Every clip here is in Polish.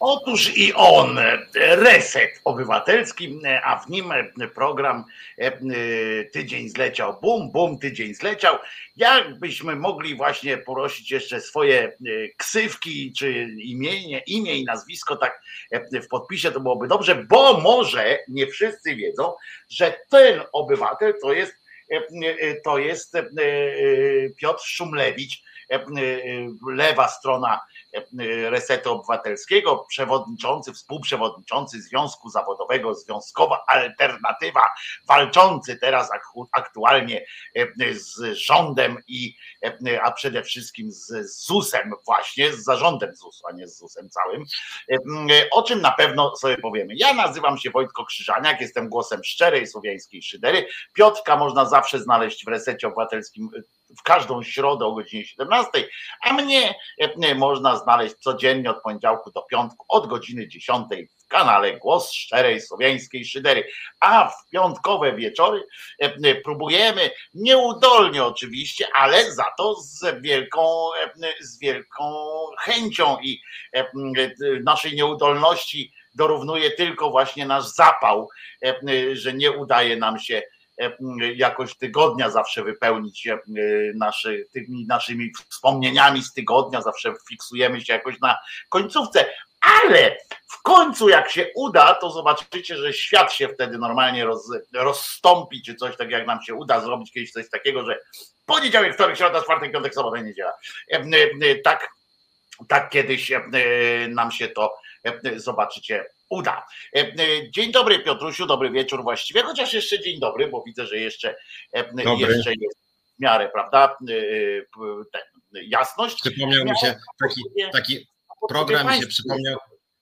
Otóż i on, reset obywatelski, a w nim program Tydzień zleciał, bum, bum, tydzień zleciał. Jakbyśmy mogli właśnie prosić jeszcze swoje ksywki, czy imię, imię i nazwisko tak w podpisie, to byłoby dobrze, bo może nie wszyscy wiedzą, że ten obywatel to jest, to jest Piotr Szumlewicz, lewa strona Resetu Obywatelskiego, przewodniczący, współprzewodniczący Związku Zawodowego, Związkowa Alternatywa, walczący teraz aktualnie z rządem i a przede wszystkim z ZUS-em właśnie, z zarządem ZUS-u, a nie z ZUS-em całym, o czym na pewno sobie powiemy. Ja nazywam się Wojtko Krzyżaniak, jestem głosem szczerej słowiańskiej szydery. Piotrka można zawsze znaleźć w Resecie Obywatelskim w każdą środę o godzinie 17, a mnie można znaleźć codziennie od poniedziałku do piątku od godziny 10 w kanale Głos Szczerej Słowiańskiej Szydery. A w piątkowe wieczory próbujemy, nieudolnie oczywiście, ale za to z wielką, z wielką chęcią i naszej nieudolności dorównuje tylko właśnie nasz zapał, że nie udaje nam się jakoś tygodnia zawsze wypełnić e, naszy, tymi naszymi wspomnieniami z tygodnia, zawsze fiksujemy się jakoś na końcówce, ale w końcu jak się uda, to zobaczycie, że świat się wtedy normalnie roz, rozstąpi, czy coś tak jak nam się uda zrobić kiedyś coś takiego, że poniedziałek, wtorek, środa, czwartek, piątek, sobota, niedziela. Tak, tak kiedyś nam się to zobaczycie uda. E, e, dzień dobry Piotrusiu, dobry wieczór właściwie, chociaż jeszcze dzień dobry, bo widzę, że jeszcze, e, jeszcze jest w miarę, prawda, jasność. Przypomniał mi się taki, taki program mi się przypomniał.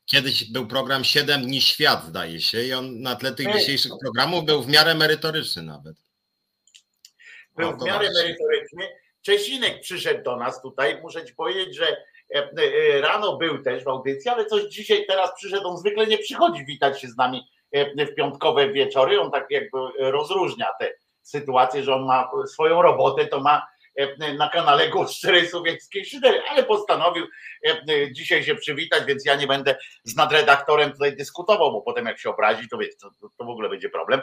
Kiedyś był program 7 dni świat, zdaje się, i on na tle tych dzisiejszych programów był w miarę merytoryczny nawet. Był w miarę merytoryczny. Czesinek przyszedł do nas tutaj. Muszę ci powiedzieć, że rano był też w audycji, ale coś dzisiaj teraz przyszedł, on zwykle nie przychodzi witać się z nami e, w piątkowe wieczory, on tak jakby rozróżnia te sytuacje, że on ma swoją robotę, to ma na kanale Głos Szczerej Słowieckiej Szydery, ale postanowił dzisiaj się przywitać, więc ja nie będę z nadredaktorem tutaj dyskutował, bo potem jak się obrazi, to wiecie, to, to w ogóle będzie problem.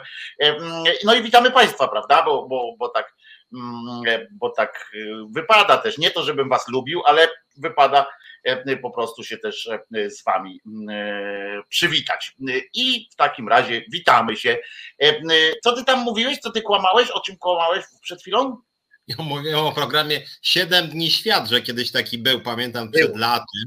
No i witamy Państwa, prawda, bo, bo, bo tak Mm, bo tak wypada też. Nie to, żebym was lubił, ale wypada e, po prostu się też e, z wami e, przywitać. I w takim razie witamy się. Co ty tam mówiłeś? Co ty kłamałeś? O czym kłamałeś przed chwilą? Ja mówię o programie 7 dni świat, że kiedyś taki był, pamiętam przed był. laty.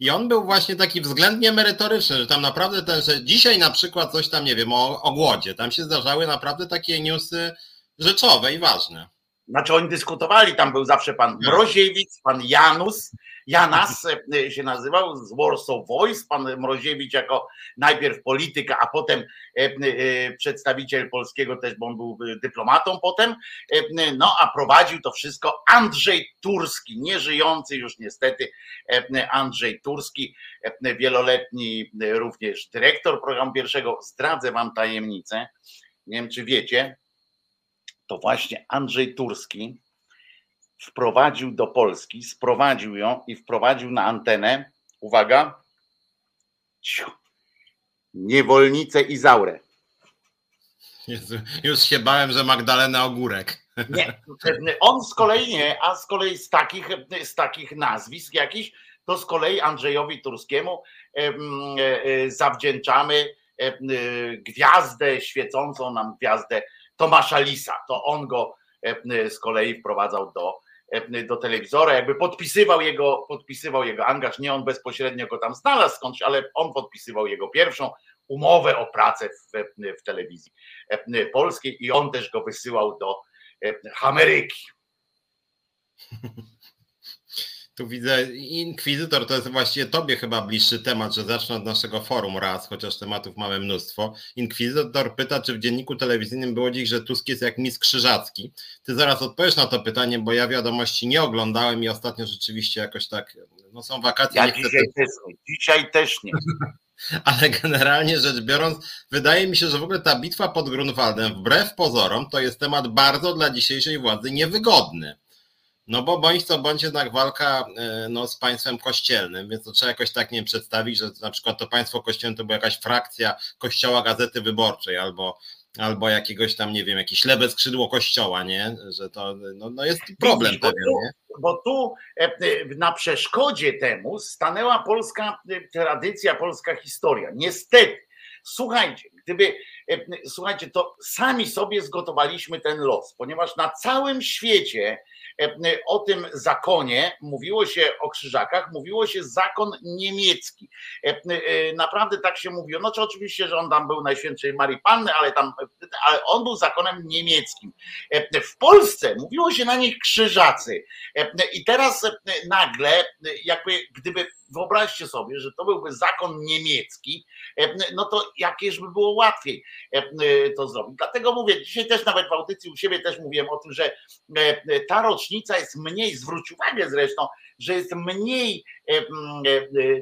I on był właśnie taki względnie merytoryczny, że tam naprawdę ten, że dzisiaj na przykład coś tam, nie wiem, o, o głodzie, tam się zdarzały naprawdę takie newsy rzeczowe i ważne. Znaczy oni dyskutowali, tam był zawsze pan Mroziewicz, pan Janus, Janas e, się nazywał z Warsaw Voice, pan Mroziewicz jako najpierw polityka, a potem e, e, przedstawiciel polskiego też, bo on był dyplomatą potem, no a prowadził to wszystko Andrzej Turski, nieżyjący już niestety Andrzej Turski, wieloletni również dyrektor programu pierwszego. Zdradzę wam tajemnicę, nie wiem czy wiecie, to właśnie Andrzej Turski wprowadził do Polski, sprowadził ją i wprowadził na antenę, uwaga, niewolnicę Izaurę. Jezu, już się bałem, że Magdalena Ogórek. Nie, on z kolei nie, a z kolei z takich, z takich nazwisk jakichś, to z kolei Andrzejowi Turskiemu e, e, zawdzięczamy e, gwiazdę, świecącą nam gwiazdę Tomasza Lisa. To on go e, z kolei wprowadzał do, e, do telewizora, jakby podpisywał jego, podpisywał jego angaż, nie on bezpośrednio go tam znalazł skądś, ale on podpisywał jego pierwszą umowę o pracę w, w telewizji e, polskiej i on też go wysyłał do Ameryki. Tu widzę, inkwizytor to jest właściwie tobie chyba bliższy temat, że zacznę od naszego forum raz, chociaż tematów mamy mnóstwo. Inkwizytor pyta, czy w dzienniku telewizyjnym było dziś, że Tusk jest jak mis krzyżacki. Ty zaraz odpowiesz na to pytanie, bo ja wiadomości nie oglądałem i ostatnio rzeczywiście jakoś tak, no są wakacje. Ja dzisiaj, chcę... też nie. dzisiaj też nie. Ale generalnie rzecz biorąc, wydaje mi się, że w ogóle ta bitwa pod Grunwaldem, wbrew pozorom, to jest temat bardzo dla dzisiejszej władzy niewygodny No bo bądź co bądź jednak walka no, z państwem kościelnym, więc to trzeba jakoś tak nie przedstawić, że na przykład to państwo kościelne to była jakaś frakcja kościoła Gazety Wyborczej albo albo jakiegoś tam, nie wiem, jakieś lewe skrzydło kościoła, nie? Że to no, no jest problem pewien, nie? Bo tu e, e, na przeszkodzie temu stanęła polska e, tradycja, polska historia. Niestety, słuchajcie, gdyby, słuchajcie, to sami sobie zgotowaliśmy ten los, ponieważ na całym świecie E, o tym zakonie mówiło się o krzyżakach, mówiło się zakon niemiecki. E, e, naprawdę tak się mówiło. No czy oczywiście, że on tam był najświętszej Marii Panny, ale tam ale on był zakonem niemieckim. W Polsce mówiło się na nich krzyżacy. I teraz nagle, jakby gdyby wyobraźcie sobie, że to byłby zakon niemiecki, no to jakież by było łatwiej to zrobić. Dlatego mówię, dzisiaj też nawet w audycji u siebie też mówiłem o tym, że ta rocznica jest mniej, zwróć uwagę zresztą, że jest mniej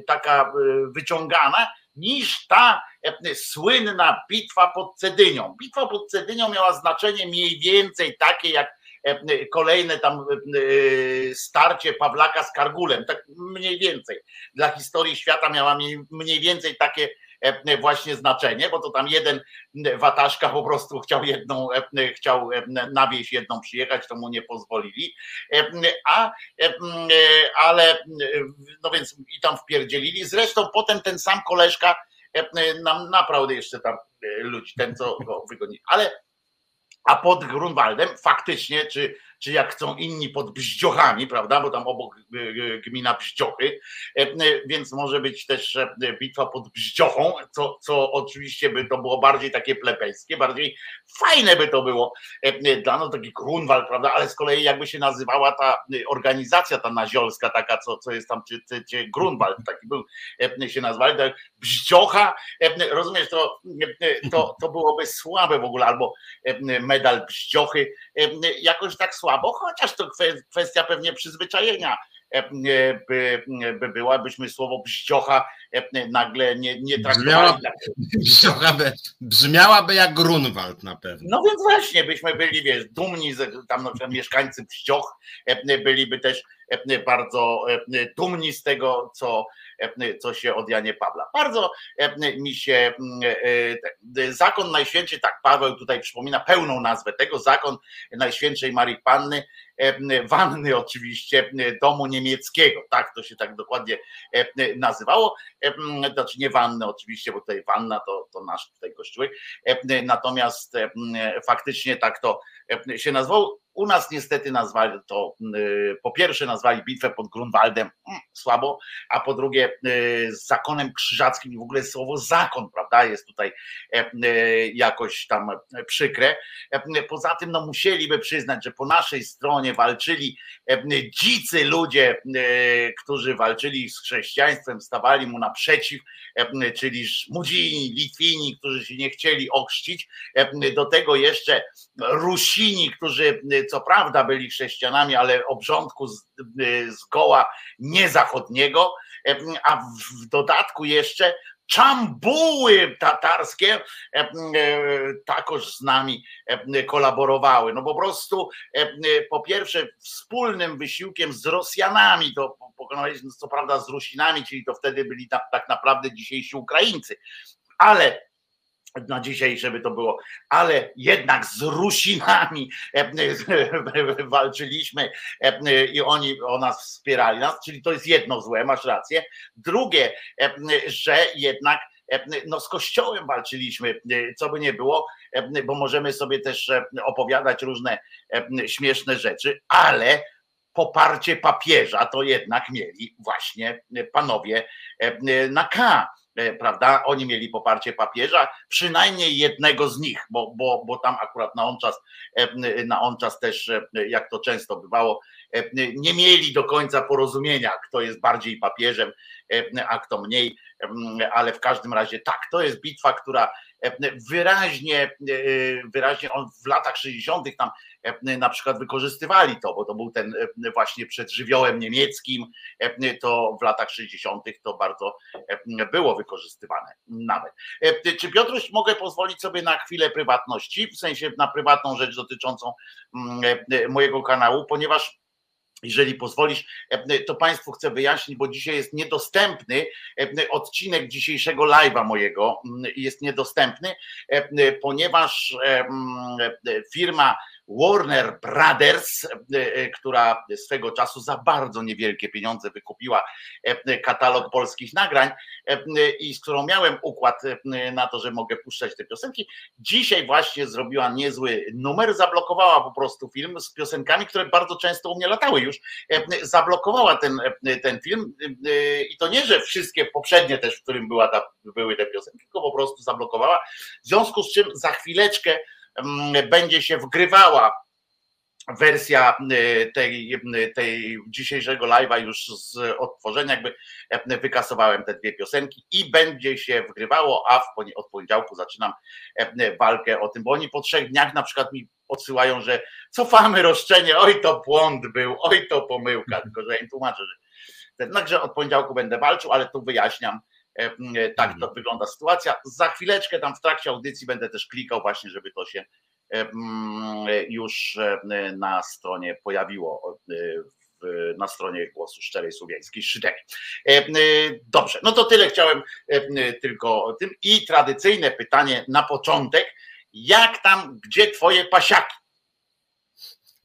taka wyciągana niż ta słynna bitwa pod Cedynią. Bitwa pod Cedynią miała znaczenie mniej więcej takie jak E, kolejne tam e, starcie Pawlaka z Kargulem, tak mniej więcej. Dla historii świata miała mniej więcej takie e, właśnie znaczenie, bo to tam jeden wataszka po prostu chciał jedną, chciał na wieś jedną przyjechać, to mu nie pozwolili, a ale no więc i tam wpierdzielili. Zresztą potem ten sam koleżka nam naprawdę jeszcze tam ludzi, ten co go wygonili, ale a pod Grunwaldem faktycznie, czy czy jak chcą inni pod Bździochami, prawda, bo tam obok e, e, gmina Bździochy, e, więc może być też bitwa pod Bździochą, co, co oczywiście by to było bardziej takie plebejskie, bardziej fajne by to było dla nas, taki Grunwald, prawda, ale z kolei jakby się nazywała ta organizacja ta naziolska, taka, co, co jest tam, czy, czy, czy Grunwald, taki był, się nazwali, tak, Bździocha, rozumiesz, to, to, to byłoby słabe w ogóle, albo medal Bździochy, jakoś tak słabe, słabo, chociaż to kwestia pewnie przyzwyczajenia e, e, by, by była, byśmy słowo bździocha e, nagle nie, nie traktowali. Bździocha brzmiałaby jak Grunwald na pewno. No więc właśnie, byśmy byli, wiesz, dumni, tam na przykład mieszkańcy Bździoch byliby też bardzo dumni z tego, co, co się od Janie Pawła. Bardzo mi się zakon Najświętszy, tak Paweł tutaj przypomina pełną nazwę tego, zakon Najświętszej Marii Panny, wanny oczywiście domu niemieckiego, tak to się tak dokładnie nazywało, znaczy nie wanny oczywiście, bo tutaj wanna to, to nasz tutaj kościółek, natomiast faktycznie tak to się nazywało. U nas niestety nazwali to, y, po pierwsze nazwali bitwę pod Grunwaldem mm, słabo, a po drugie y, z zakonem krzyżackim i w ogóle słowo zakon, prawda, jest tutaj e, y, jakoś tam przykre. E, poza tym no musieliby przyznać, że po naszej stronie walczyli e, dzicy ludzie, którzy walczyli z chrześcijaństwem, stawali mu naprzeciw, czyli Żmudzini, Litwini, którzy się nie chcieli ochrzcić, do tego jeszcze Rusini, którzy co prawda byli chrześcijanami, ale obrządku zgoła niezachodniego, a w dodatku jeszcze czambuły tatarskie takoż z nami kolaborowały. No po prostu po pierwsze wspólnym wysiłkiem z Rosjanami, to pokonaliśmy co prawda z Rusinami, czyli to wtedy byli tak naprawdę dzisiejsi Ukraińcy, ale na dzisiejsze by to było, ale jednak z Rusinami e, e, walczyliśmy e, i oni o nas wspierali nas, czyli to jest jedno złe, masz rację. Drugie, że jednak no z Kościołem walczyliśmy, co by nie było, bo możemy sobie też opowiadać różne śmieszne rzeczy, ale poparcie papieża to jednak mieli właśnie panowie na K prawda? Oni mieli poparcie papieża, przynajmniej jednego z nich, bo, bo, bo tam akurat na on czas, e, na on czas też, e, jak to często bywało, nie mieli do końca porozumienia, kto jest bardziej papieżem, a kto mniej, ale w każdym razie tak, to jest bitwa, która wyraźnie, wyraźnie on w latach 60. tam na przykład wykorzystywali to, bo to był ten właśnie przed żywiołem niemieckim, to w latach 60. to bardzo było wykorzystywane nawet. Czy Piotruś mogę pozwolić sobie na chwilę prywatności, w sensie na prywatną rzecz dotyczącą mojego kanału, ponieważ jeżeli pozwolisz, to Państwu chcę wyjaśnić, bo dzisiaj jest niedostępny odcinek dzisiejszego live'a mojego, jest niedostępny, ponieważ firma Warner Brothers, e, e, która swego czasu za bardzo niewielkie pieniądze wykupiła e, katalog polskich nagrań i z którą miałem układ na to, że mogę puszczać te piosenki. Dzisiaj właśnie zrobiła niezły numer, zablokowała po prostu film z piosenkami, które bardzo często u mnie latały już. Zablokowała ten, ten film i to nie, że wszystkie poprzednie też, w którym była ta, były te piosenki, tylko po prostu zablokowała. W związku z czym za chwileczkę będzie się wgrywała wersja y, tej, y, tej dzisiejszego live'a już z odtworzenia, jakby e, wykasowałem te dwie piosenki i będzie się wgrywało, a w, od poniedziałku zaczynam walkę o tym, bo oni po trzech dniach na przykład mi odsyłają, że cofamy roszczenie, oj to błąd był, oj to pomyłka, tylko że ja im tłumaczę, że jednakże od poniedziałku będę walczył, ale tu wyjaśniam, tak to mhm. wygląda sytuacja. Za chwileczkę tam w trakcie audycji będę też klikał właśnie, żeby to się e, już na stronie pojawiło na stronie Głosu Szczerej Słowiańskiej Szydery. Dobrze, no to tyle chciałem tylko o tym. I tradycyjne pytanie na początek. Jak tam, gdzie twoje pasiaki?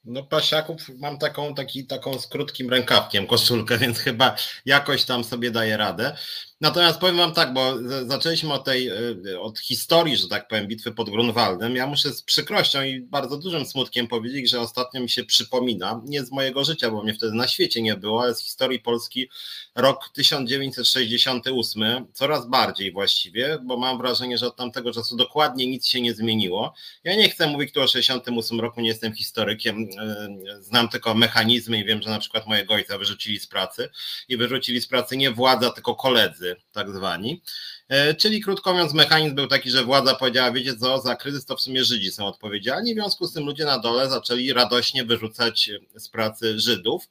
No pasiaków mam taką, taki, taką z krótkim rękawkiem koszulkę, więc chyba jakoś tam sobie daję radę. Natomiast powiem wam tak, bo zaczęliśmy od tej, e, od historii, że tak powiem, bitwy pod Grunwaldem. Ja muszę z przykrością i bardzo dużym smutkiem powiedzieć, że ostatnio mi się przypomina, nie z mojego życia, bo mnie wtedy na świecie nie było, ale z historii Polski rok 1968, coraz bardziej właściwie, bo mam wrażenie, że od tamtego czasu dokładnie nic się nie zmieniło. Ja nie chcę mówić tu o 68 roku, nie jestem historykiem, e, znam tylko mechanizmy i wiem, że na przykład mojego ojca wyrzucili z pracy i wyrzucili z pracy nie władza, tylko koledzy tak zwani. E, czyli krótko mówiąc, mechanizm był taki, że władza powiedziała, wiecie co, za kryzys to w sumie Żydzi są odpowiedzialni, w związku z tym ludzie na dole zaczęli radośnie wyrzucać z pracy Żydów.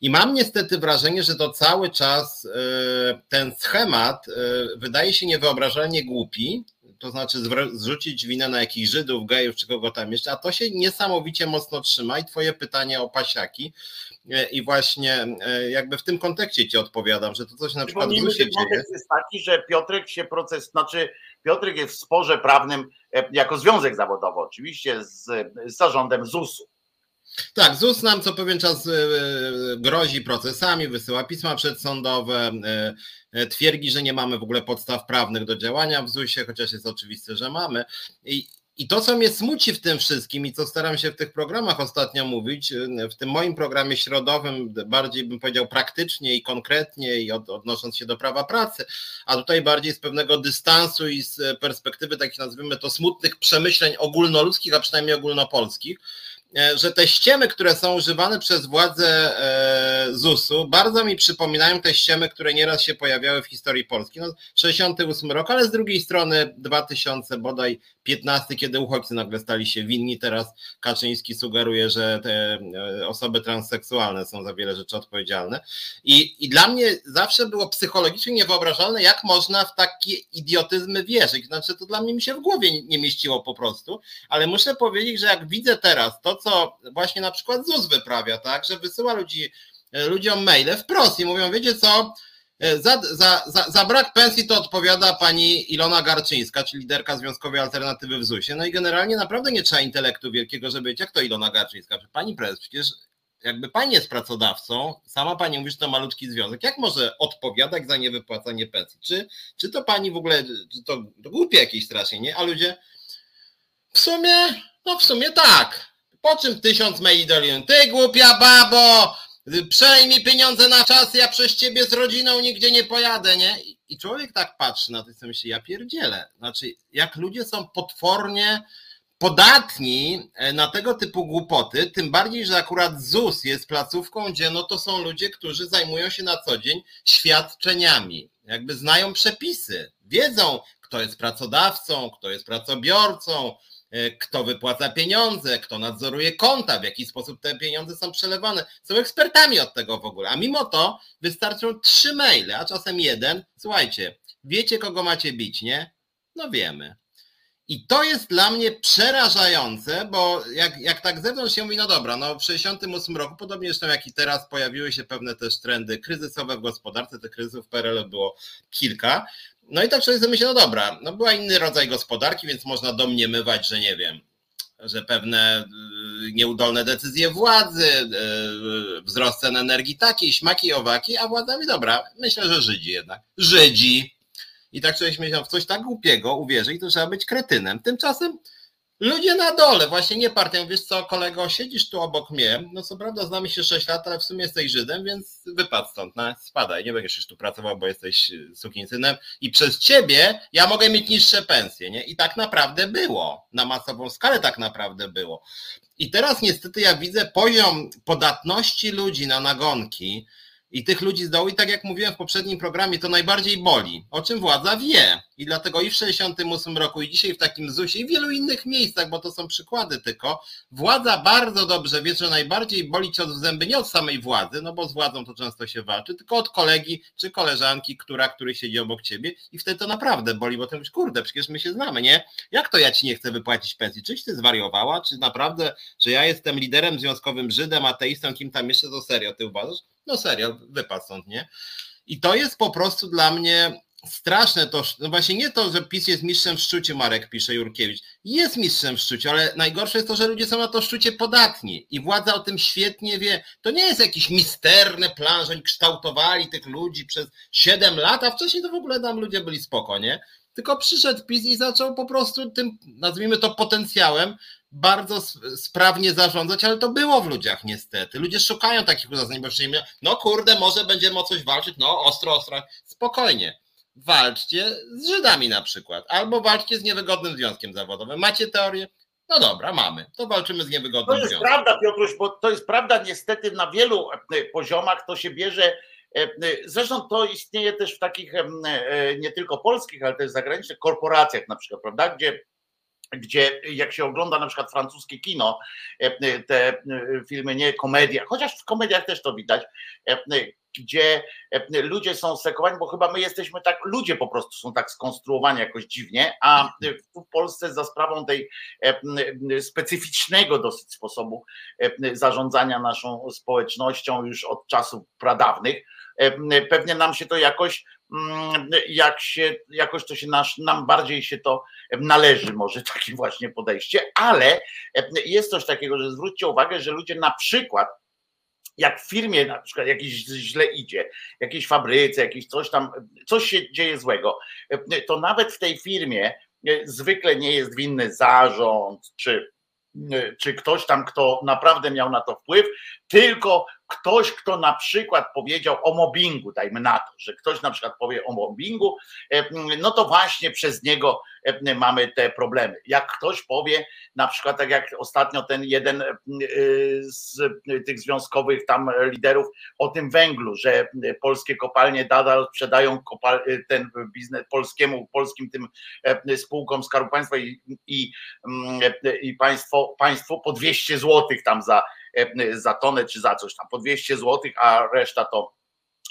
I mam niestety wrażenie, że to cały czas e, ten schemat e, wydaje się niewyobrażalnie głupi, to znaczy zrzucić winę na jakichś Żydów, gejów czy kogo tam jeszcze, a to się niesamowicie mocno trzyma i twoje pytanie o pasiaki E, i właśnie e, jakby w tym kontekście ci odpowiadam, że to coś na przykład w ZUSie dzieje. jest taki, że Piotrek się proces, znaczy Piotrek jest w sporze prawnym e, jako związek zawodowy oczywiście z, z zarządem ZUS-u. Tak, ZUS nam co pewien czas grozi procesami, wysyła pisma przedsądowe, twierdzi, że nie mamy w ogóle podstaw prawnych do działania w ZUS-ie, chociaż jest oczywiste, że mamy. I, i to, co mnie smuci w tym wszystkim i co staram się w tych programach ostatnio mówić, w tym moim programie środowym, bardziej bym powiedział praktycznie i konkretnie i od, odnosząc się do prawa pracy, a tutaj bardziej z pewnego dystansu i z perspektywy takich nazwijmy to smutnych przemyśleń ogólnoludzkich, a przynajmniej ogólnopolskich, E, że te ściemy, które są używane przez władze e, ZUS-u, bardzo mi przypominają te ściemy, które nieraz się pojawiały w historii Polski. No, 68 rok, ale z drugiej strony 2000 bodaj 15, kiedy uchodźcy nagle stali się winni. Teraz Kaczyński sugeruje, że te e, osoby transseksualne są za wiele rzeczy odpowiedzialne. I, i dla mnie zawsze było psychologicznie niewyobrażalne, jak można w takie idiotyzmy wierzyć. Znaczy, to dla mnie mi się w głowie nie mieściło po prostu, ale muszę powiedzieć, że jak widzę teraz to, co właśnie na przykład ZUS wyprawia, tak, że wysyła ludzi, e, ludziom maile wprost i mówią, wiecie co, za, za, za, za, brak pensji to odpowiada pani Ilona Garczyńska, czyli liderka Związkowej Alternatywy w ZUS-ie. No i generalnie naprawdę nie trzeba intelektu wielkiego, żeby wiedzieć, jak to Ilona Garczyńska. Pani prezes, przecież jakby pani jest pracodawcą, sama pani mówi, że to malutki związek, jak może odpowiadać za niewypłacanie pensji? Czy, czy to pani w ogóle, czy to, to głupie jakieś strasznie, nie? A ludzie w sumie, no w sumie tak. Po czym tysiąc maili do Ty głupia babo! Przejmij pieniądze na czas, ja przez ciebie z rodziną nigdzie nie pojadę, nie? I człowiek tak patrzy na to i myśli, ja pierdzielę. Znaczy, jak ludzie są potwornie podatni e, na tego typu głupoty, tym bardziej, że akurat ZUS jest placówką, gdzie no to są ludzie, którzy zajmują się na co dzień świadczeniami. Jakby znają przepisy, wiedzą, kto jest pracodawcą, kto jest pracobiorcą, kto wypłaca pieniądze, kto nadzoruje konta, w jaki sposób te pieniądze są przelewane. Są ekspertami od tego w ogóle. A mimo to wystarczą trzy maile, a czasem jeden. Słuchajcie, wiecie, kogo macie bić, nie? No wiemy. I to jest dla mnie przerażające, bo jak, jak tak zewnątrz się mówi, no dobra, no w 68 roku, podobnie zresztą jak i teraz, pojawiły się pewne też trendy kryzysowe w gospodarce, tych kryzysów w PRL było kilka. No i tak człowiek sobie myśli, no dobra, no była inny rodzaj gospodarki, więc można domniemywać, że nie wiem, że pewne y, nieudolne decyzje władzy, y, wzrost cen energii taki, śmaki, owaki, a władza mi dobra, myślę, że Żydzi jednak. Żydzi. I tak człowiek myślał, w coś tak głupiego uwierzy i to trzeba być kretynem. Tymczasem Ludzie na dole, właśnie nie partią. Wiesz co, kolego, siedzisz tu obok mnie. No co prawda znamy się 6 lat, ale w sumie jesteś Żydem, więc wypadł stąd, no, spadaj. Nie będziesz już tu pracował, bo jesteś sukinsynem. I przez ciebie ja mogę mieć niższe pensje, nie? I tak naprawdę było. Na masową skalę tak naprawdę było. I teraz niestety ja widzę poziom podatności ludzi na nagonki, i tych ludzi z dołu. I tak jak mówiłem w poprzednim programie, to najbardziej boli, o czym władza wie. I dlatego i w 68 roku, i dzisiaj w takim ZUS-ie, i w wielu innych miejscach, bo to są przykłady tylko, władza bardzo dobrze wie, że najbardziej boli cios w zęby nie od samej władzy, no bo z władzą to często się walczy, tylko od kolegi czy koleżanki, która, który siedzi obok ciebie i wtedy to naprawdę boli, bo ty mówisz, kurde, przecież my się znamy, nie? Jak to ja ci nie chcę wypłacić pensji? Czyś ty zwariowała? Czy naprawdę, że ja jestem liderem związkowym Żydem, ateistą, kim tam jeszcze, to serio ty uważasz? No serio, wypadł stąd, nie? I to jest po prostu dla mnie straszne to, no właśnie nie to, że PiS jest mistrzem w szczuciu, Marek pisze Jurkiewicz. Jest mistrzem w szczuciu, ale najgorsze jest to, że ludzie są na to szczucie podatni i władza o tym świetnie wie. To nie jest jakiś misterny plan, że oni kształtowali tych ludzi przez 7 lat, a wcześniej to w ogóle tam ludzie byli spoko, nie? Tylko przyszedł PiS i zaczął po prostu tym, nazwijmy to potencjałem, bardzo sprawnie zarządzać, ale to było w ludziach niestety. Ludzie szukają takich uzasadnień, bo przynajmniej, no kurde, może będziemy o coś walczyć, no ostro, ostro, spokojnie. Walczcie z Żydami na przykład, albo walczcie z niewygodnym związkiem zawodowym. Macie teorię? No dobra, mamy. To walczymy z niewygodnym związkiem. To jest prawda, Piotruś, bo to jest prawda niestety na wielu e, poziomach to się bierze e, e, Zresztą to istnieje też w takich nie tylko polskich, ale też zagranicznych korporacjach na przykład, prawda, gdzie gdzie jak się ogląda na przykład francuskie kino, te filmy, nie komedia, chociaż w komediach też to widać, gdzie ludzie są sekowani, bo chyba my jesteśmy tak, ludzie po prostu są tak skonstruowani jakoś dziwnie, a w Polsce za sprawą tej specyficznego dosyć sposobu zarządzania naszą społecznością już od czasów pradawnych, pewnie nam się to jakoś Mm, jak się, jakoś to się nasz, nam bardziej się to należy, może takie właśnie podejście, ale jest coś takiego, że zwróćcie uwagę, że ludzie na przykład jak w firmie na przykład jakiś źle idzie, jakiejś fabryce, jakiś coś tam, coś się dzieje złego, to nawet w tej firmie zwykle nie jest winny zarząd, czy, czy ktoś tam, kto naprawdę miał na to wpływ, tylko ktoś, kto na przykład powiedział o mobbingu, dajmy na to, że ktoś na przykład powie o mobbingu, e, no to właśnie przez niego e, mamy te problemy. Jak ktoś powie, na przykład tak jak ostatnio ten jeden e, z tych związkowych tam liderów o tym węglu, że polskie kopalnie nadal sprzedają ten biznes polskiemu, polskim tym spółkom Skarbu Państwa i, i, i państwo, państwo po 200 złotych tam za za tonę czy za coś tam. Po 200 zł, a reszta to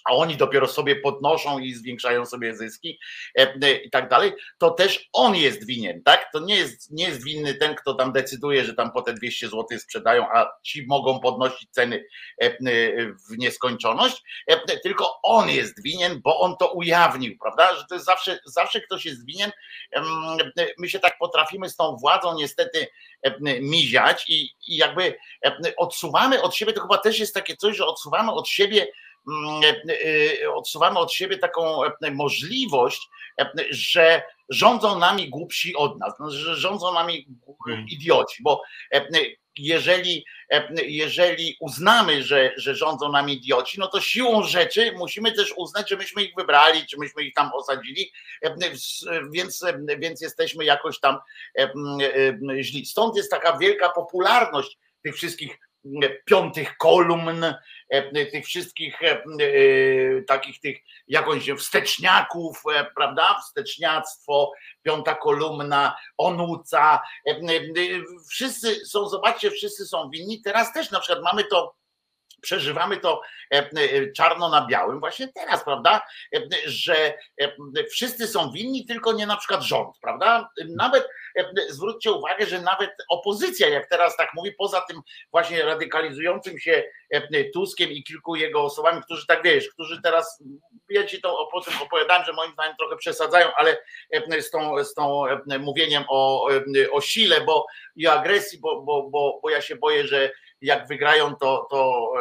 a oni dopiero sobie podnoszą i zwiększają sobie zyski e, e, i tak dalej, to też on jest winien, tak? To nie jest, nie jest winny ten, kto tam decyduje, że tam po te 200 zł sprzedają, a ci mogą podnosić ceny w nieskończoność, tylko on jest winien, bo on to ujawnił, prawda? Że to jest zawsze, zawsze ktoś jest winien. My się tak potrafimy z tą władzą niestety miziać i, i jakby odsuwamy od siebie, to chyba też jest takie coś, że odsuwamy od siebie odsuwamy od siebie taką możliwość, że rządzą nami głupsi od nas, no, że rządzą nami mhm. idioci, bo jeżeli, jeżeli uznamy, że, że rządzą nami idioci, no to siłą rzeczy musimy też uznać, że myśmy ich wybrali, czy myśmy ich tam osadzili, więc, więc jesteśmy jakoś tam źli. Stąd jest taka wielka popularność tych wszystkich piątych kolumn, e, tych wszystkich e, e, takich tych jakąś wsteczniaków, prawda? Wsteczniactwo, piąta kolumna, onuca. Wszyscy są, zobaczcie, wszyscy są winni. Teraz też na przykład mamy to przeżywamy to czarno na białym właśnie teraz, prawda? Że wszyscy są winni, tylko nie na przykład rząd, prawda? Nawet zwróćcie uwagę, że nawet opozycja, jak teraz tak mówi, poza tym właśnie radykalizującym się Tuskiem i kilku jego osobami, którzy tak wiesz, którzy teraz, ja ci to o tym opowiadałem, że moim zdaniem trochę przesadzają, ale z tą, z tą mówieniem o, o sile, bo i agresji, bo, bo, bo, bo ja się boję, że jak wygrają, to, to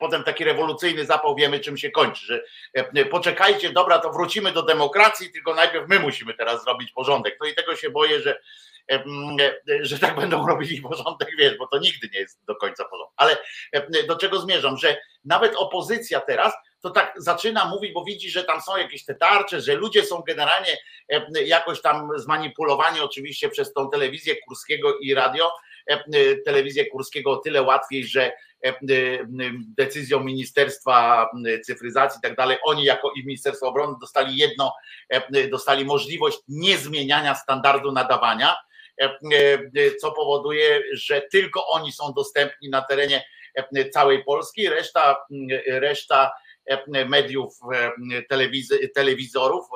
potem taki rewolucyjny zapał wiemy, czym się kończy, że e, poczekajcie, dobra, to wrócimy do demokracji, tylko najpierw my musimy teraz zrobić porządek. No i tego się boję, że, e, e, że tak będą robili porządek, wiesz, bo to nigdy nie jest do końca porządek. Ale do czego zmierzam, że nawet opozycja teraz to tak zaczyna mówić, bo widzi, że tam są jakieś te tarcze, że ludzie są generalnie jakoś tam zmanipulowani oczywiście przez tą telewizję Kurskiego i radio, telewizję Kurskiego o tyle łatwiej, że E, decyzją Ministerstwa Cyfryzacji i tak dalej, oni jako i Ministerstwo Obrony dostali jedno, e, dostali możliwość niezmieniania standardu nadawania, e, co powoduje, że tylko oni są dostępni na terenie całej Polski, reszta, reszta mediów, telewizorów,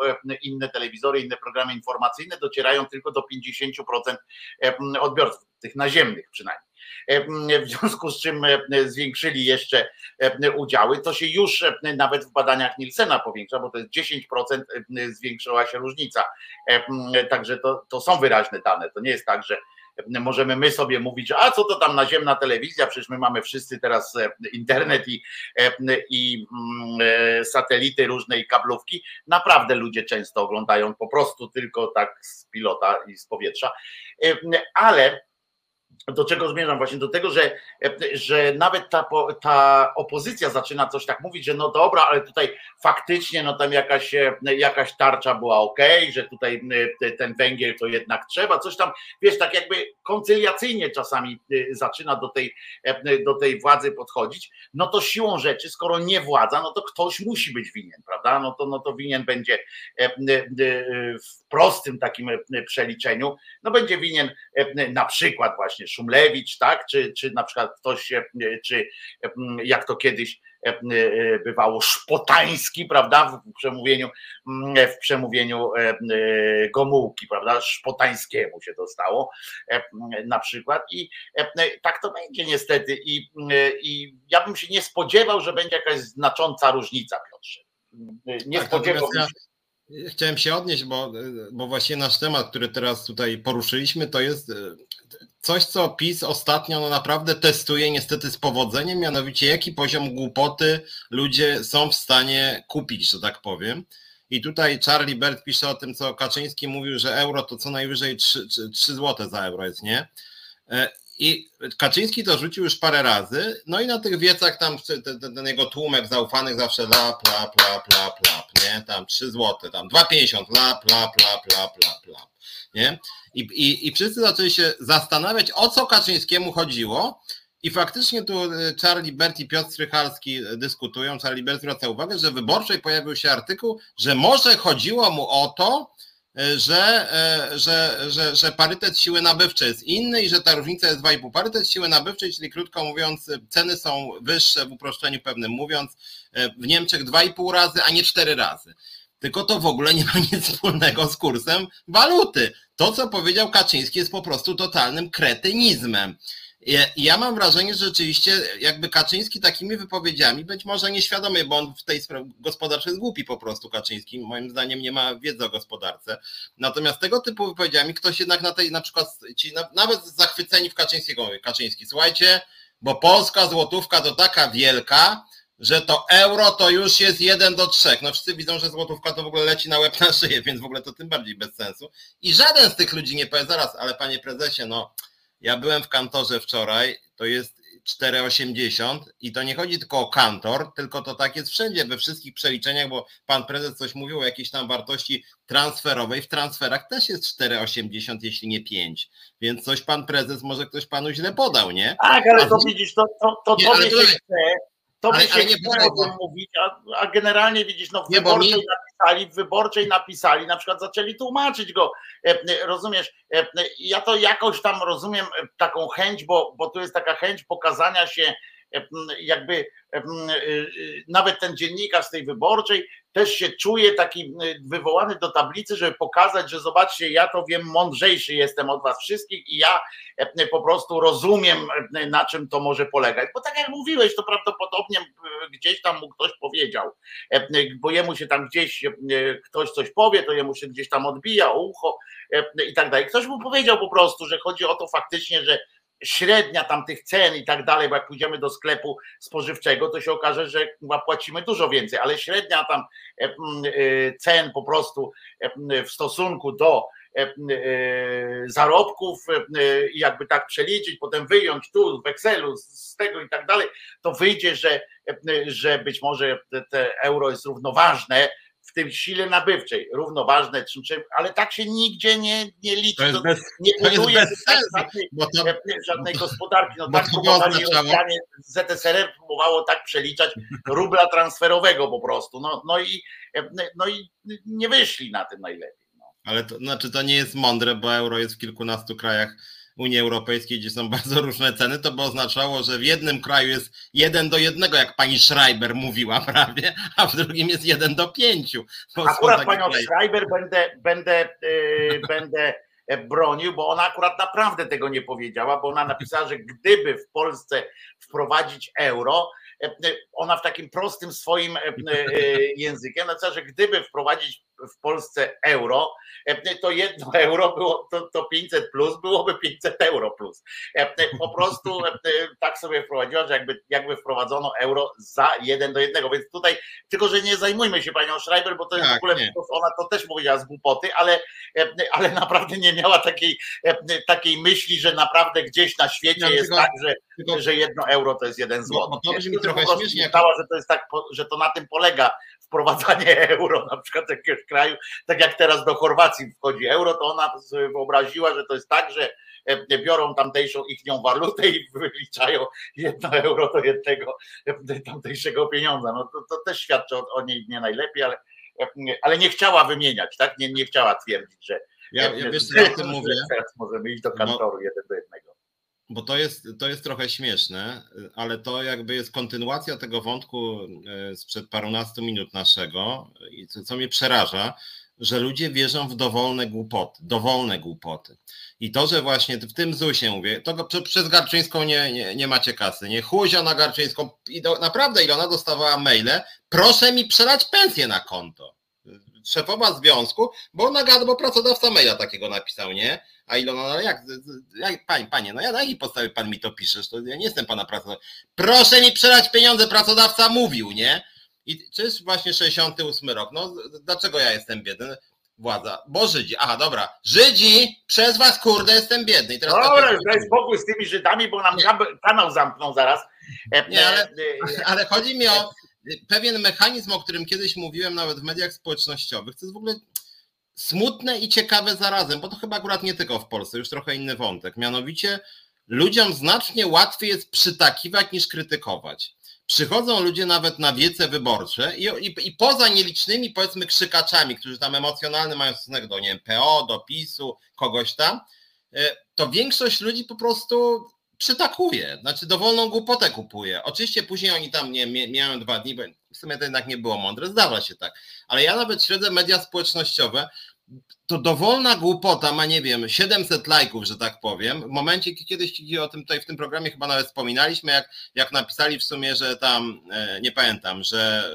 inne telewizory, inne programy informacyjne docierają tylko do 50% odbiorców, tych naziemnych przynajmniej. E, w związku z czym e, zwiększyli jeszcze e, udziały. To się już nawet w badaniach Nielsena powiększa, bo to jest 10% zwiększyła się różnica. Także to, to są wyraźne dane. To nie jest tak, że możemy my sobie mówić, a co to tam naziemna telewizja, przecież my mamy wszyscy teraz internet i, i satelity różne i kablówki. Naprawdę ludzie często oglądają po prostu tylko tak z pilota i z powietrza, ale do czego zmierzam? Właśnie do tego, że, że nawet ta, ta opozycja zaczyna coś tak mówić, że no dobra, ale tutaj faktycznie no tam jakaś, jakaś tarcza była ok, że tutaj ten węgiel to jednak trzeba, coś tam, wiesz, tak jakby koncyliacyjnie czasami y, zaczyna do tej, do tej władzy podchodzić, no to siłą rzeczy, skoro nie władza, no to ktoś musi być winien, prawda? No to, no to winien będzie w prostym takim przeliczeniu, no będzie winien na przykład właśnie Szumlewicz, tak? Czy, czy na przykład ktoś, e, czy e, jak to kiedyś e, bywało Szpotański, prawda? W przemówieniu, w przemówieniu Gomułki, prawda? Szpotańskiemu się dostało na przykład i tak to będzie niestety i, i ja bym się nie spodziewał, że będzie jakaś znacząca różnica, Piotrze. Nie tak, spodziewałbym się. Chciałem się odnieść, bo, bo właśnie nasz temat, który teraz tutaj poruszyliśmy, to jest coś, co PiS ostatnio no naprawdę testuje niestety z powodzeniem, mianowicie jaki poziom głupoty ludzie są w stanie kupić, że tak powiem. I tutaj Charlie Bert pisze o tym, co Kaczyński mówił, że euro to co najwyżej 3, 3 zł za euro jest, nie? I Kaczyński to rzucił już parę razy, no i na tych wiecach tam ten, ten jego tłumek zaufanych zawsze lap, lap, lap, lap, lap, nie? Tam 3 zł, tam 2,50, lap, lap, lap, lap, lap, lap, nie? I, i, I wszyscy zaczęli się zastanawiać, o co Kaczyńskiemu chodziło. I faktycznie tu e, Charlie Bert i Piotr Strychalski dyskutują. Charlie Bert zwraca uwagę, że w wyborczej pojawił się artykuł, że może chodziło mu o to, że, e, że, że, że parytet siły nabywczej jest inny i że ta różnica jest 2,5. Parytet siły nabywczej, czyli krótko mówiąc, ceny są wyższe w uproszczeniu pewnym mówiąc, w Niemczech 2,5 razy, a nie 4 razy tylko to w ogóle nie ma nic wspólnego z kursem waluty. To, co powiedział Kaczyński, jest po prostu totalnym kretynizmem. Ja mam wrażenie, że rzeczywiście jakby Kaczyński takimi wypowiedziami, być może nieświadomie, bo on w tej sprawie gospodarce jest głupi po prostu Kaczyński, moim zdaniem nie ma wiedzy o gospodarce. Natomiast tego typu wypowiedziami ktoś jednak na tej na przykład ci nawet zachwyceni w Kaczyńskiego Kaczyński, słuchajcie, bo polska złotówka to taka wielka, że to euro to już jest jeden do trzech. No wszyscy widzą, że złotówka to w ogóle leci na łeb na szyję, więc w ogóle to tym bardziej bez sensu. I żaden z tych ludzi nie powie zaraz, ale panie prezesie, no ja byłem w kantorze wczoraj, to jest 4,80 i to nie chodzi tylko o kantor, tylko to tak jest wszędzie, we wszystkich przeliczeniach, bo pan prezes coś mówił o jakiejś tam wartości transferowej. W transferach też jest 4,80, jeśli nie 5. Więc coś pan prezes, może ktoś panu źle podał, nie? Tak, ale to widzisz, to, to, to nie, tobie się chce, to by się nie było mówić, a, a, generalnie widzisz, no w nie, wyborczej mi... napisali, w wyborczej napisali, na przykład zaczęli tłumaczyć go, e, e, rozumiesz, e, ja to jakoś tam rozumiem taką chęć, bo, bo tu jest taka chęć pokazania się jakby nawet ten dziennikarz z tej wyborczej też się czuje taki wywołany do tablicy, żeby pokazać, że zobaczcie, ja to wiem, mądrzejszy jestem od was wszystkich i ja po prostu rozumiem, na czym to może polegać. Bo tak jak mówiłeś, to prawdopodobnie gdzieś tam mu ktoś powiedział, bo jemu się tam gdzieś ktoś coś powie, to jemu się gdzieś tam odbija o ucho i tak dalej. Ktoś mu powiedział po prostu, że chodzi o to faktycznie, że średnia tam tych cen i tak dalej, bo jak pójdziemy do sklepu spożywczego, to się okaże, że płacimy dużo więcej, ale średnia tam e, e, cen po prostu e, w stosunku do zarobków i jakby tak przeliczyć, potem wyjąć tu w Excelu z tego i tak dalej, to wyjdzie, że, że być może te euro jest równoważne w tym sile nabywczej, równoważne, czym, czym, ale tak się nigdzie nie, nie liczy. To, bez, nie buduje to żadnej, to, żadnej gospodarki. No tak próbowali Rosjanie, ZSRR próbowało tak przeliczać rubla transferowego po prostu. No, no, i, no i nie wyszli na tym najlepiej. No. Ale to znaczy to nie jest mądre, bo euro jest w kilkunastu krajach Unii Europejskiej, gdzie są bardzo różne ceny, to by oznaczało, że w jednym kraju jest jeden do jednego, jak pani Schreiber mówiła, prawie, a w drugim jest jeden do pięciu. Akurat panią kraje. Schreiber będę, będę, yy, będę e, bronił, bo ona akurat naprawdę tego nie powiedziała, bo ona napisała, że gdyby w Polsce wprowadzić euro, e, ona w takim prostym swoim językiem, napisała, że gdyby wprowadzić w Polsce euro, e, to jedno euro było, to, to 500 plus byłoby 500 euro plus. E, po prostu e, tak sobie wprowadziła, że jakby, jakby wprowadzono euro za jeden do jednego, więc tutaj, tylko że nie zajmujmy się panią Schreiber, bo to jest tak, w ogóle, nie. ona to też powiedziała z głupoty, ale, ale naprawdę nie miała takiej, takiej myśli, że naprawdę gdzieś na świecie no, jest tylko, tak, że, tylko, że jedno euro to jest jeden złoty. No, to brzmi trochę śmiesznie. że to jest tak, że to na tym polega wprowadzanie euro na przykład jakiegoś kraju, tak jak teraz do Chorwacji wchodzi euro, to ona sobie wyobraziła, że to jest tak, że e, biorą tamtejszą ichnią walutę i wyliczają jedno euro do jednego e, tamtejszego pieniądza. No to, to też świadczy o, o, niej nie najlepiej, ale, e, ale nie chciała wymieniać, tak? Nie, nie chciała twierdzić, że ja, ja wiesz, ja o tym mówię. Teraz możemy iść do kantoru no, jeden do jednego bo to jest, to jest trochę śmieszne, ale to jakby jest kontynuacja tego wątku e, sprzed parunastu minut naszego i co, co mnie przeraża, że ludzie wierzą w dowolne głupoty, dowolne głupoty. I to, że właśnie w tym ZUSie mówię, to przez Garczyńską nie, nie, nie macie kasy, nie chuzia na Garczyńską i do, naprawdę dostawała maile, proszę mi przelać pensję na konto. Szefowa związku, bo ona bo pracodawca maila takiego napisał, nie? A Ilona, no jak, jak panie, panie, no ja na jakiej podstawie pan mi to piszesz? To ja nie jestem pana pracodawcą. Proszę mi przelać pieniądze, pracodawca mówił, nie? I czy jest właśnie 68 rok? No dlaczego ja jestem biedny? Władza, bo Żydzi. Aha, dobra. Żydzi, przez was kurde jestem biedny. I teraz dobra, już daj spokój z tymi Żydami, bo nam nie. kanał zamkną zaraz. E, nie, ale, e, ale chodzi mi o pewien mechanizm, o którym kiedyś mówiłem nawet w mediach społecznościowych. To jest w ogóle smutne i ciekawe zarazem, bo to chyba akurat nie tylko w Polsce, już trochę inny wątek. Mianowicie ludziom znacznie łatwiej jest przytakiwać niż krytykować. Przychodzą ludzie nawet na wiece wyborcze i, i, i poza nielicznymi, powiedzmy, krzykaczami, którzy tam emocjonalny mają stosunek do nie wiem, PO, do PiSu, kogoś tam, e, to większość ludzi po prostu przytakuje, znaczy dowolną głupotę kupuje. Oczywiście później oni tam nie miałem dwa dni, w sumie to jednak nie było mądre, zdarza się tak. Ale ja nawet śledzę media społecznościowe, to dowolna głupota ma, nie wiem, 700 lajków, że tak powiem. W momencie, kiedyś o tym tutaj w tym programie chyba nawet wspominaliśmy, jak, jak napisali w sumie, że tam, e, nie pamiętam, że,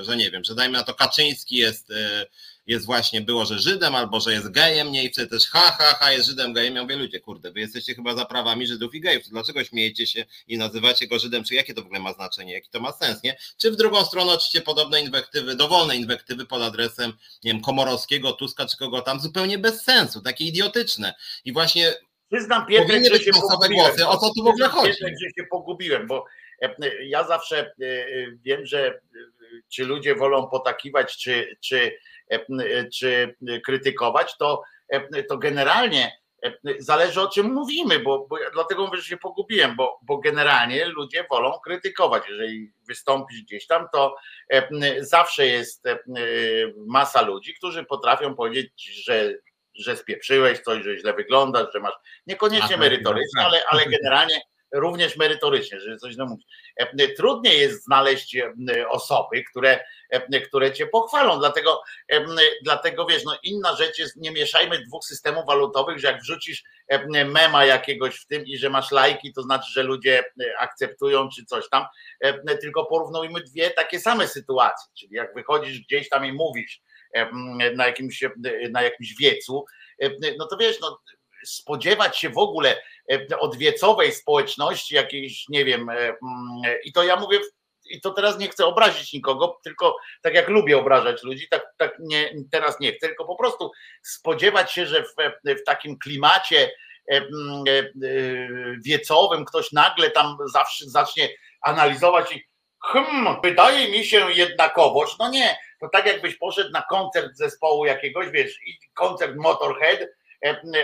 e, że nie wiem, że dajmy na to Kaczyński jest e, jest właśnie, było, że Żydem, albo że jest gejem, nie i wtedy też ha, ha, ha, jest Żydem, gejem. Ja mówię, ludzie, kurde, wy jesteście chyba za prawami Żydów i gejów, to dlaczego śmiejecie się i nazywacie go Żydem, czy jakie to w ogóle ma znaczenie, jaki to ma sens, nie? Czy w drugą stronę oczywiście podobne inwektywy, dowolne inwektywy pod adresem, nie wiem, Komorowskiego, Tuska, czy kogo tam, zupełnie bez sensu, takie idiotyczne. I właśnie Przyznam Pietrek, że się pogubiłem. Głosy. O co tu w ogóle chodzi? Pietrek, że się pogubiłem, bo e, ja zawsze e, wiem, że czy ludzie wolą potakiwać, czy, czy E, czy krytykować, to, e, to generalnie e, zależy o czym mówimy, bo, bo dlatego mówię, że się pogubiłem, bo, bo generalnie ludzie wolą krytykować. Jeżeli wystąpisz gdzieś tam, to zawsze jest masa ludzi, którzy potrafią powiedzieć, że, że spieprzyłeś coś, że źle wyglądasz, że masz niekoniecznie merytorycznie, ale, ale generalnie również merytorycznie, żeby coś namówić. Trudniej jest znaleźć osoby, które, które cię pochwalą, dlatego, dlatego wiesz, no inna rzecz jest, nie mieszajmy dwóch systemów walutowych, że jak wrzucisz mema jakiegoś w tym i że masz lajki, to znaczy, że ludzie akceptują czy coś tam, tylko porównujmy dwie takie same sytuacje, czyli jak wychodzisz gdzieś tam i mówisz na jakimś, na jakimś wiecu, no to wiesz, no spodziewać się w ogóle od wiecowej społeczności jakiejś, nie wiem, i to ja mówię i to teraz nie chcę obrazić nikogo, tylko tak jak lubię obrażać ludzi, tak, tak nie, teraz nie chcę, tylko po prostu spodziewać się, że w, w takim klimacie wiecowym ktoś nagle tam zawsze zacznie analizować i hmm, wydaje mi się jednakowoż, no nie, to tak jakbyś poszedł na koncert zespołu jakiegoś, wiesz, koncert Motorhead,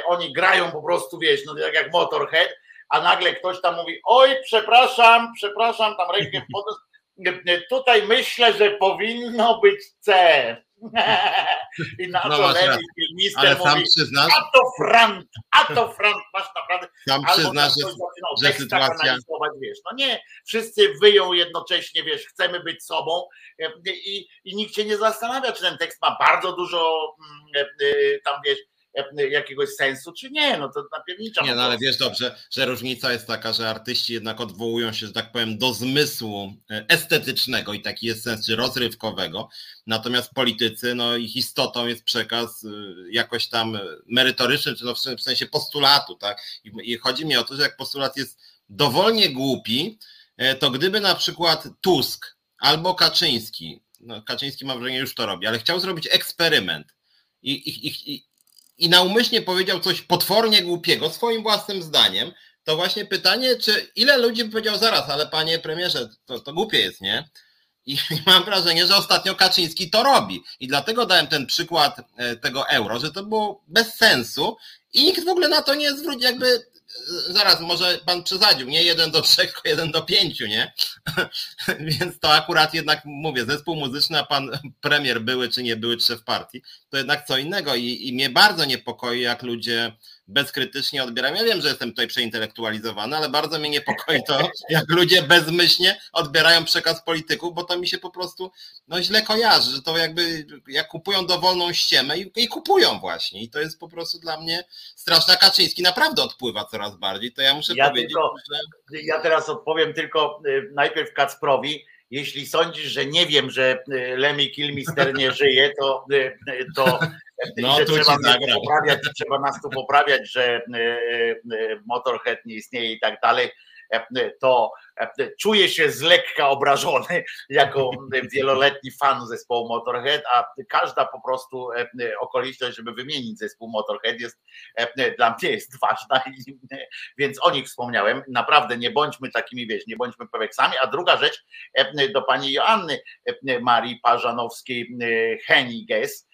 oni grają po prostu, wiesz, no tak jak Motorhead, a nagle ktoś tam mówi, oj, przepraszam, przepraszam, tam rękę podniósł, tutaj myślę, że powinno być C. I na no to lewy filmister mówi, przyznasz, a to front, a to front, masz naprawdę. Sam przyznasz, że, że sytuacja... Wiesz. No nie, wszyscy wyją jednocześnie, wiesz, chcemy być sobą i, i nikt się nie zastanawia, czy ten tekst ma bardzo dużo mm, e, e, tam, wiesz, jakiegoś sensu, czy nie, no to napierniczam. Nie, no ale wiesz dobrze, że różnica jest taka, że artyści jednak odwołują się, że tak powiem, do zmysłu e, estetycznego i taki jest sens, czy rozrywkowego, natomiast politycy, no ich istotą jest przekaz e, jakoś tam merytoryczny, czy no w sensie postulatu, tak, i chodzi mi o to, że jak postulat jest dowolnie głupi, e, to gdyby na przykład Tusk albo Kaczyński, no Kaczyński mam wrażenie już to robi, ale chciał zrobić eksperyment i, i, i, i naumyślnie powiedział coś potwornie głupiego swoim własnym zdaniem, to właśnie pytanie, czy ile ludzi by powiedział zaraz, ale panie premierze, to, to głupie jest, nie? I mam wrażenie, że ostatnio Kaczyński to robi. I dlatego dałem ten przykład e, tego euro, że to było bez sensu i nikt w ogóle na to nie zwrócił, jakby zaraz, może pan przesadził, nie jeden do trzech, tylko jeden do pięciu, nie? Więc to akurat jednak mówię, zespół muzyczny, a pan premier były czy nie były szef partii, to jednak co innego i, i mnie bardzo niepokoi, jak ludzie bezkrytycznie odbieram. Ja wiem, że jestem tutaj przeintelektualizowany, ale bardzo mnie niepokoi to, jak ludzie bezmyślnie odbierają przekaz polityków, bo to mi się po prostu no, źle kojarzy, że to jakby jak kupują dowolną ściemę i, i kupują właśnie. I to jest po prostu dla mnie straszna. Kaczyński naprawdę odpływa coraz bardziej. To ja muszę ja powiedzieć, tylko, że... Ja teraz odpowiem tylko y, najpierw Kacprowi jeśli sądzisz, że nie wiem, że y, Lemmy Kilmister nie żyje, to, y, to no, że trzeba nas, poprawiać, trzeba nas tu poprawiać, że Motorhead nie istnieje i tak dalej, to czuję się z lekka obrażony jako wieloletni fan zespołu Motorhead, a każda po prostu okoliczność, żeby wymienić zespół Motorhead jest dla mnie jest ważna, więc o nich wspomniałem. Naprawdę nie bądźmy takimi, wiesz, nie bądźmy peweksami. A druga rzecz do pani Joanny Marii Parzanowskiej Heniges,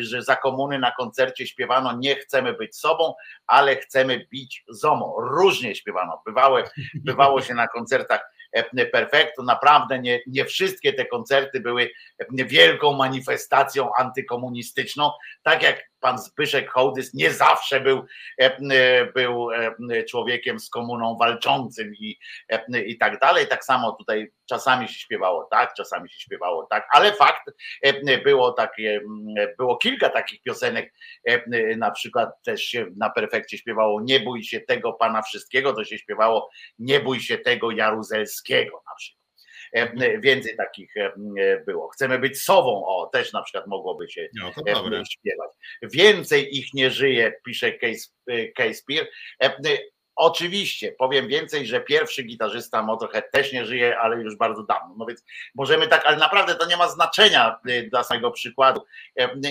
że za komuny na koncercie śpiewano nie chcemy być sobą, ale chcemy bić ZOMO. Różnie śpiewano. Bywało się na koncertach e, Perfektu. Naprawdę nie, nie wszystkie te koncerty były wielką manifestacją antykomunistyczną, tak jak pan Zbyszek Hołdys nie zawsze był, e, e, był człowiekiem z komuną walczącym i, i tak dalej. Tak samo tutaj czasami się śpiewało tak, czasami się śpiewało tak, ale fakt było takie, było kilka takich piosenek, na przykład też się na perfekcie śpiewało Nie bój się tego pana wszystkiego, to się śpiewało Nie bój się tego Jaruzelskiego na przykład. Więcej takich było. Chcemy być sową, o, też na przykład mogłoby się no, śpiewać. Więcej ich nie żyje, pisze Case, Peer. Oczywiście, powiem więcej, że pierwszy gitarzysta Motorhead też nie żyje, ale już bardzo dawno. No więc możemy tak, ale naprawdę to nie ma znaczenia dla samego przykładu.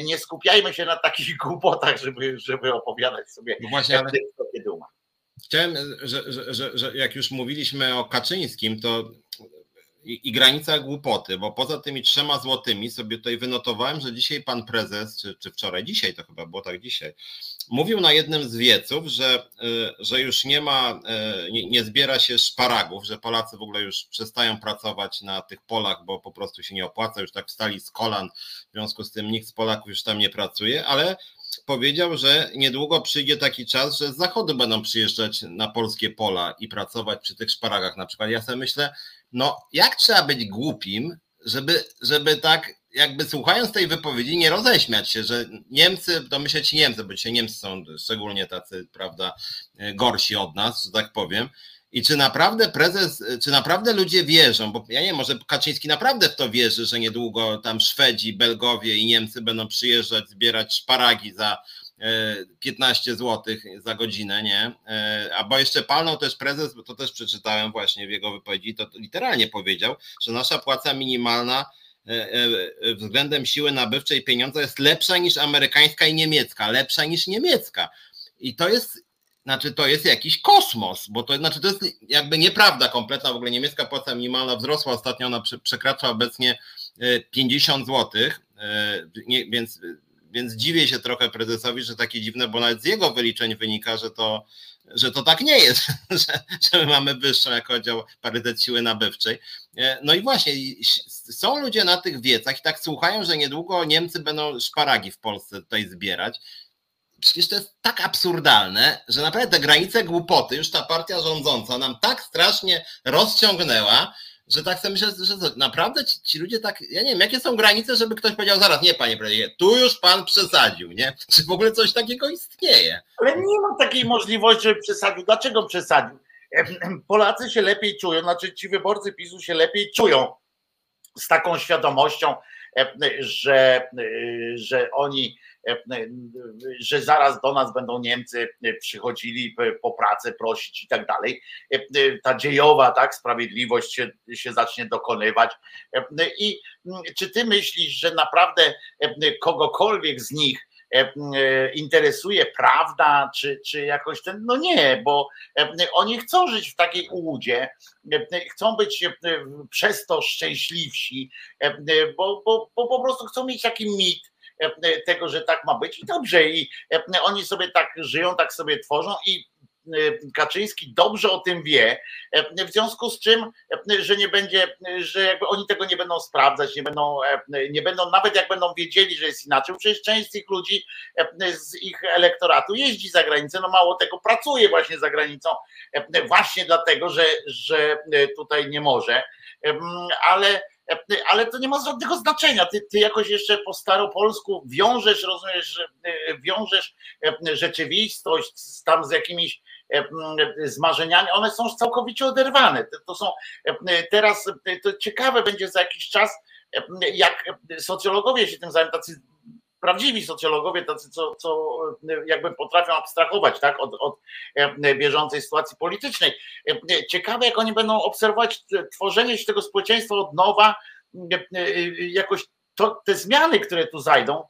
Nie skupiajmy się na takich głupotach, żeby, żeby opowiadać sobie, no właśnie, ale... kiedy Chciałem, że, że, że, że jak już mówiliśmy o Kaczyńskim, to i, i granica głupoty, bo poza tymi trzema złotymi sobie tutaj wynotowałem, że dzisiaj pan prezes, czy, czy wczoraj, dzisiaj to chyba było tak dzisiaj, mówił na jednym z wieców, że, y, że już nie ma, y, nie, nie, zbiera się szparagów, że Polacy w ogóle już przestają pracować na tych polach, bo po prostu się nie opłaca, już tak wstali z kolan, w związku z tym nikt z Polaków już tam nie pracuje, ale powiedział, że niedługo przyjdzie taki czas, że z zachodu będą przyjeżdżać na polskie pola i pracować przy tych szparagach na przykład. Ja sobie myślę, no jak trzeba być głupim, żeby, żeby tak jakby słuchając tej wypowiedzi nie roześmiać się, że Niemcy, ci Niemcy, bo dzisiaj Niemcy są szczególnie tacy, prawda, gorsi od nas, że tak powiem, i czy naprawdę prezes, czy naprawdę ludzie wierzą, bo ja nie wiem, może Kaczyński naprawdę w to wierzy, że niedługo tam Szwedzi, Belgowie i Niemcy będą przyjeżdżać, zbierać szparagi za 15 e, zł za godzinę, nie? E, a bo jeszcze palnął też prezes, bo to też przeczytałem właśnie w jego wypowiedzi, to literalnie powiedział, że nasza płaca minimalna e, względem siły nabywczej pieniądza jest lepsza niż amerykańska i niemiecka, lepsza niż niemiecka. I to jest znaczy to jest jakiś kosmos, bo to znaczy to jest jakby nieprawda kompletna, w ogóle niemiecka płaca minimalna wzrosła ostatnio, ona przekracza obecnie 50 zł, więc, więc dziwię się trochę prezesowi, że takie dziwne, bo nawet z jego wyliczeń wynika, że to, że to tak nie jest, że, że my mamy wyższą jako oddział parytet siły nabywczej. E, no i właśnie, są ludzie na tych wiecach i tak słuchają, że niedługo Niemcy będą szparagi w Polsce tutaj zbierać przecież to jest tak absurdalne, że naprawdę te granice głupoty już ta partia rządząca nam tak strasznie rozciągnęła, że tak sobie myślę, że naprawdę ci, ci, ludzie tak, ja nie wiem, jakie są granice, żeby ktoś powiedział zaraz, nie panie prezydencie, tu już pan przesadził, nie? Czy w ogóle coś takiego istnieje? Ale nie ma takiej możliwości, żeby przesadził. Dlaczego przesadził? Polacy się lepiej czują, znaczy ci wyborcy PiSu się lepiej czują z taką świadomością, że, że oni że zaraz do nas będą Niemcy przychodzili po pracę prosić i tak dalej. Ta dziejowa tak, sprawiedliwość się, się zacznie dokonywać. I czy ty myślisz, że naprawdę kogokolwiek z nich interesuje prawda, czy, czy jakoś ten, no nie, bo oni chcą żyć w takiej ułudzie, chcą być przez to szczęśliwsi, bo, bo, bo po prostu chcą mieć taki mit, E, tego, że tak ma być. I dobrze i e, oni sobie tak żyją, tak sobie tworzą i e, Kaczyński dobrze o tym wie, w związku z czym, że nie będzie, że jakby oni tego nie będą sprawdzać, nie będą, nie będą, nawet jak będą wiedzieli, że jest inaczej, przecież część z tych ludzi z ich elektoratu jeździ za granicę, no mało tego, pracuje właśnie za granicą, właśnie dlatego, że, że tutaj nie może, ale ale to nie ma żadnego znaczenia. Ty, ty jakoś jeszcze po staropolsku wiążesz, rozumiesz, wiążesz rzeczywistość tam z jakimiś z marzeniami, one są całkowicie oderwane. To są teraz, to ciekawe będzie za jakiś czas, jak socjologowie się tym zajmą, tacy prawdziwi socjologowie, tacy, co, co jakby potrafią abstrahować tak, od, od bieżącej sytuacji politycznej. Ciekawe, jak oni będą obserwować tworzenie się tego społeczeństwa od nowa, jakoś to, te zmiany, które tu zajdą,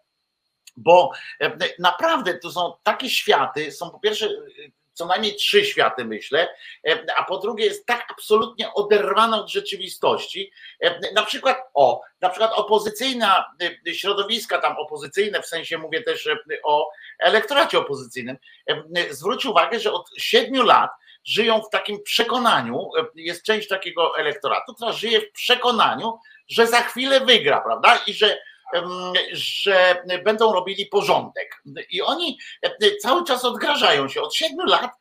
bo naprawdę to są takie światy, są po pierwsze co najmniej trzy światy, myślę, e, a po drugie jest tak absolutnie oderwana od rzeczywistości. E, na przykład, o, na przykład opozycyjna e, środowiska tam opozycyjne, w sensie mówię też o elektoracie opozycyjnym, zwróć uwagę, że od siedmiu lat żyją w takim przekonaniu, jest część takiego elektoratu, która żyje w przekonaniu, że za chwilę wygra, prawda? I że że będą robili porządek. I oni cały czas odgrażają się. Od siedmiu lat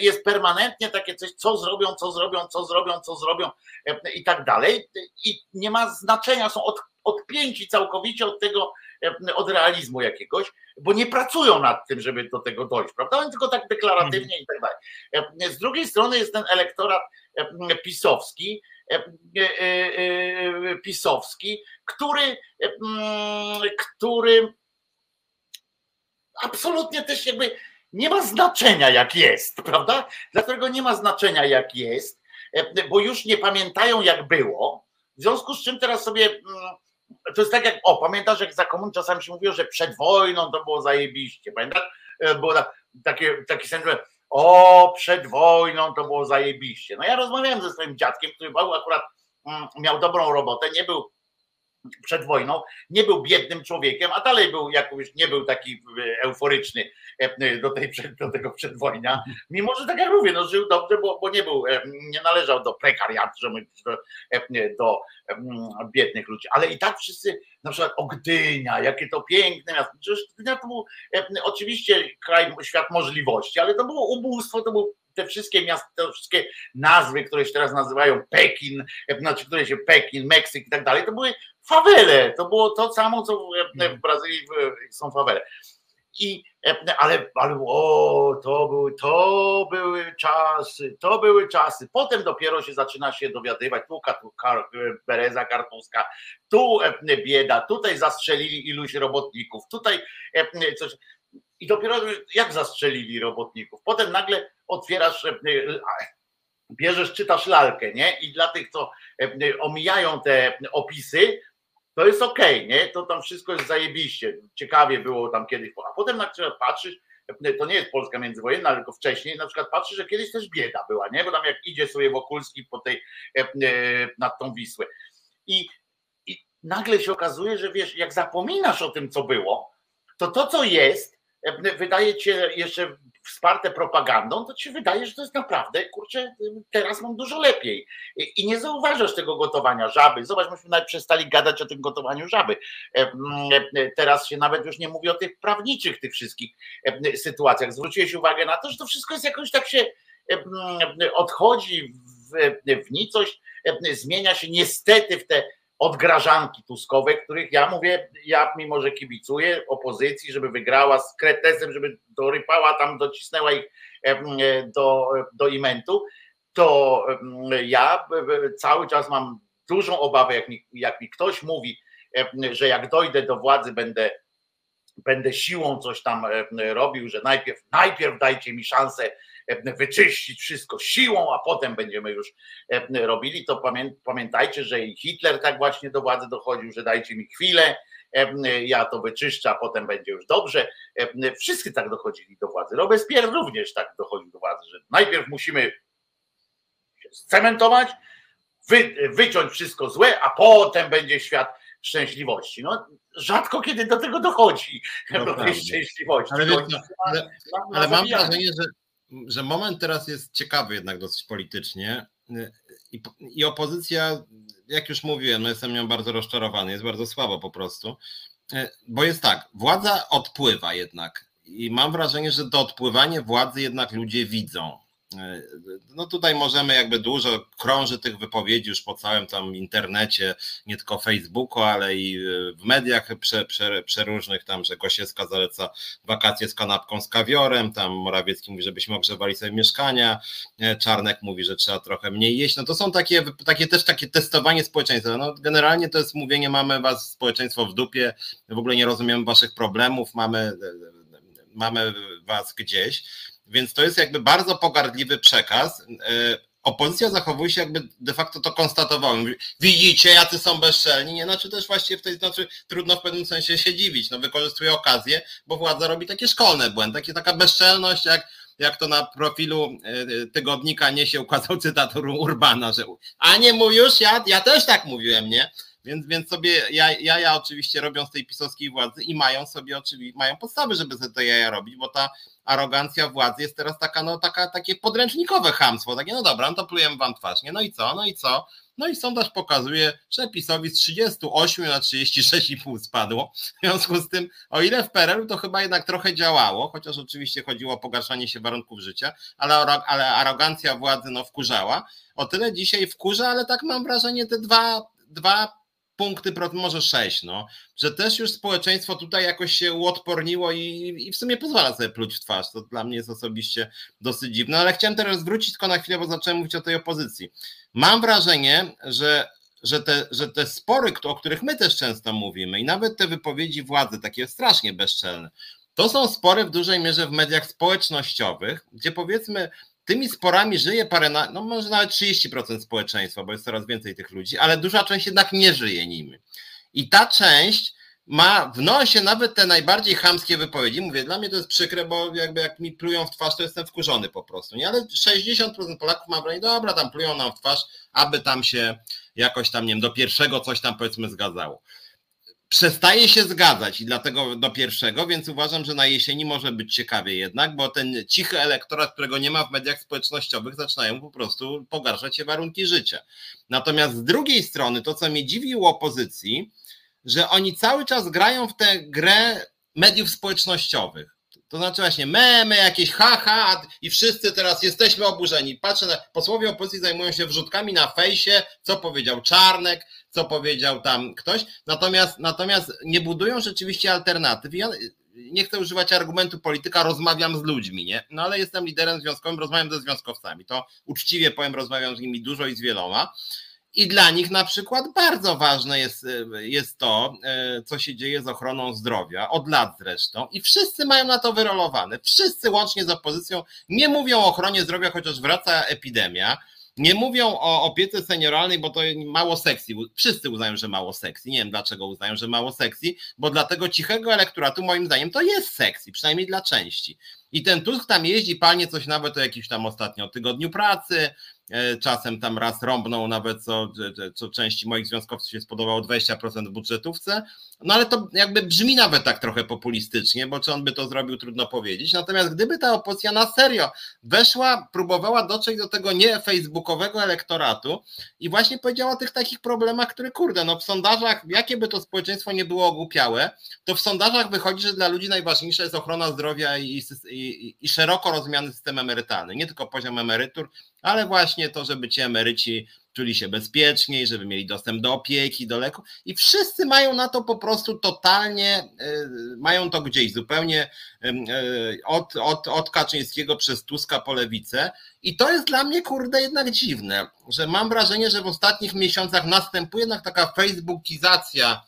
jest permanentnie takie coś, co zrobią, co zrobią, co zrobią, co zrobią i tak dalej. I nie ma znaczenia, są od, odpięci całkowicie od tego, od realizmu jakiegoś, bo nie pracują nad tym, żeby do tego dojść, prawda? Oni tylko tak deklaratywnie i tak dalej. Z drugiej strony jest ten elektorat pisowski, pisowski, który, mm, który absolutnie też jakby nie ma znaczenia, jak jest, prawda? Dlatego nie ma znaczenia, jak jest, bo już nie pamiętają, jak było. W związku z czym teraz sobie. Mm, to jest tak jak, o, pamiętasz, jak za komun czasami się mówiło, że przed wojną to było zajebiście, pamiętasz? E, było takie, taki sentyment, o, przed wojną to było zajebiście. No ja rozmawiałem ze swoim dziadkiem, który był akurat Mm, miał dobrą robotę, nie był przed wojną, nie był biednym człowiekiem, a dalej był jakoś, nie był taki euforyczny do, tej, do tego przedwojnia, mimo że tak jak mówię, no żył dobrze, bo, bo nie był, nie należał do prekariatu, do, do biednych ludzi, ale i tak wszyscy, na przykład o Gdynia, jakie to piękne miasto, przecież Gdynia to był oczywiście kraj, świat możliwości, ale to było ubóstwo, to był te wszystkie miasta, te wszystkie nazwy, które się teraz nazywają Pekin, znaczy które się Pekin, Meksyk i tak dalej, to były fawele. To było to samo, co w mhm. Brazylii są fawele. I, ale, ale o, to były, to były czasy, to były czasy. Potem dopiero się zaczyna się dowiadywać, tu kar, Bereza Kartuska, tu bieda, tutaj zastrzelili iluś robotników, tutaj coś. I dopiero jak zastrzelili robotników. Potem nagle otwierasz, bierzesz, czytasz lalkę, nie? I dla tych, co omijają te opisy, to jest okej, okay, nie? To tam wszystko jest zajebiście. Ciekawie było tam kiedyś, a potem na przykład patrzysz, to nie jest Polska międzywojenna, tylko wcześniej na przykład patrzysz, że kiedyś też bieda była, nie? Bo tam jak idzie sobie Wokulski po tej, e, e, nad tą Wisłę. I, I nagle się okazuje, że wiesz, jak zapominasz o tym, co było, to to, co jest, e, wydaje ci się jeszcze wsparte propagandą, to ci wydaje, że to jest naprawdę, kurczę, teraz mam dużo lepiej. I nie zauważasz tego gotowania żaby. Zobacz, myśmy nawet przestali gadać o tym gotowaniu żaby. Teraz się nawet już nie mówi o tych prawniczych, tych wszystkich sytuacjach. Zwróciłeś uwagę na to, że to wszystko jest jakoś tak się odchodzi w, w nicość, zmienia się niestety w te odgrażanki tuskowe, których ja mówię, ja mimo, że kibicuję opozycji, żeby wygrała z kretesem, żeby dorypała tam, docisnęła ich do, do imentu, to ja cały czas mam dużą obawę, jak mi, jak mi ktoś mówi, że jak dojdę do władzy, będę, będę siłą coś tam robił, że najpierw, najpierw dajcie mi szansę wyczyścić wszystko siłą, a potem będziemy już e, robili, to pamiętajcie, że i Hitler tak właśnie do władzy dochodził, że dajcie mi chwilę, e, ja to wyczyszczę, a potem będzie już dobrze. E, wszyscy tak dochodzili do władzy. Robespierre również tak dochodził do władzy, że najpierw musimy się scementować, wy, wyciąć wszystko złe, a potem będzie świat szczęśliwości. No, rzadko kiedy do tego dochodzi, no do tej szczęśliwości. Ale, ale, ale, ale mam wrażenie, że że moment teraz jest ciekawy jednak dosyć politycznie i, i opozycja, jak już mówiłem, no jestem nią bardzo rozczarowany, jest bardzo słabo po prostu, bo jest tak, władza odpływa jednak i mam wrażenie, że to odpływanie władzy jednak ludzie widzą. E, no tutaj możemy jakby dużo krąży tych wypowiedzi już po całym tam internecie, nie tylko Facebooku, ale i e, w mediach prze, prze, przeróżnych tam, że Gosiewska zaleca wakacje z kanapką z kawiorem, tam Morawiecki mówi, żebyśmy ogrzewali sobie mieszkania, e, Czarnek mówi, że trzeba trochę mniej jeść, no to są takie, takie też takie testowanie społeczeństwa, no generalnie to jest mówienie, mamy was społeczeństwo w dupie, w ogóle nie rozumiemy waszych problemów, mamy, mamy was gdzieś, więc to jest jakby bardzo pogardliwy przekaz. E, opozycja zachowuje się jakby de facto to konstatowała. Mówi, widzicie, jacy są bezczelni. Nie, znaczy też właściwie w tej znaczy trudno w pewnym sensie się dziwić. No wykorzystuje okazję, bo władza robi takie szkolne błędy, takie, taka bezczelność, jak, jak to na profilu e, tygodnika nie się ukazał cytat Urbana, że a nie mówisz, ja, ja też tak mówiłem, nie? Więc, więc sobie ja, ja oczywiście robią z tej pisowskiej władzy i mają sobie oczywiście, mają podstawy, żeby sobie te jaja robić, bo ta arogancja władzy jest teraz taka, no taka, takie podręcznikowe hamstwo, takie no dobra, no to plujemy wam twarz, nie? No i co, no i co? No i sondaż pokazuje, że PiSowi z 38 na 36,5 spadło. W związku z tym, o ile w PRL to chyba jednak trochę działało, chociaż oczywiście chodziło o pogarszanie się warunków życia, ale, ale arogancja władzy no wkurzała. O tyle dzisiaj wkurza, ale tak mam wrażenie, te dwa, dwa punkty, może sześć, no, że też już społeczeństwo tutaj jakoś się uodporniło i, i w sumie pozwala sobie pluć w twarz. To dla mnie jest osobiście dosyć dziwne, ale chciałem teraz wrócić tylko na chwilę, bo zacząłem mówić o tej opozycji. Mam wrażenie, że że te, że te spory, o których my też często mówimy, i nawet te wypowiedzi władzy, takie strasznie bezczelne, to są spory w dużej mierze w mediach społecznościowych, gdzie powiedzmy tymi sporami żyje parę, no może nawet 30% społeczeństwa, bo jest coraz więcej tych ludzi, ale duża część jednak nie żyje nimi. I ta część ma w nosie nawet te najbardziej chamskie wypowiedzi. Mówię, dla mnie to jest przykre, bo jakby jak mi plują w twarz, to jestem wkurzony po prostu. Nie? Ale 60% Polaków ma wrażenie, dobra, tam plują nam w twarz, aby tam się jakoś tam, nie wiem, do pierwszego coś tam powiedzmy zgadzało przestaje się zgadzać i dlatego do pierwszego, więc uważam, że na jesieni może być ciekawie jednak, bo ten cichy elektorat, którego nie ma w mediach społecznościowych, zaczynają po prostu pogarszać się warunki życia. Natomiast z drugiej strony, to co mnie dziwi u opozycji, że oni cały czas grają w tę grę mediów społecznościowych. To znaczy właśnie memy, jakieś haha i wszyscy teraz jesteśmy oburzeni. Patrzę, na, posłowie opozycji zajmują się wrzutkami na fejsie, co powiedział Czarnek, co powiedział tam ktoś, natomiast, natomiast nie budują rzeczywiście alternatyw. Ja nie chcę używać argumentu polityka, rozmawiam z ludźmi, nie? No ale jestem liderem związkowym, rozmawiam ze związkowcami. To uczciwie powiem, rozmawiam z nimi dużo i z wieloma. I dla nich na przykład bardzo ważne jest, jest to, e, co się dzieje z ochroną zdrowia, od lat zresztą, i wszyscy mają na to wyrolowane. Wszyscy łącznie z opozycją nie mówią o ochronie zdrowia, chociaż wraca epidemia nie mówią o opiece senioralnej, bo to mało seksji. Wszyscy uznają, że mało seksji. Nie wiem dlaczego uznają, że mało seksji, bo dla tego cichego elektoratu moim zdaniem to jest seksji, przynajmniej dla części. I ten Tusk tam jeździ, palnie coś nawet o jakimś tam ostatnio tygodniu pracy, czasem tam raz rąbną nawet, co, co części moich związkowców się spodobało 20% w budżetówce, no ale to jakby brzmi nawet tak trochę populistycznie, bo czy on by to zrobił, trudno powiedzieć. Natomiast gdyby ta opozycja na serio weszła, próbowała dotrzeć do tego nie facebookowego elektoratu i właśnie powiedziała o tych takich problemach, które kurde, no w sondażach, jakie by to społeczeństwo nie było ogłupiałe, to w sondażach wychodzi, że dla ludzi najważniejsza jest ochrona zdrowia i, i, i szeroko rozumiany system emerytalny, nie tylko poziom emerytur, ale właśnie to, żeby ci emeryci czuli się bezpieczniej, żeby mieli dostęp do opieki, do leku. I wszyscy mają na to po prostu totalnie, y, mają to gdzieś zupełnie y, od, od, od Kaczyńskiego przez Tuska po lewicę. I to jest dla mnie kurde jednak dziwne, że mam wrażenie, że w ostatnich miesiącach następuje jednak taka facebookizacja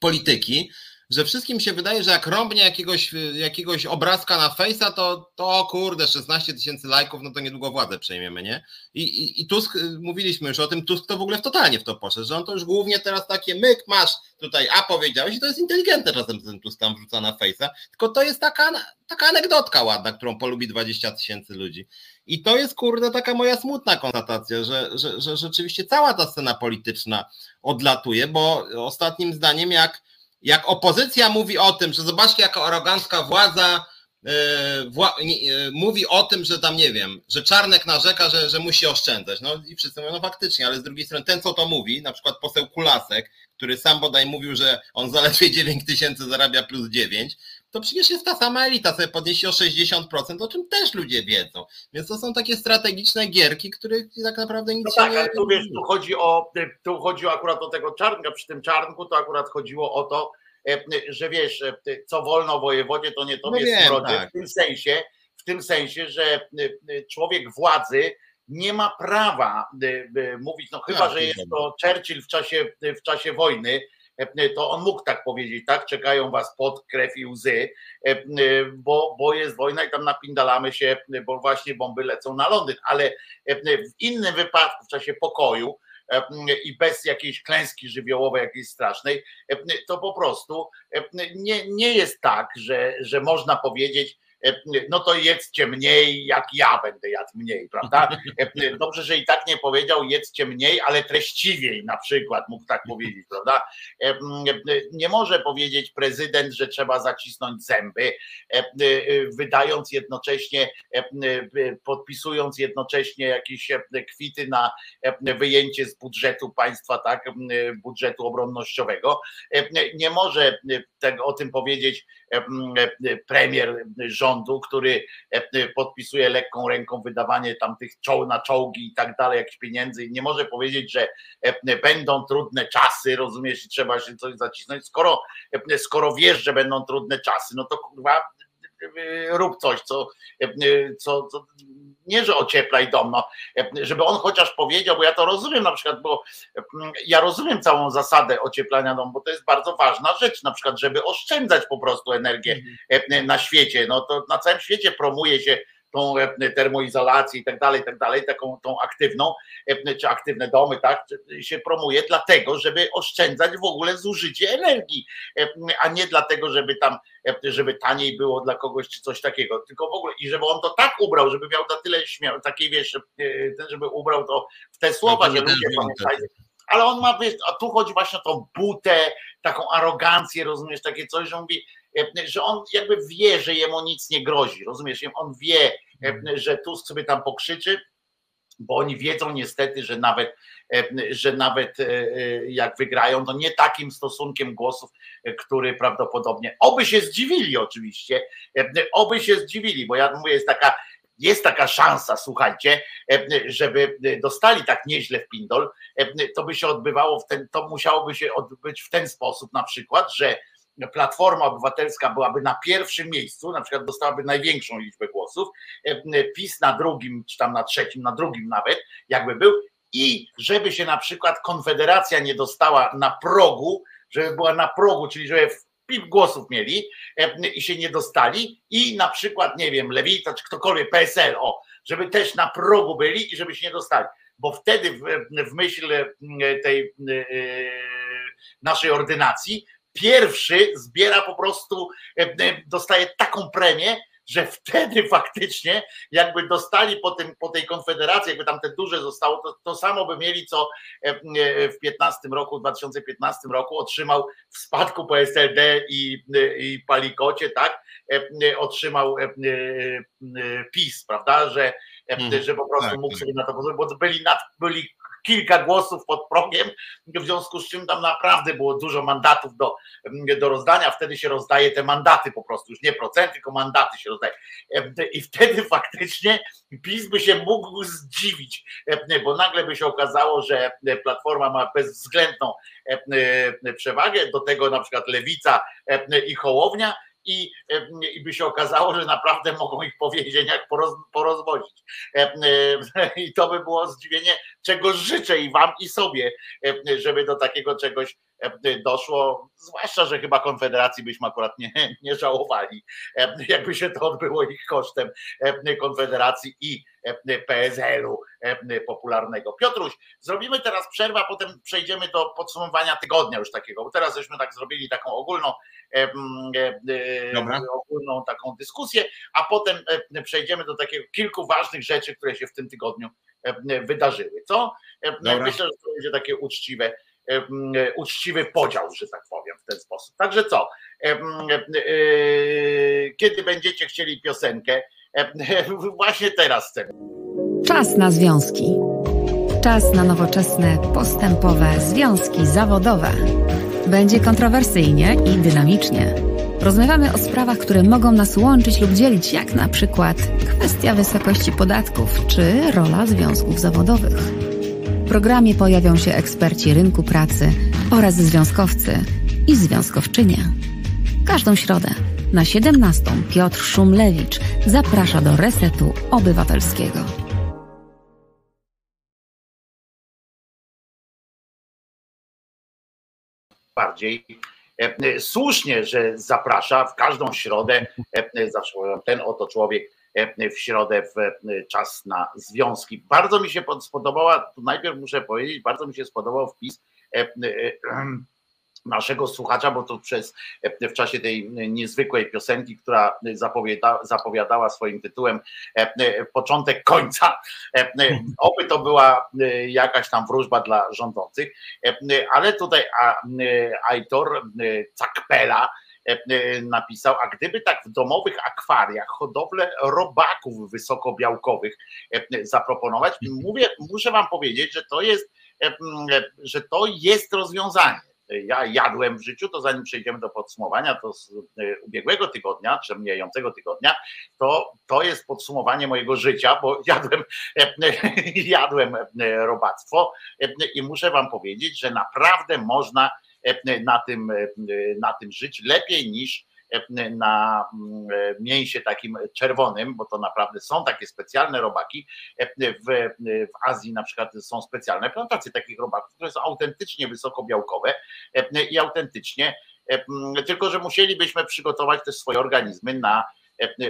polityki, że wszystkim się wydaje, że jak rąbnie jakiegoś, jakiegoś obrazka na fejsa, to, to kurde, 16 tysięcy lajków, no to niedługo władzę przejmiemy, nie? I, i, I Tusk, y, mówiliśmy już o tym, Tusk to w ogóle totalnie w to poszedł, że on to już głównie teraz takie myk, masz tutaj, a powiedziałeś, i to jest inteligentne czasem ten Tusk tam wrzuca na fejsa, tylko to jest taka, taka anegdotka ładna, którą polubi 20 tysięcy ludzi. I to jest, kurde, taka moja smutna konstatacja, że, że, że rzeczywiście cała ta scena polityczna odlatuje, bo ostatnim zdaniem, jak jak opozycja mówi o tym, że zobaczcie, jaka arogancka władza yy, wła, yy, mówi o tym, że tam nie wiem, że Czarnek narzeka, że, że musi oszczędzać. No i wszyscy mówią, no faktycznie, ale z drugiej strony ten, co to mówi, na przykład poseł Kulasek, który sam bodaj mówił, że on zaledwie 9 tysięcy zarabia plus 9, to przecież jest ta sama elita, sobie podniesie o 60%, o czym też ludzie wiedzą. Więc to są takie strategiczne gierki, których tak naprawdę nic no tak, nie... ale tu wiesz, tu chodzi o, tu chodzi akurat o tego czarnka, przy tym czarnku to akurat chodziło o to, e, że wiesz, e, co wolno wojewodzie, to nie tobie no wiem, tak. w tym sensie, w tym sensie, że e, człowiek władzy nie ma prawa mówić, no chyba, tak, że jest to Churchill w czasie, w czasie wojny, to on mógł tak powiedzieć, tak? Czekają was pod krew i łzy, e, e, bo, bo jest wojna i tam napindalamy się, bo właśnie bomby lecą na Londyn, ale w innym wypadku, w czasie pokoju, i bez jakiejś klęski żywiołowej, jakiejś strasznej, to po prostu nie, nie jest tak, że, że można powiedzieć, E, no to jedzcie mniej, jak ja będę jadł mniej, prawda? E, dobrze, że i tak nie powiedział jedzcie mniej, ale treściwiej na przykład mógł tak powiedzieć, prawda? E, nie może powiedzieć prezydent, że trzeba zacisnąć zęby, wydając jednocześnie, podpisując jednocześnie jakieś kwity na wyjęcie z budżetu państwa, tak, budżetu obronnościowego. Nie może o tym powiedzieć premier rządu, który podpisuje lekką ręką wydawanie tam tych czoł na czołgi i tak dalej, jakichś pieniędzy i nie może powiedzieć, że będą trudne czasy, rozumiesz, i trzeba się coś zacisnąć. Skoro, skoro wiesz, że będą trudne czasy, no to kurwa rób coś, co, co, co nie, że ocieplaj dom, no, żeby on chociaż powiedział, bo ja to rozumiem na przykład, bo ja rozumiem całą zasadę ocieplania domu, bo to jest bardzo ważna rzecz, na przykład, żeby oszczędzać po prostu energię mhm. na świecie. No to na całym świecie promuje się tą e, termoizolację i tak dalej, i tak dalej, taką tą aktywną, e, czy aktywne domy, tak, się promuje dlatego, żeby oszczędzać w ogóle zużycie energii, e, a nie dlatego, żeby tam, żeby taniej było dla kogoś, czy coś takiego, tylko w ogóle i żeby on to tak ubrał, żeby miał na tyle śmiał, takiej wiesz, żeby ubrał to w te słowa, no, że ludzie pamiętajcie, ale on ma, wiesz, a tu chodzi właśnie o tą butę, taką arogancję, rozumiesz, takie coś, że mówi, że on jakby wie, że jemu nic nie grozi, rozumiesz, on wie, że Tusk sobie tam pokrzyczy, bo oni wiedzą niestety, że nawet, że nawet jak wygrają, to nie takim stosunkiem głosów, który prawdopodobnie, oby się zdziwili oczywiście, oby się zdziwili, bo ja mówię, jest taka jest taka szansa, słuchajcie, żeby dostali tak nieźle w Pindol, to by się odbywało w ten, to musiałoby się odbyć w ten sposób na przykład, że Platforma Obywatelska byłaby na pierwszym miejscu, na przykład dostałaby największą liczbę głosów, PiS na drugim, czy tam na trzecim, na drugim nawet, jakby był, i żeby się na przykład Konfederacja nie dostała na progu, żeby była na progu, czyli żeby PIP głosów mieli i się nie dostali i na przykład, nie wiem, Lewita czy ktokolwiek, PSL, o, żeby też na progu byli i żeby się nie dostali, bo wtedy w, w myśl tej naszej ordynacji pierwszy zbiera po prostu, dostaje taką premię, że wtedy faktycznie jakby dostali po, tym, po tej konfederacji, jakby tam te duże zostało, to, to samo by mieli, co w 15 roku, 2015 roku otrzymał w spadku po SLD i, i Palikocie, tak, otrzymał PiS, prawda, że, że po prostu tak, mógł tak. sobie na to pozwolić, bo byli, nad, byli kilka głosów pod progiem, w związku z czym tam naprawdę było dużo mandatów do, do rozdania. Wtedy się rozdaje te mandaty po prostu, już nie procenty, tylko mandaty się rozdaje. I wtedy faktycznie PiS by się mógł zdziwić, bo nagle by się okazało, że Platforma ma bezwzględną przewagę, do tego na przykład Lewica i Hołownia i, i by się okazało, że naprawdę mogą ich po więzieniach poroz, porozwozić. I to by było zdziwienie, czego życzę i wam i sobie, żeby do takiego czegoś doszło, zwłaszcza, że chyba Konfederacji byśmy akurat nie, nie żałowali, jakby się to odbyło ich kosztem Konfederacji i PSL-u popularnego. Piotruś, zrobimy teraz przerwę, a potem przejdziemy do podsumowania tygodnia już takiego, bo teraz żeśmy tak zrobili taką ogólną, Dobra. ogólną taką dyskusję, a potem przejdziemy do takiego kilku ważnych rzeczy, które się w tym tygodniu wydarzyły. Co? Dobra. Myślę, że to będzie takie uczciwe uczciwy podział, że tak powiem, w ten sposób. Także co, e, kiedy będziecie chcieli piosenkę, właśnie teraz chcę. Czas na związki. Czas na nowoczesne, postępowe związki zawodowe. Będzie kontrowersyjnie i dynamicznie. Rozmawiamy o sprawach, które mogą nas łączyć lub dzielić, jak na przykład kwestia wysokości podatków czy rola związków zawodowych programie pojawią się eksperci rynku pracy oraz związkowcy i związkowczynie. Każdą środę na 17 Piotr Szumlewicz zaprasza do Resetu Obywatelskiego. Bardziej e, e, słusznie, że zaprasza w każdą środę, e, zawsze ten oto człowiek w środę w e, czas na związki. Bardzo mi się spodobała, tu najpierw muszę powiedzieć, bardzo mi się spodobał wpis e, naszego słuchacza, bo to przez w czasie tej niezwykłej piosenki, która zapowiada, zapowiadała swoim tytułem początek końca. Oby to była jakaś tam wróżba dla rządzących, ale tutaj Aitor Cakpela E, e, napisał, a gdyby tak w domowych akwariach hodowlę robaków wysokobiałkowych e, zaproponować, mówię, muszę wam powiedzieć, że to jest, że to jest rozwiązanie. Ja jadłem w życiu, to zanim przejdziemy do podsumowania, to z ubiegłego tygodnia, czy mijającego tygodnia, to, to jest podsumowanie mojego życia, bo jadłem, jadłem robactwo i muszę wam powiedzieć, że naprawdę można E, na tym, e, na tym żyć lepiej niż e, na mm, mięsie takim czerwonym, bo to naprawdę są takie specjalne robaki. W, w Azji na przykład są specjalne plantacje takich robaków, które są autentycznie wysokobiałkowe i autentycznie, tylko że musielibyśmy przygotować też swoje organizmy na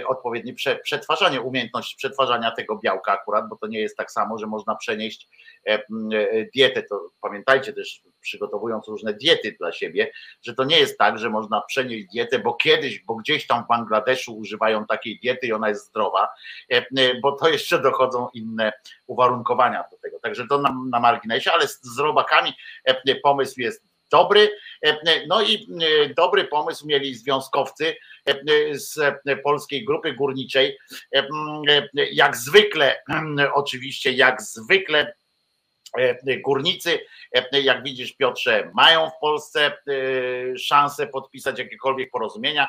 odpowiednie przetwarzanie, umiejętność przetwarzania tego białka akurat, bo to nie jest tak samo, że można przenieść dietę. To pamiętajcie też, przygotowując różne diety dla siebie, że to nie jest tak, że można przenieść dietę, bo kiedyś, bo gdzieś tam w Bangladeszu używają takiej diety i ona jest zdrowa, bo to jeszcze dochodzą inne uwarunkowania do tego. Także to na, na marginesie, ale z, z robakami pomysł jest dobry. No i dobry pomysł mieli związkowcy z polskiej grupy górniczej. Jak zwykle, oczywiście, jak zwykle E, górnicy, e, jak widzisz, Piotrze, mają w Polsce e, szansę podpisać jakiekolwiek porozumienia.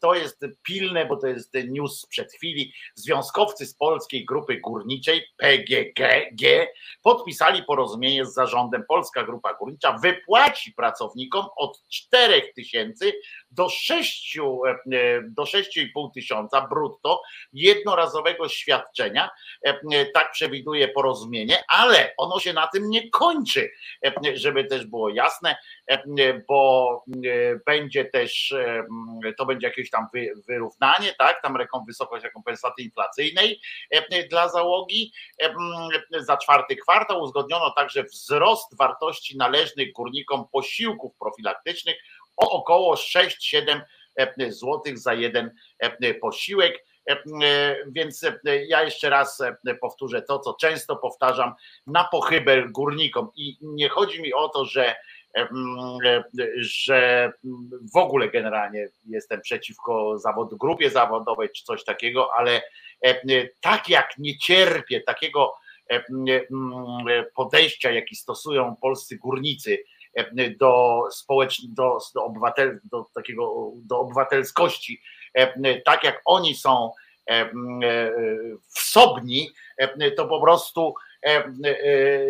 To jest pilne, bo to jest news sprzed chwili. Związkowcy z polskiej grupy górniczej PGG podpisali porozumienie z zarządem. Polska Grupa Górnicza wypłaci pracownikom od 4 tysięcy do 6, do 6,5 tysiąca brutto jednorazowego świadczenia. Tak przewiduje porozumienie, ale ono ono się na tym nie kończy, e, żeby też było jasne, e, bo e, będzie też, to będzie jakieś tam wyrównanie, tak, tam wysokość rekompensaty inflacyjnej dla załogi. Za czwarty kwartał uzgodniono także wzrost wartości należnych górnikom posiłków profilaktycznych o około 6-7 zł za jeden posiłek. E, e, więc e, ja jeszcze raz powtórzę to, co często powtarzam, na pochybel górnikom. I nie chodzi mi o to, że że w ogóle generalnie jestem przeciwko zawod, grupie zawodowej czy coś takiego, ale tak jak nie cierpię takiego podejścia, jaki stosują polscy górnicy do społecznych, do, do, obywatel, do takiego, do obywatelskości tak jak oni są e, e, wsobni, to po prostu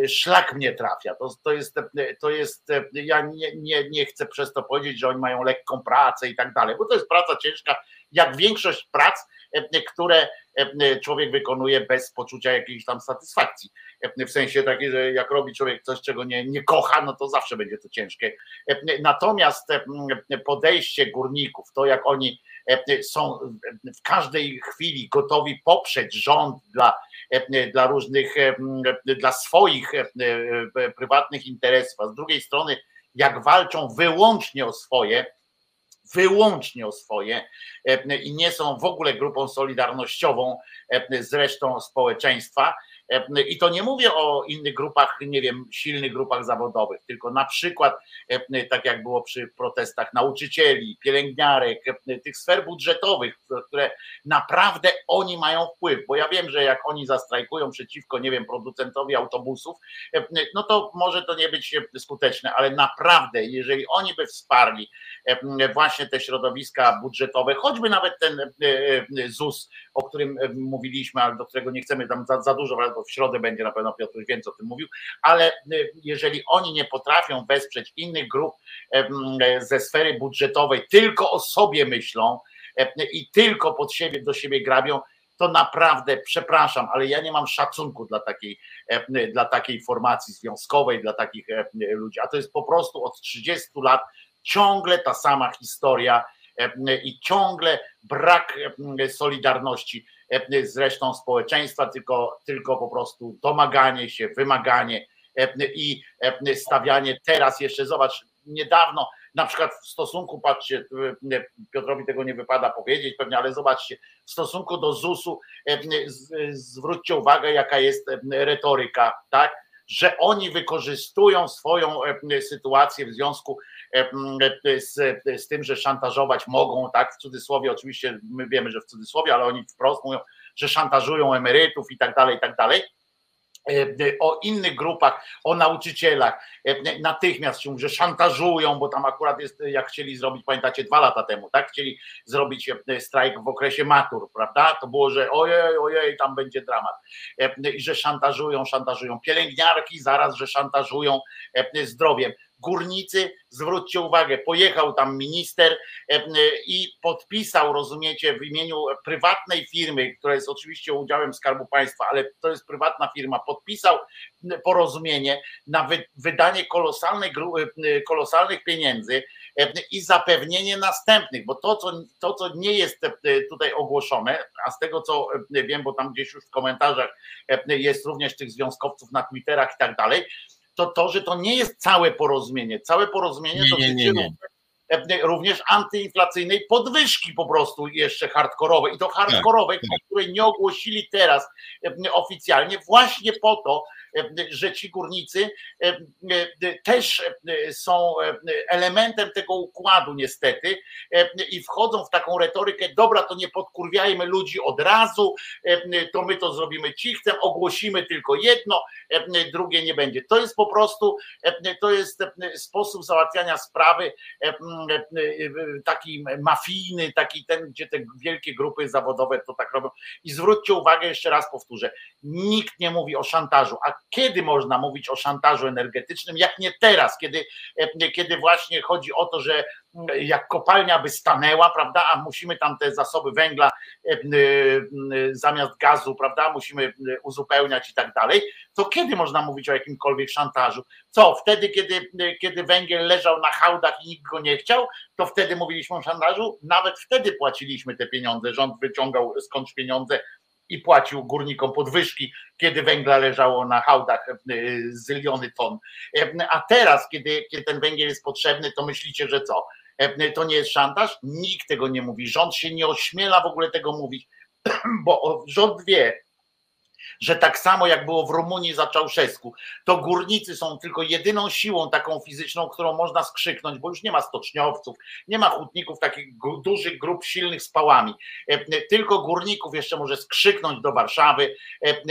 szlak mnie trafia. To, to, jest, to jest, ja nie, nie, nie chcę przez to powiedzieć, że oni mają lekką pracę i tak dalej, bo to jest praca ciężka, jak większość prac, które człowiek wykonuje bez poczucia jakiejś tam satysfakcji. W sensie takiej, że jak robi człowiek coś, czego nie, nie kocha, no to zawsze będzie to ciężkie. Natomiast podejście górników, to jak oni są w każdej chwili gotowi poprzeć rząd dla, dla różnych, dla swoich prywatnych interesów, a z drugiej strony, jak walczą wyłącznie o swoje, wyłącznie o swoje i nie są w ogóle grupą solidarnościową z resztą społeczeństwa, E, I to nie mówię o innych grupach, nie wiem, silnych grupach zawodowych, tylko na przykład, e, tak jak było przy protestach nauczycieli, pielęgniarek, e, tych sfer budżetowych, które naprawdę oni mają wpływ, bo ja wiem, że jak oni zastrajkują przeciwko, nie wiem, producentowi autobusów, no to może to nie być skuteczne, ale naprawdę, jeżeli oni by wsparli właśnie te środowiska budżetowe, choćby nawet ten ZUS, o którym mówiliśmy, ale do którego nie chcemy tam za, za dużo bo w środę będzie na pewno Piotr więcej o tym mówił, ale y, jeżeli oni nie potrafią wesprzeć innych grup ze sfery budżetowej, tylko o sobie myślą i tylko pod siebie do siebie grabią, to naprawdę przepraszam, ale ja nie mam szacunku dla takiej, dla takiej formacji związkowej, dla takich ludzi. A to jest po prostu od 30 lat ciągle ta sama historia i ciągle brak solidarności z resztą społeczeństwa, tylko, tylko po prostu domaganie się, wymaganie i stawianie teraz jeszcze, zobacz, niedawno, na przykład w stosunku, patrzcie, Piotrowi tego nie wypada powiedzieć pewnie, ale zobaczcie, w stosunku do ZUS-u zwróćcie uwagę, jaka jest retoryka, tak? że oni wykorzystują swoją e, sytuację w związku e, z, z tym, że szantażować mogą, tak, w cudzysłowie, oczywiście my wiemy, że w cudzysłowie, ale oni wprost mówią, że szantażują emerytów i tak dalej, i tak dalej E, o innych grupach, o nauczycielach, e, natychmiast się że szantażują, bo tam akurat jest, jak chcieli zrobić, pamiętacie, dwa lata temu, tak? Chcieli zrobić e, strajk w okresie matur, prawda? To było, że ojej, ojej, tam będzie dramat. I że szantażują, szantażują pielęgniarki, zaraz, że szantażują zdrowiem górnicy, zwróćcie uwagę, pojechał tam minister i podpisał, rozumiecie, w imieniu prywatnej firmy, która jest oczywiście udziałem Skarbu Państwa, ale to jest prywatna firma, podpisał porozumienie na wydanie kolosalnej, kolosalnych pieniędzy i zapewnienie następnych, bo to co, to, co nie jest tutaj ogłoszone, a z tego co wiem, bo tam gdzieś już w komentarzach jest również tych związkowców na Twitterach i tak dalej, to to, że to nie jest całe porozumienie. Całe porozumienie Nie, dotyczy nie, nie, nie. również- również antyinflacyjnej podwyżki po prostu jeszcze hardkorowej i to hardkorowej, tak. której nie ogłosili teraz e, oficjalnie właśnie po to, e, że ci górnicy e, e, też e, są elementem tego układu niestety i wchodzą w taką retorykę, dobra, to nie podkurwiajmy ludzi od razu, to my to zrobimy cichcem, ogłosimy tylko jedno, drugie nie będzie. To jest po prostu, to jest sposób załatwiania sprawy taki mafijny, taki ten, gdzie te wielkie grupy zawodowe to tak robią. I zwróćcie uwagę, jeszcze raz powtórzę, nikt nie mówi o szantażu. A kiedy można mówić o szantażu energetycznym, jak nie teraz, kiedy, e, kiedy właśnie chodzi o to, że mm, jak kopalnia by stanęła, prawda, a musimy tam te zasoby węgla e, e, zamiast gazu, prawda, musimy uzupełniać i tak dalej, to kiedy można mówić o jakimkolwiek szantażu? Co, wtedy, kiedy, kiedy węgiel leżał na hałdach i nikt go nie chciał, to wtedy mówiliśmy o szantażu? Nawet wtedy płaciliśmy te pieniądze, rząd wyciągał skądś pieniądze i płacił górnikom podwyżki, kiedy węgla leżało na hałdach e, zyliony ton. E, A teraz, kiedy, kiedy ten węgiel jest potrzebny, to myślicie, że co? E, To nie jest szantaż? Nikt tego nie mówi. Rząd się nie ośmiela w ogóle tego mówić, bo rząd wie, że tak samo jak było w Rumunii za Czałszewsku, to górnicy są tylko jedyną siłą taką fizyczną, którą można skrzyknąć, bo już nie ma stoczniowców, nie ma hutników takich dużych grup silnych z pałami. E, Tylko górników jeszcze może skrzyknąć do Warszawy, e, e,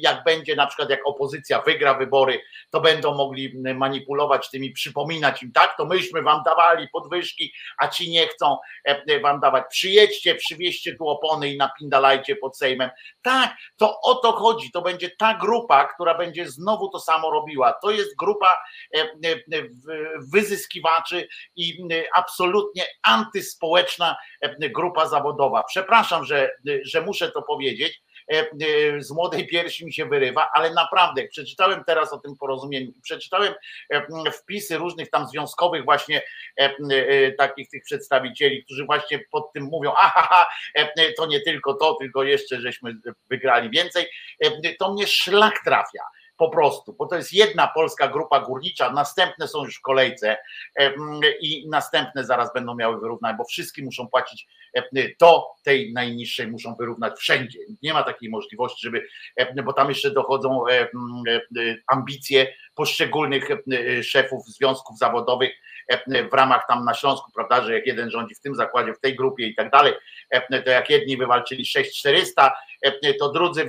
jak będzie na przykład jak opozycja wygra wybory, to będą mogli manipulować tymi, przypominać im, tak, to myśmy wam dawali podwyżki, a ci nie chcą e, wam dawać. Przyjedźcie, przywieźcie tu opony i napindalajcie pod Sejmem. Tak, to o to chodzi. To będzie ta grupa, która będzie znowu to samo robiła. To jest grupa e, e, w- wyzyskiwaczy i e, absolutnie antyspołeczna e, grupa zawodowa. Przepraszam, że, że muszę to powiedzieć. E, e, Z młodej piersi mi się wyrywa, ale naprawdę, przeczytałem teraz o tym porozumieniu, przeczytałem e, wpisy różnych tam związkowych, właśnie takich tych przedstawicieli, którzy właśnie pod tym mówią, aha, to nie tylko to, tylko jeszcze żeśmy wygrali więcej, to mnie szlak trafia. Po prostu, bo to jest jedna polska grupa górnicza, następne są już w kolejce i następne zaraz będą miały wyrównać, bo wszystkie muszą płacić do tej najniższej, muszą wyrównać wszędzie. Nie ma takiej możliwości, żeby, bo tam jeszcze dochodzą ambicje poszczególnych szefów związków zawodowych w ramach tam na Śląsku, prawda, że jak jeden rządzi w tym zakładzie, w tej grupie i tak dalej, e, to jak jedni wywalczyli 6400, e, to drudzy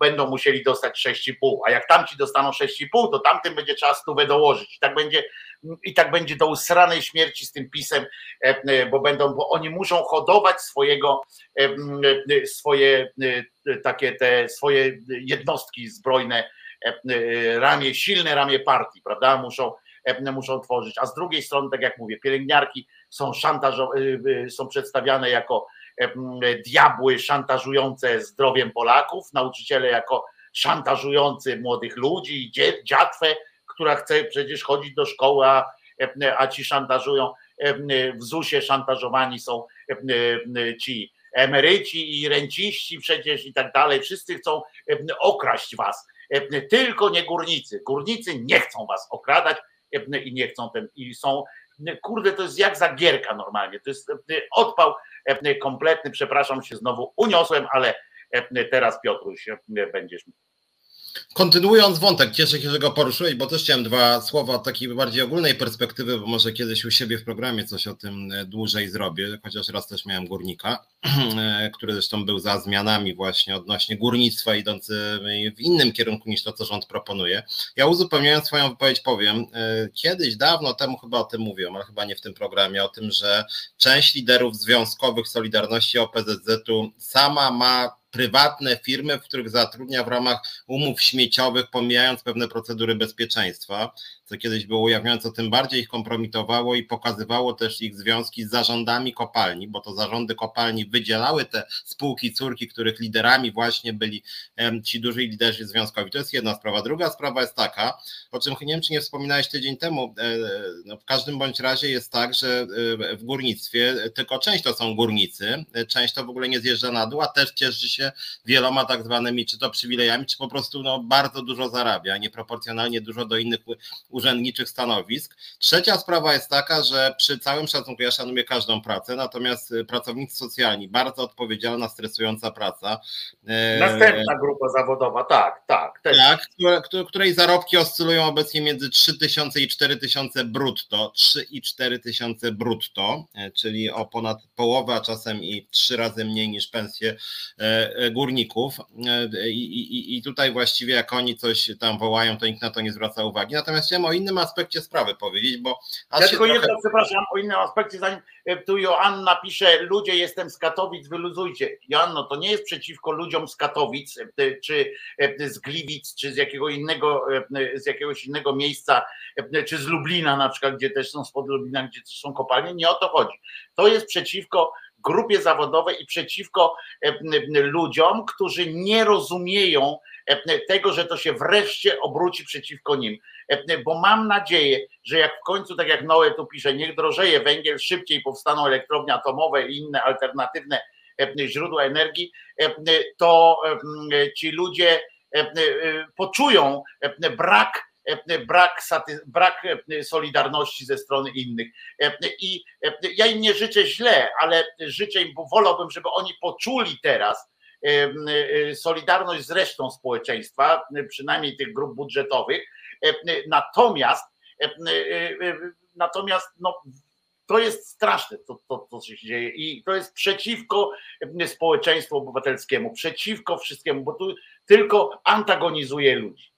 będą musieli dostać 6,5, a jak tamci dostaną 6,5, to tamtym będzie trzeba stówę dołożyć. I tak będzie, i tak będzie do usranej śmierci z tym pisem, e, bo będą, bo oni muszą hodować swojego, e, e, swoje e, takie te swoje jednostki zbrojne, e, e, ramię, silne ramię partii, prawda? Muszą, e, muszą tworzyć. A z drugiej strony, tak jak mówię, pielęgniarki są szantażowane, są przedstawiane jako diabły szantażujące zdrowiem Polaków, nauczyciele jako szantażujący młodych ludzi, dziatwę, która chce przecież chodzić do szkoły, a, a ci szantażują. W ZUS-ie szantażowani są ci emeryci i renciści przecież i tak dalej. Wszyscy chcą okraść was. Tylko nie górnicy. Górnicy nie chcą was okradać i nie chcą ten, i są kurde, to jest jak zagierka normalnie. To jest e, odpał e, kompletny. Przepraszam, się znowu uniosłem, ale e, teraz Piotruś będziesz. Kontynuując wątek, cieszę się, że go poruszyłeś, bo też chciałem dwa słowa od takiej bardziej ogólnej perspektywy, bo może kiedyś u siebie w programie coś o tym e, dłużej zrobię, chociaż raz też miałem górnika, e, który zresztą był za zmianami właśnie odnośnie górnictwa idący w innym kierunku niż to, co rząd proponuje. Ja uzupełniając swoją wypowiedź powiem, e, kiedyś, dawno temu chyba o tym mówiłem, ale chyba nie w tym programie, o tym, że część liderów związkowych Solidarności OPZZ-u sama ma prywatne firmy, w których zatrudnia w ramach umów śmieciowych, pomijając pewne procedury bezpieczeństwa, co kiedyś było ujawnione, co tym bardziej ich kompromitowało i pokazywało też ich związki z zarządami kopalni, bo to zarządy kopalni wydzielały te spółki córki, których liderami właśnie byli ci duży liderzy związkowi. To jest jedna sprawa. Druga sprawa jest taka, o czym nie wiem, czy nie wspominałeś tydzień temu, e, no w każdym bądź razie jest tak, że e, w górnictwie tylko część to są górnicy, część to w ogóle nie zjeżdża na dół, a też cieszy się wieloma tak zwanymi, czy to przywilejami, czy po prostu no, bardzo dużo zarabia, nieproporcjonalnie dużo do innych urzędniczych stanowisk. Trzecia sprawa jest taka, że przy całym szacunku, ja szanuję każdą pracę, natomiast pracownicy socjalni, bardzo odpowiedzialna, stresująca praca. E, Następna grupa zawodowa, tak, tak. Też. Tak, której zarobki oscylują obecnie między 3000 i 4000 brutto, 3 i 4000 brutto, e, czyli o ponad połowę, a czasem i trzy razy mniej niż pensje e, górników. I, i, I tutaj właściwie jak oni coś tam wołają, to nikt na to nie zwraca uwagi. Natomiast chciałem o innym aspekcie sprawy powiedzieć, bo. Ja tylko trochę... jedno, przepraszam, o innym aspekcie, zanim tu Joanna pisze, ludzie jestem z Katowic, wyluzujcie. Joanno, to nie jest przeciwko ludziom z Katowic, czy z Gliwic, czy z jakiego innego, z jakiegoś innego miejsca, czy z Lublina na przykład, gdzie też są spod Lublina, gdzie też są kopalnie. Nie o to chodzi. To jest przeciwko grupie zawodowej i przeciwko ludziom, którzy nie rozumieją tego, że to się wreszcie obróci przeciwko nim. Bo mam nadzieję, że jak w końcu, tak jak Noe tu pisze, niech drożeje węgiel, szybciej powstaną elektrownie atomowe i inne alternatywne źródła energii, to ci ludzie poczują brak brak, brak solidarności ze strony innych. I ja im nie życzę źle, ale życzę im, bo wolałbym, żeby oni poczuli teraz solidarność z resztą społeczeństwa, przynajmniej tych grup budżetowych. Natomiast natomiast no, to jest straszne, to, to, to, co się dzieje i to jest przeciwko społeczeństwu obywatelskiemu, przeciwko wszystkiemu, bo tu tylko antagonizuje ludzi.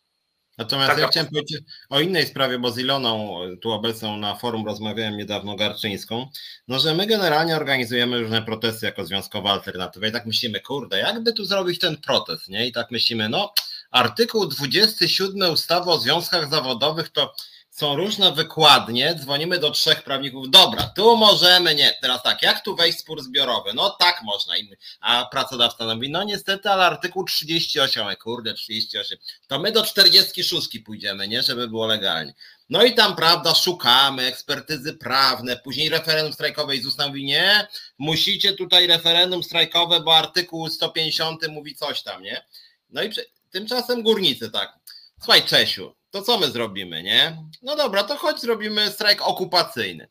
Natomiast Taka... ja chciałem powiedzieć o innej sprawie, bo z Iloną, tu obecną na forum rozmawiałem niedawno Garczyńską, no że my generalnie organizujemy różne protesty jako związkowa alternatywa i tak myślimy, kurde, jakby tu zrobić ten protest, nie? I tak myślimy, no artykuł 27 ustawy o związkach zawodowych to są różne wykładnie, dzwonimy do trzech prawników, dobra, tu możemy, nie, teraz tak, jak tu wejść spór zbiorowy? No tak można, a pracodawca mówi, no niestety, ale artykuł 38, kurde, 38, to my do 46 pójdziemy, nie, żeby było legalnie. No i tam, prawda, szukamy ekspertyzy prawne, później referendum strajkowe. I ZUS mówi, nie, musicie tutaj referendum strajkowe, bo artykuł 150 mówi coś tam, nie? No i tymczasem górnicy, tak, słuchaj Czesiu, to co my zrobimy, nie? No dobra, to chodź zrobimy strajk okupacyjny.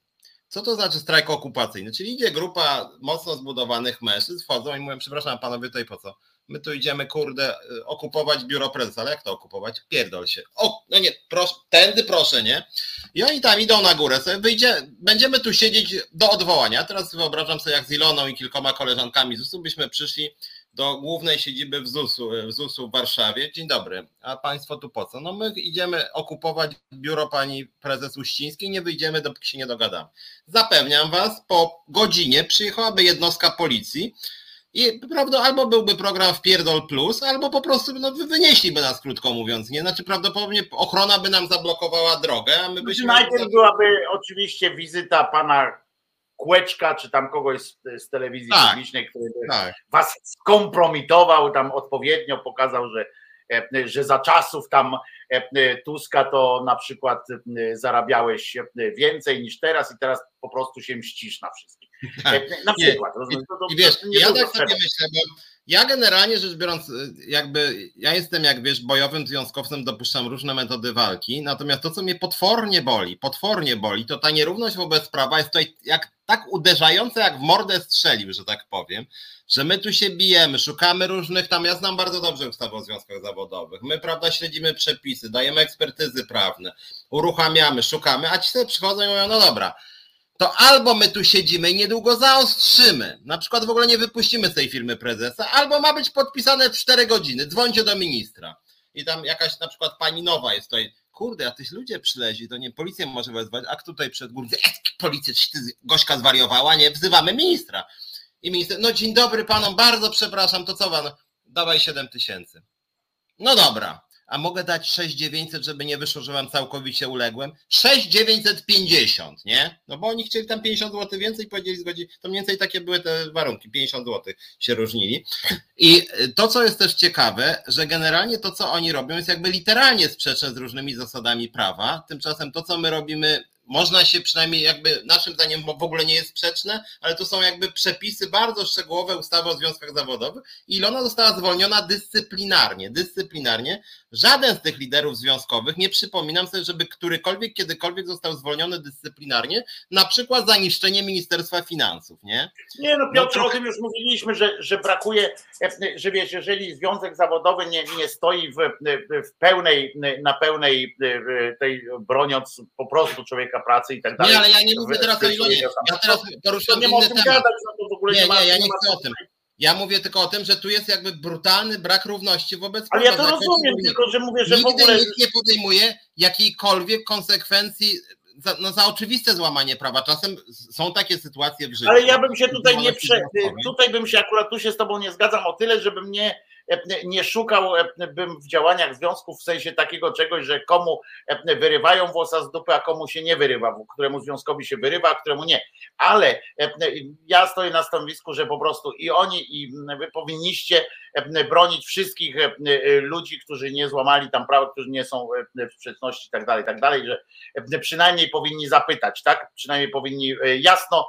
Co to znaczy strajk okupacyjny? Czyli idzie grupa mocno zbudowanych mężczyzn, wchodzą i mówią, przepraszam panowie, tutaj po co? My tu idziemy, kurde, okupować biuro prezesa, ale jak to okupować? Pierdol się. O, no nie, proszę, tędy proszę, nie? I oni tam idą na górę, sobie wyjdzie, będziemy tu siedzieć do odwołania. Teraz wyobrażam sobie, jak z Iloną i kilkoma koleżankami z byśmy przyszli do głównej siedziby w ZUS-u, w ZUS-u w Warszawie. Dzień dobry, a Państwo tu po co? No my idziemy okupować biuro pani prezes Uścińskiej, nie wyjdziemy, dopóki się nie dogadamy. Zapewniam Was, po godzinie przyjechałaby jednostka policji i prawda, albo byłby program w Pierdol Plus, albo po prostu no, wynieśliby nas, krótko mówiąc. Nie? Znaczy prawdopodobnie ochrona by nam zablokowała drogę, a my byśmy... Najpierw byłaby oczywiście wizyta pana Kłeczka, czy tam kogoś z, z telewizji tak, publicznej, który tak. was skompromitował, tam odpowiednio pokazał, że, e, że za czasów tam e, Tuska to na przykład e, zarabiałeś więcej niż teraz i teraz po prostu się mścisz na wszystkich. Tak. Na przykład. I, to, to, I wiesz, ja tak sobie myślę, bo ja generalnie rzecz biorąc, jakby ja jestem, jak wiesz, bojowym związkowcem, dopuszczam różne metody walki, natomiast to, co mnie potwornie boli, potwornie boli, to ta nierówność wobec prawa jest tutaj jak tak uderzające, jak w mordę strzelił, że tak powiem, że my tu się bijemy, szukamy różnych, tam ja znam bardzo dobrze ustawę o związkach zawodowych, my, prawda, śledzimy przepisy, dajemy ekspertyzy prawne, uruchamiamy, szukamy, a ci sobie przychodzą i mówią, no dobra, to albo my tu siedzimy i niedługo zaostrzymy, na przykład w ogóle nie wypuścimy z tej firmy prezesa, albo ma być podpisane w 4 godziny, dzwońcie do ministra. I tam jakaś na przykład pani nowa jest tutaj, kurde, jacyś ludzie przyleźli, to nie policję może wezwać, a tutaj przed górnicą, policja, ty Gośka zwariowała, nie, wzywamy ministra. I minister, no dzień dobry panom, bardzo przepraszam, to co pan, dawaj 7 tysięcy. No dobra, a mogę dać 6900, żeby nie wyszło, że wam całkowicie uległem. 6950, nie? No bo oni chcieli tam 50 zł więcej, powiedzieli zgodzi, to mniej więcej takie były te warunki, 50 zł się różnili. I to, co jest też ciekawe, że generalnie to, co oni robią, jest jakby literalnie sprzeczne z różnymi zasadami prawa. Tymczasem to, co my robimy można się przynajmniej jakby naszym zdaniem w ogóle nie jest sprzeczne, ale to są jakby przepisy bardzo szczegółowe ustawy o związkach zawodowych i Ilona została zwolniona dyscyplinarnie, dyscyplinarnie. Żaden z tych liderów związkowych, nie przypominam sobie, żeby którykolwiek kiedykolwiek został zwolniony dyscyplinarnie, na przykład za niszczenie Ministerstwa Finansów, nie? Nie no Piotr, no, o tym już mówiliśmy, że, że brakuje, że wiesz, jeżeli związek zawodowy nie, nie stoi w, w pełnej, na pełnej tej broniąc po prostu człowieka pracy i tak dalej. Nie, ale ja nie mówię teraz o Ilonie. Ja teraz poruszam nie inny temat. Gadać, no to w ogóle nie, nie, ma, nie, ja nie ma chcę o tym. Ja mówię tylko o tym, że tu jest jakby brutalny brak równości wobec Ale ja to rozumiem, tylko że mówię, że Nigdy w ogóle... nikt nie podejmuje jakiejkolwiek konsekwencji za, no za oczywiste złamanie prawa. Czasem są takie sytuacje w życiu. Ale ja bym się tutaj nie prze... Tutaj bym się akurat tu się z tobą nie zgadzam o tyle, żebym nie nie szukałbym w działaniach związków w sensie takiego czegoś, że komu wyrywają włosa z dupy, a komu się nie wyrywa, któremu związkowi się wyrywa, a któremu nie. Ale ja stoję na stanowisku, że po prostu i oni, i wy powinniście bronić wszystkich ludzi, którzy nie złamali tam prawa, którzy nie są w sprzeczności i tak dalej, tak dalej, że przynajmniej powinni zapytać, tak? Przynajmniej powinni jasno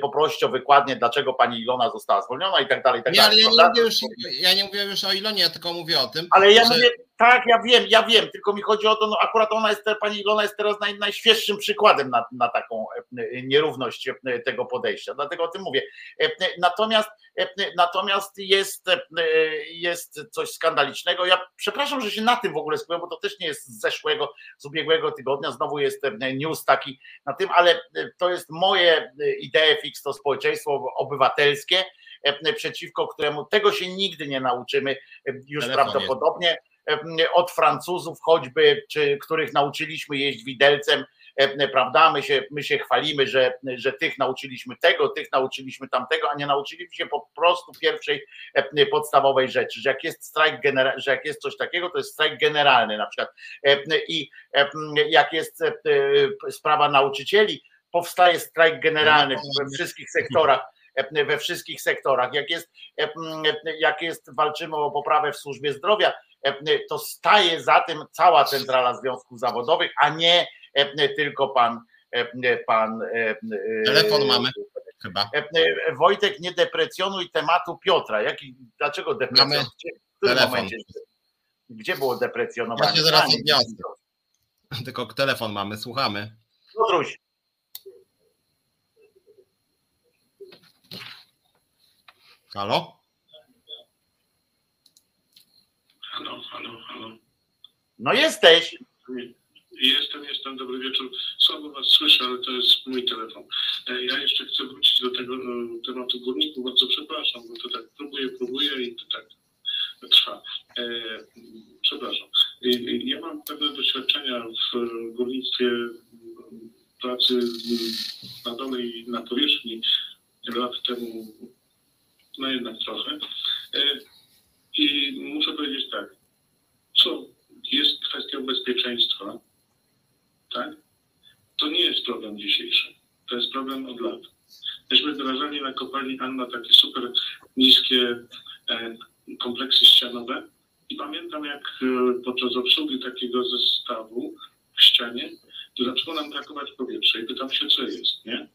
poprosić o wykładnię, dlaczego pani Ilona została zwolniona i tak dalej. I tak nie, dalej, ale ja nie, mówię już, ja nie mówię już o Ilonie, ja tylko mówię o tym. Ale ja że... mówię, tak, ja wiem, ja wiem, tylko mi chodzi o to, no akurat ona jest, pani Ilona jest teraz naj, najświeższym przykładem na, na taką nierówność tego podejścia, dlatego o tym mówię. Natomiast natomiast jest, jest coś skandalicznego. Ja przepraszam, że się na tym w ogóle skupiam, bo to też nie jest z zeszłego, z ubiegłego tygodnia, znowu jest news taki na tym, ale to jest moje idee fix, to społeczeństwo obywatelskie, przeciwko któremu tego się nigdy nie nauczymy już Telefonie. prawdopodobnie od Francuzów choćby, czy których nauczyliśmy jeść widelcem, prawda? My się, my się chwalimy, że, że tych nauczyliśmy tego, tych nauczyliśmy tamtego, a nie nauczyliśmy się po prostu pierwszej podstawowej rzeczy, że jak jest strajk że jak jest coś takiego, to jest strajk generalny na przykład. I jak jest sprawa nauczycieli, powstaje strajk generalny we wszystkich sektorach we wszystkich sektorach. Jak jest, jak jest walczymy o poprawę w służbie zdrowia, to staje za tym cała centrala związków zawodowych, a nie tylko pan pan telefon mamy chyba. Wojtek, nie deprecjonuj tematu Piotra. Jaki, dlaczego telefon. momencie? Gdzie było deprecjonowanie? Ja się zaraz odniosę. Tylko telefon mamy, słuchamy. Piotruś. Halo? Halo, halo, halo. No jesteś. Jestem, jestem, dobry wieczór. Słabo was słyszę, ale to jest mój telefon. E, ja jeszcze chcę wrócić do tego e, tematu górników. Bardzo przepraszam, bo to tak próbuję, próbuję i to tak trwa. E, przepraszam. Ja mam pewne doświadczenia w górnictwie pracy na dole i na powierzchni lat temu, no jednak trochę. I muszę powiedzieć tak, co jest kwestią bezpieczeństwa, tak? To nie jest problem dzisiejszy. To jest problem od lat. Myśmy wdrażali na kopalni Anna takie super niskie e, kompleksy ścianowe i pamiętam jak e, podczas obsługi takiego zestawu w ścianie zaczęło nam brakować powietrza i pytam się co jest, nie?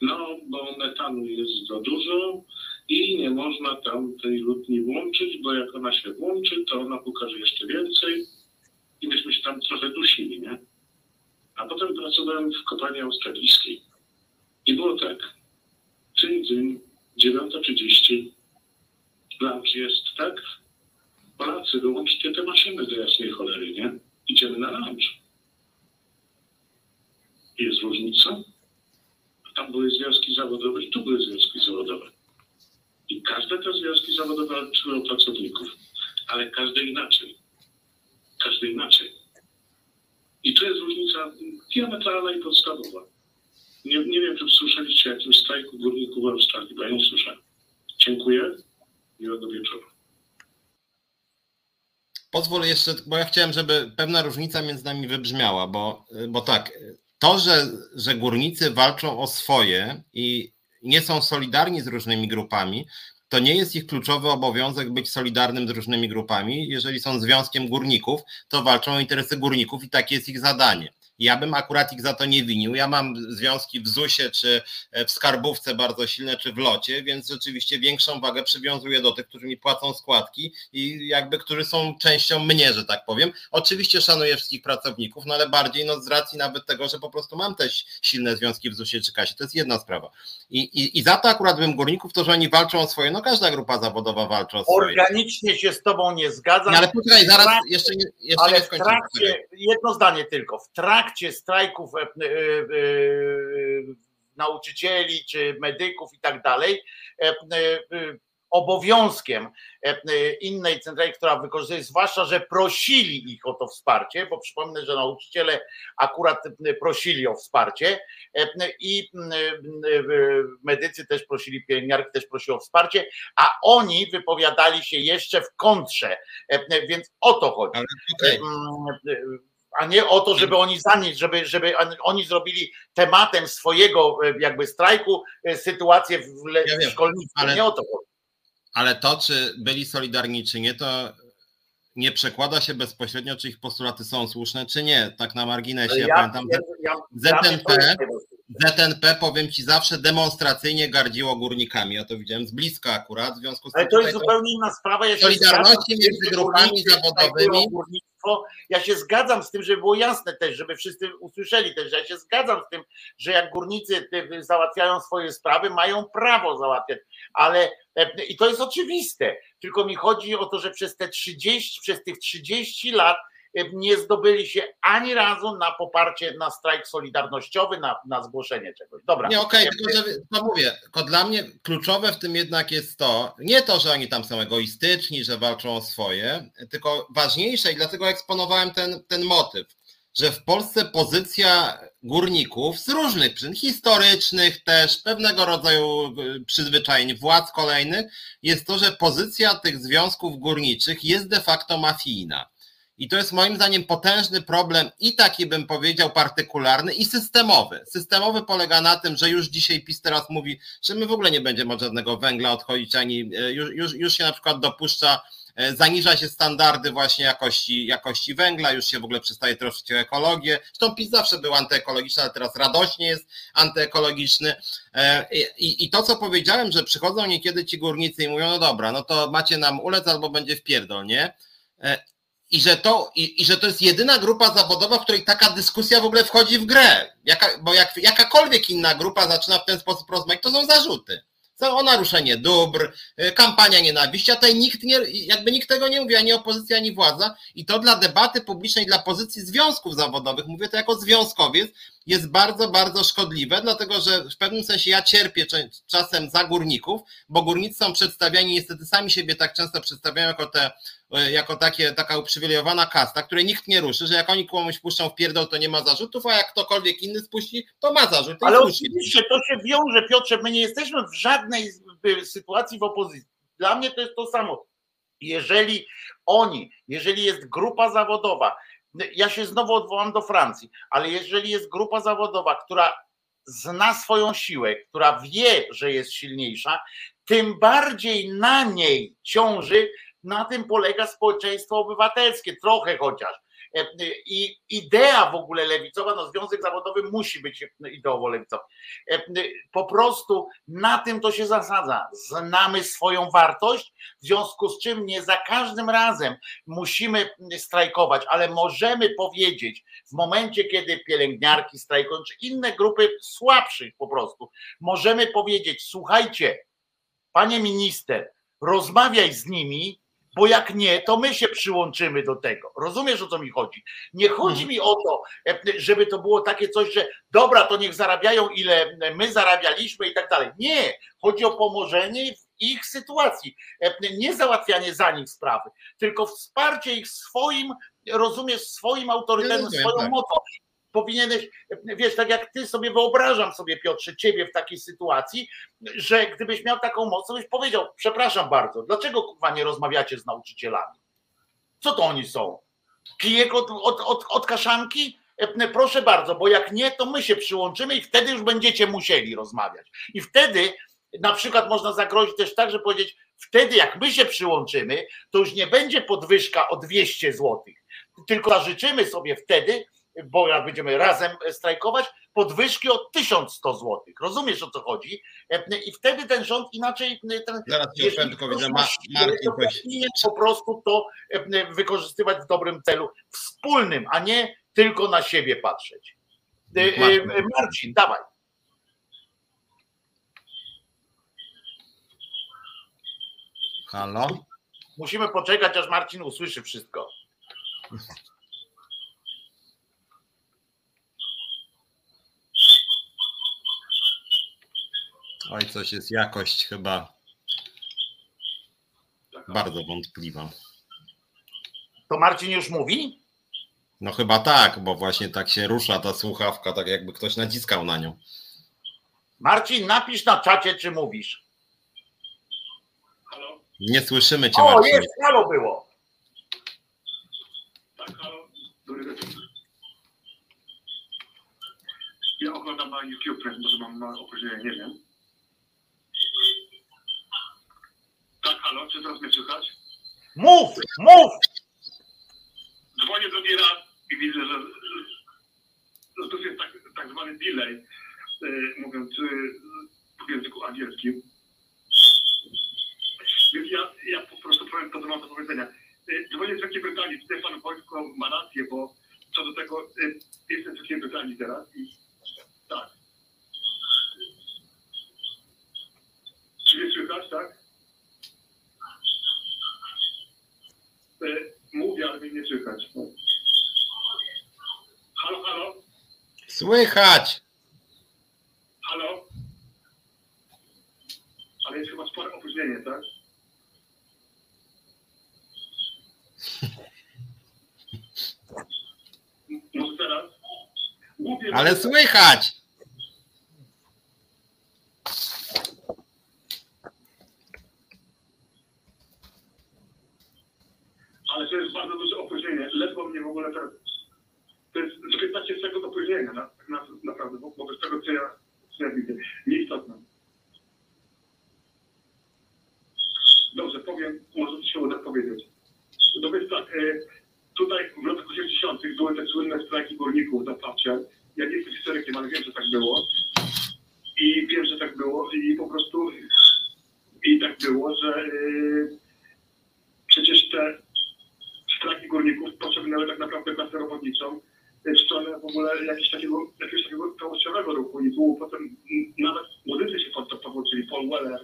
No, bo metanu jest za dużo i nie można tam tej lutni włączyć, bo jak ona się włączy, to ona pokaże jeszcze więcej i myśmy się tam trochę dusili, nie? A potem pracowałem w kopalni australijskiej i było tak, dzień, dzień, 9.30, lunch jest, tak? Polacy, wyłączcie te maszyny do jasnej cholery, nie? Idziemy na lunch. Jest różnica? Tam były związki zawodowe i tu były związki zawodowe. I każde te związki zawodowe walczyły o pracowników, ale każdy inaczej. Każdy inaczej. I to jest różnica diametralna i podstawowa. Nie, nie wiem, czy słyszeliście o jakimś strajku górników w Australii, bo ja nie słyszałem. Dziękuję. Miłego wieczoru. pozwól jeszcze, bo ja chciałem, żeby pewna różnica między nami wybrzmiała, bo, bo tak, to, że, że górnicy walczą o swoje i nie są solidarni z różnymi grupami, to nie jest ich kluczowy obowiązek być solidarnym z różnymi grupami. Jeżeli są związkiem górników, to walczą o interesy górników i takie jest ich zadanie. Ja bym akurat ich za to nie winił. Ja mam związki w ZUS-ie, czy w skarbówce bardzo silne, czy w locie, więc rzeczywiście większą wagę przywiązuję do tych, którzy mi płacą składki i jakby, którzy są częścią mnie, że tak powiem. Oczywiście szanuję wszystkich pracowników, no ale bardziej no z racji nawet tego, że po prostu mam też silne związki w ZUS-ie czy kasie. To jest jedna sprawa. I, i, I za to akurat bym górników, to, że oni walczą o swoje, no każda grupa zawodowa walczy o swoje. Organicznie się z tobą nie zgadzam. No ale poczekaj, zaraz jeszcze nie, jeszcze ale nie w trakcie, jedno zdanie tylko, w trakcie strajków e, e, e, nauczycieli czy medyków i tak dalej, obowiązkiem innej centrali, która wykorzystuje, zwłaszcza, że prosili ich o to wsparcie, bo przypomnę, że nauczyciele akurat prosili o wsparcie i medycy też prosili, pielęgniarki też prosili o wsparcie, a oni wypowiadali się jeszcze w kontrze, więc o to chodzi. Okay a nie o to, żeby oni zanieść, żeby, żeby oni zrobili tematem swojego jakby strajku sytuację w, ja w szkolnictwie. Ale, nie o to. Ale to, czy byli solidarni, czy nie, to nie przekłada się bezpośrednio, czy ich postulaty są słuszne, czy nie. Tak na marginesie. Ja, ja pamiętam, ja, ZNP, ZNP, powiem ci, zawsze demonstracyjnie gardziło górnikami. Ja to widziałem z bliska akurat. W związku z tym Ale to jest zupełnie inna sprawa. Ja solidarności między grupami zawodowymi. Ja się zgadzam z tym, żeby było jasne też, żeby wszyscy usłyszeli też, ja się zgadzam z tym, że jak górnicy załatwiają swoje sprawy, mają prawo załatwiać, ale e, i to jest oczywiste. Tylko mi chodzi o to, że przez te 30, przez tych 30 lat nie zdobyli się ani razu na poparcie, na strajk solidarnościowy, na, na zgłoszenie czegoś. Dobra. Nie, okej, okay, tylko że no mówię, tylko dla mnie kluczowe w tym jednak jest to, nie to, że oni tam są egoistyczni, że walczą o swoje, tylko ważniejsze i dlatego eksponowałem ten, ten motyw, że w Polsce pozycja górników z różnych przyczyn, historycznych też, pewnego rodzaju y, przyzwyczajeń władz kolejnych, jest to, że pozycja tych związków górniczych jest de facto mafijna. I to jest moim zdaniem potężny problem i taki bym powiedział partykularny i systemowy. Systemowy polega na tym, że już dzisiaj PiS teraz mówi, że my w ogóle nie będziemy od żadnego węgla odchodzić, ani e, już, już, już się na przykład dopuszcza, e, zaniża się standardy właśnie jakości, jakości węgla, już się w ogóle przestaje troszczyć o ekologię. Zresztą PiS zawsze był antyekologiczny, ale teraz radośnie jest antyekologiczny. E, I, I to, co powiedziałem, że przychodzą niekiedy ci górnicy i mówią, no dobra, no to macie nam ulec albo będzie w pierdol, nie? I że, to, i, i, że to jest jedyna grupa zawodowa, w której taka dyskusja w ogóle wchodzi w grę. Jaka, bo jak jakakolwiek inna grupa zaczyna w ten sposób rozmawiać, to są zarzuty. Są o naruszenie dóbr, y, kampania nienawiści, a tutaj nikt nie, jakby nikt tego nie mówi, ani opozycja, ani władza. I to dla debaty publicznej, dla pozycji związków zawodowych, mówię to jako związkowiec, jest bardzo, bardzo szkodliwe, dlatego że w pewnym sensie ja cierpię czasem za górników, bo górnicy są przedstawiani, niestety sami siebie tak często przedstawiają jako te jako takie, taka uprzywilejowana kasta, której nikt nie ruszy, że jak oni komuś puszczą w pierdol, to nie ma zarzutów, a jak ktokolwiek inny spuści, to ma zarzut. Ale oczywiście to się wiąże, Piotrze, my nie jesteśmy w żadnej sytuacji w opozycji. Dla mnie to jest to samo. Jeżeli oni, jeżeli jest grupa zawodowa, ja się znowu odwołam do Francji, ale jeżeli jest grupa zawodowa, która zna swoją siłę, która wie, że jest silniejsza, tym bardziej na niej ciąży na tym polega społeczeństwo obywatelskie, trochę chociaż. E, I idea w ogóle lewicowa, no związek zawodowy musi być ideowo lewicowy. E, po prostu na tym to się zasadza. Znamy swoją wartość, w związku z czym nie za każdym razem musimy strajkować, ale możemy powiedzieć w momencie, kiedy pielęgniarki strajkują, czy inne grupy słabszych po prostu, możemy powiedzieć, słuchajcie, panie minister, rozmawiaj z nimi, bo jak nie, to my się przyłączymy do tego. Rozumiesz o co mi chodzi? Nie chodzi mhm. mi o to, e, żeby to było takie coś, że dobra, to niech zarabiają ile my zarabialiśmy i tak dalej. Nie, chodzi o pomożenie w ich sytuacji, e, nie załatwianie za nich sprawy, tylko wsparcie ich swoim, rozumiesz, swoim autorytetem, swoją tak. mocą powinieneś, wiesz, tak jak ty sobie wyobrażam sobie, Piotrze, ciebie w takiej sytuacji, że gdybyś miał taką moc, to byś powiedział, przepraszam bardzo, dlaczego kurwa nie rozmawiacie z nauczycielami? Co to oni są? Kijek od, od, od, od kaszanki? E, Proszę bardzo, bo jak nie, to my się przyłączymy i wtedy już będziecie musieli rozmawiać. I wtedy na przykład można zagrozić też tak, że powiedzieć, wtedy jak my się przyłączymy, to już nie będzie podwyżka o 200 zł, tylko zażyczymy sobie wtedy, bo jak będziemy razem strajkować, podwyżki o 1100 zł. Rozumiesz o co chodzi? E, I wtedy ten rząd inaczej. e, Ten, Zaraz ci jeśli opowiem, tylko widzę, ma Ma, siłę, Marcin to ktoś, powinien po prostu to e, wykorzystywać w dobrym celu, wspólnym, a nie tylko na siebie patrzeć. Marcin. Marcin, dawaj. Halo? Musimy poczekać, aż Marcin usłyszy wszystko. Oj, coś jest jakość chyba bardzo wątpliwa. To Marcin już mówi? No chyba tak, bo właśnie tak się rusza ta słuchawka, tak jakby ktoś naciskał na nią. Marcin, napisz na czacie, czy mówisz. Halo? Nie słyszymy cię, O, Marcin. jest, halo było. Tak, halo? Dobry wieczór. Ja oglądam na YouTube, może mam opóźnienie, nie wiem. Tak, halo, czy teraz mnie słychać? Mów, mów. Dzwonię drugi raz i widzę, że, że to jest tak, tak zwany delay, y, mówiąc w języku angielskim. Więc ja, ja po prostu powiem to, co mam do powiedzenia. Y, Dzwonię z Wielkiej Brytanii, pan Wojtko ma rację, bo co do tego y, jestem w Wielkiej Brytanii teraz i tak. Czy mnie słychać, tak? Mówię, ale mnie nie słychać. Halo, halo, Słychać! halo. Ale jest chyba spore opóźnienie, tak? Może teraz? Mówię, Ale słychać! Ale to jest bardzo duże opóźnienie. Ledwo mnie w ogóle teraz... To jest 15 sekund opóźnienia, na, na, naprawdę, wo- wobec tego, co ja, co ja widzę. Nieistotne. Dobrze, powiem, może się uda powiedzieć. To jest tak, e, tutaj w latach 80. były te słynne strajki górników za Thatcher. Ja nie jestem historykiem, ale wiem, że tak było. I wiem, że tak było i po prostu i tak było, że e, przecież te strajki górników pociągnęły tak naprawdę klasę robotniczą w stronę w ogóle jakiegoś takiego, jakiegoś takiego całościowego ruchu i było potem nawet młodycy się pod to powrócili, Paul Weller,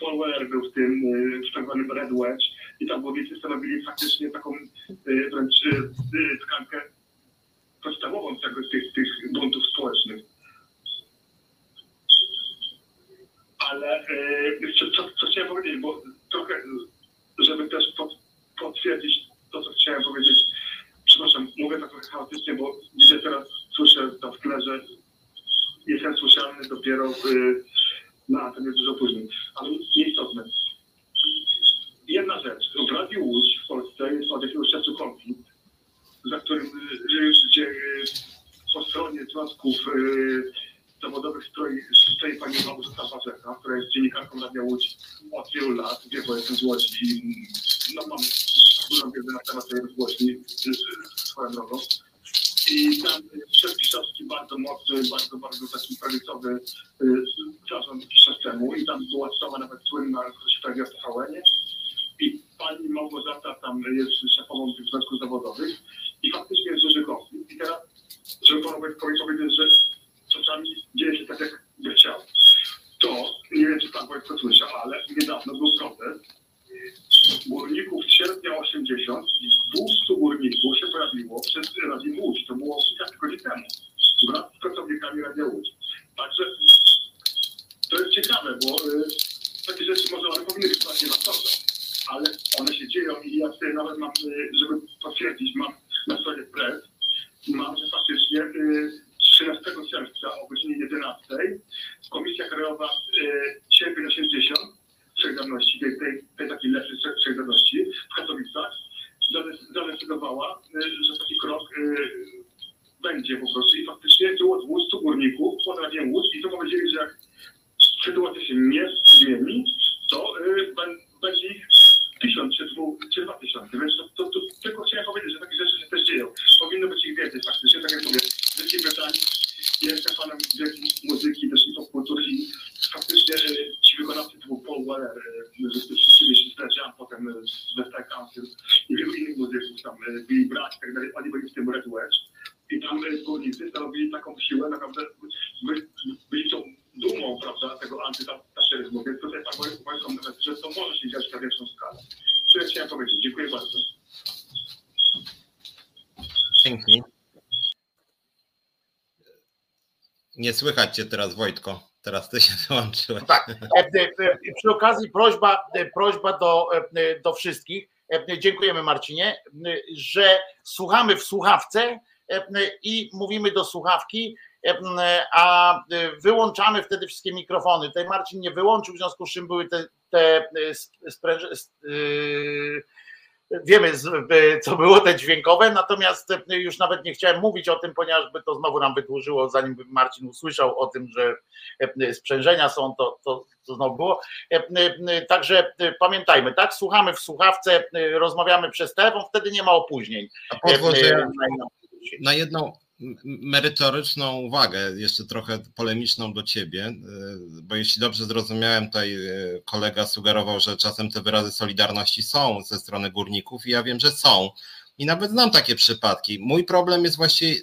Paul Weller był w tym, y, w tak zwanym Red Wedge i tam górnicy stanowili faktycznie taką y, wręcz tkankę podstawową tego, tych, tych buntów społecznych. Ale co, co, co chciałem powiedzieć, bo trochę, żeby też pod, potwierdzić to, co chciałem powiedzieć. Przepraszam, mówię tak trochę chaotycznie, bo widzę teraz, słyszę tam w tle, że jestem słyszalny dopiero w, na antenie dużo później. Ale nieistotne. Jedna rzecz. W Radiu Łódź w Polsce jest od jakiegoś czasu konflikt, za którym, y, gdzie y, po stronie związków y, zawodowych stoi, stoi pani Małgorzata Warzecha, która jest dziennikarką Radia Łódź od wielu lat, wie, bo jestem z Łodzi i no, mam dużą wiedzę na temat tej rozgłośni swoją drogą. I tam szef pisowski bardzo mocny, bardzo, bardzo taki prawicowy y, zarząd czas temu i tam była słowa nawet słynna, która się pojawia w TVN-ie. I pani Małgorzata tam jest szefową tych związków zawodowych i faktycznie jest konflikt. I teraz, żeby panu powiedzieć, że czasami dzieje się tak, jak by chciał. To, nie wiem, czy pan Wojtko słyszał, ale niedawno był protest górników z sierpnia 80 i 200 górników się pojawiło przed Radiem Łódź. To było kilka tygodni temu. Wraz z pracownikami Radia Łódź. Także to jest ciekawe, bo y, takie rzeczy może one powinny być właśnie na stole, ale one się dzieją i ja tutaj nawet mam, y, żeby potwierdzić, mam na stronie press, mam, że faktycznie y, 13 czerwca o godzinie 11 Komisja Krajowa y, Sierpień 80 Solidarności, tej, tej, tej takiej lepszej Solidarności w Katowicach zdecydowała, że taki krok będzie po prostu i faktycznie było 200 górników, potrafię łódź i to powiedzieli, że jak sytuacja się nie zmieni, to będzie ich tysiąc czy, dwu, czy dwa tysiące. Więc to, to, to, tylko chciałem powiedzieć, że takie rzeczy się też dzieją. Powinno być ich więcej faktycznie, tak jak mówię, w Wielkiej Brytanii jestem fanem wielkiej muzyki, też i popkultury i faktycznie e, ci wykonawcy typu Paul Weller, e, kiedyś Jam, potem The Star Council i wielu innych muzyków, tam e, Billy Bragg i tak dalej, oni byli w tym Red Wedge. I tam górnicy stanowili taką siłę, naprawdę byli, byli tą dumą, prawda, tego antytaszeryzmu, więc tutaj tak moją że to może się dziać na większą skalę. Co ja chciałem powiedzieć. Dziękuję bardzo. Dzięki. Nie słychać Cię teraz, Wojtko. Teraz Ty się wyłączyłeś. Tak. E, e, przy okazji prośba, e, prośba do, do wszystkich. Dziękujemy Marcinie, że słuchamy w słuchawce i mówimy do słuchawki a wyłączamy wtedy wszystkie mikrofony. Tutaj Marcin nie wyłączył, w związku z czym były te, te spręże, wiemy co było te dźwiękowe, natomiast już nawet nie chciałem mówić o tym, ponieważ by to znowu nam wydłużyło, zanim by Marcin usłyszał o tym, że sprzężenia są, to, to, to znowu było. Także pamiętajmy, tak, słuchamy w słuchawce, rozmawiamy przez telefon, wtedy nie ma opóźnień. A pozwól, że ja na jedną merytoryczną uwagę, jeszcze trochę polemiczną do ciebie, e, bo jeśli dobrze zrozumiałem, tutaj e, kolega sugerował, że czasem te wyrazy solidarności są ze strony górników i ja wiem, że są. I nawet znam takie przypadki. Mój problem jest właściwie,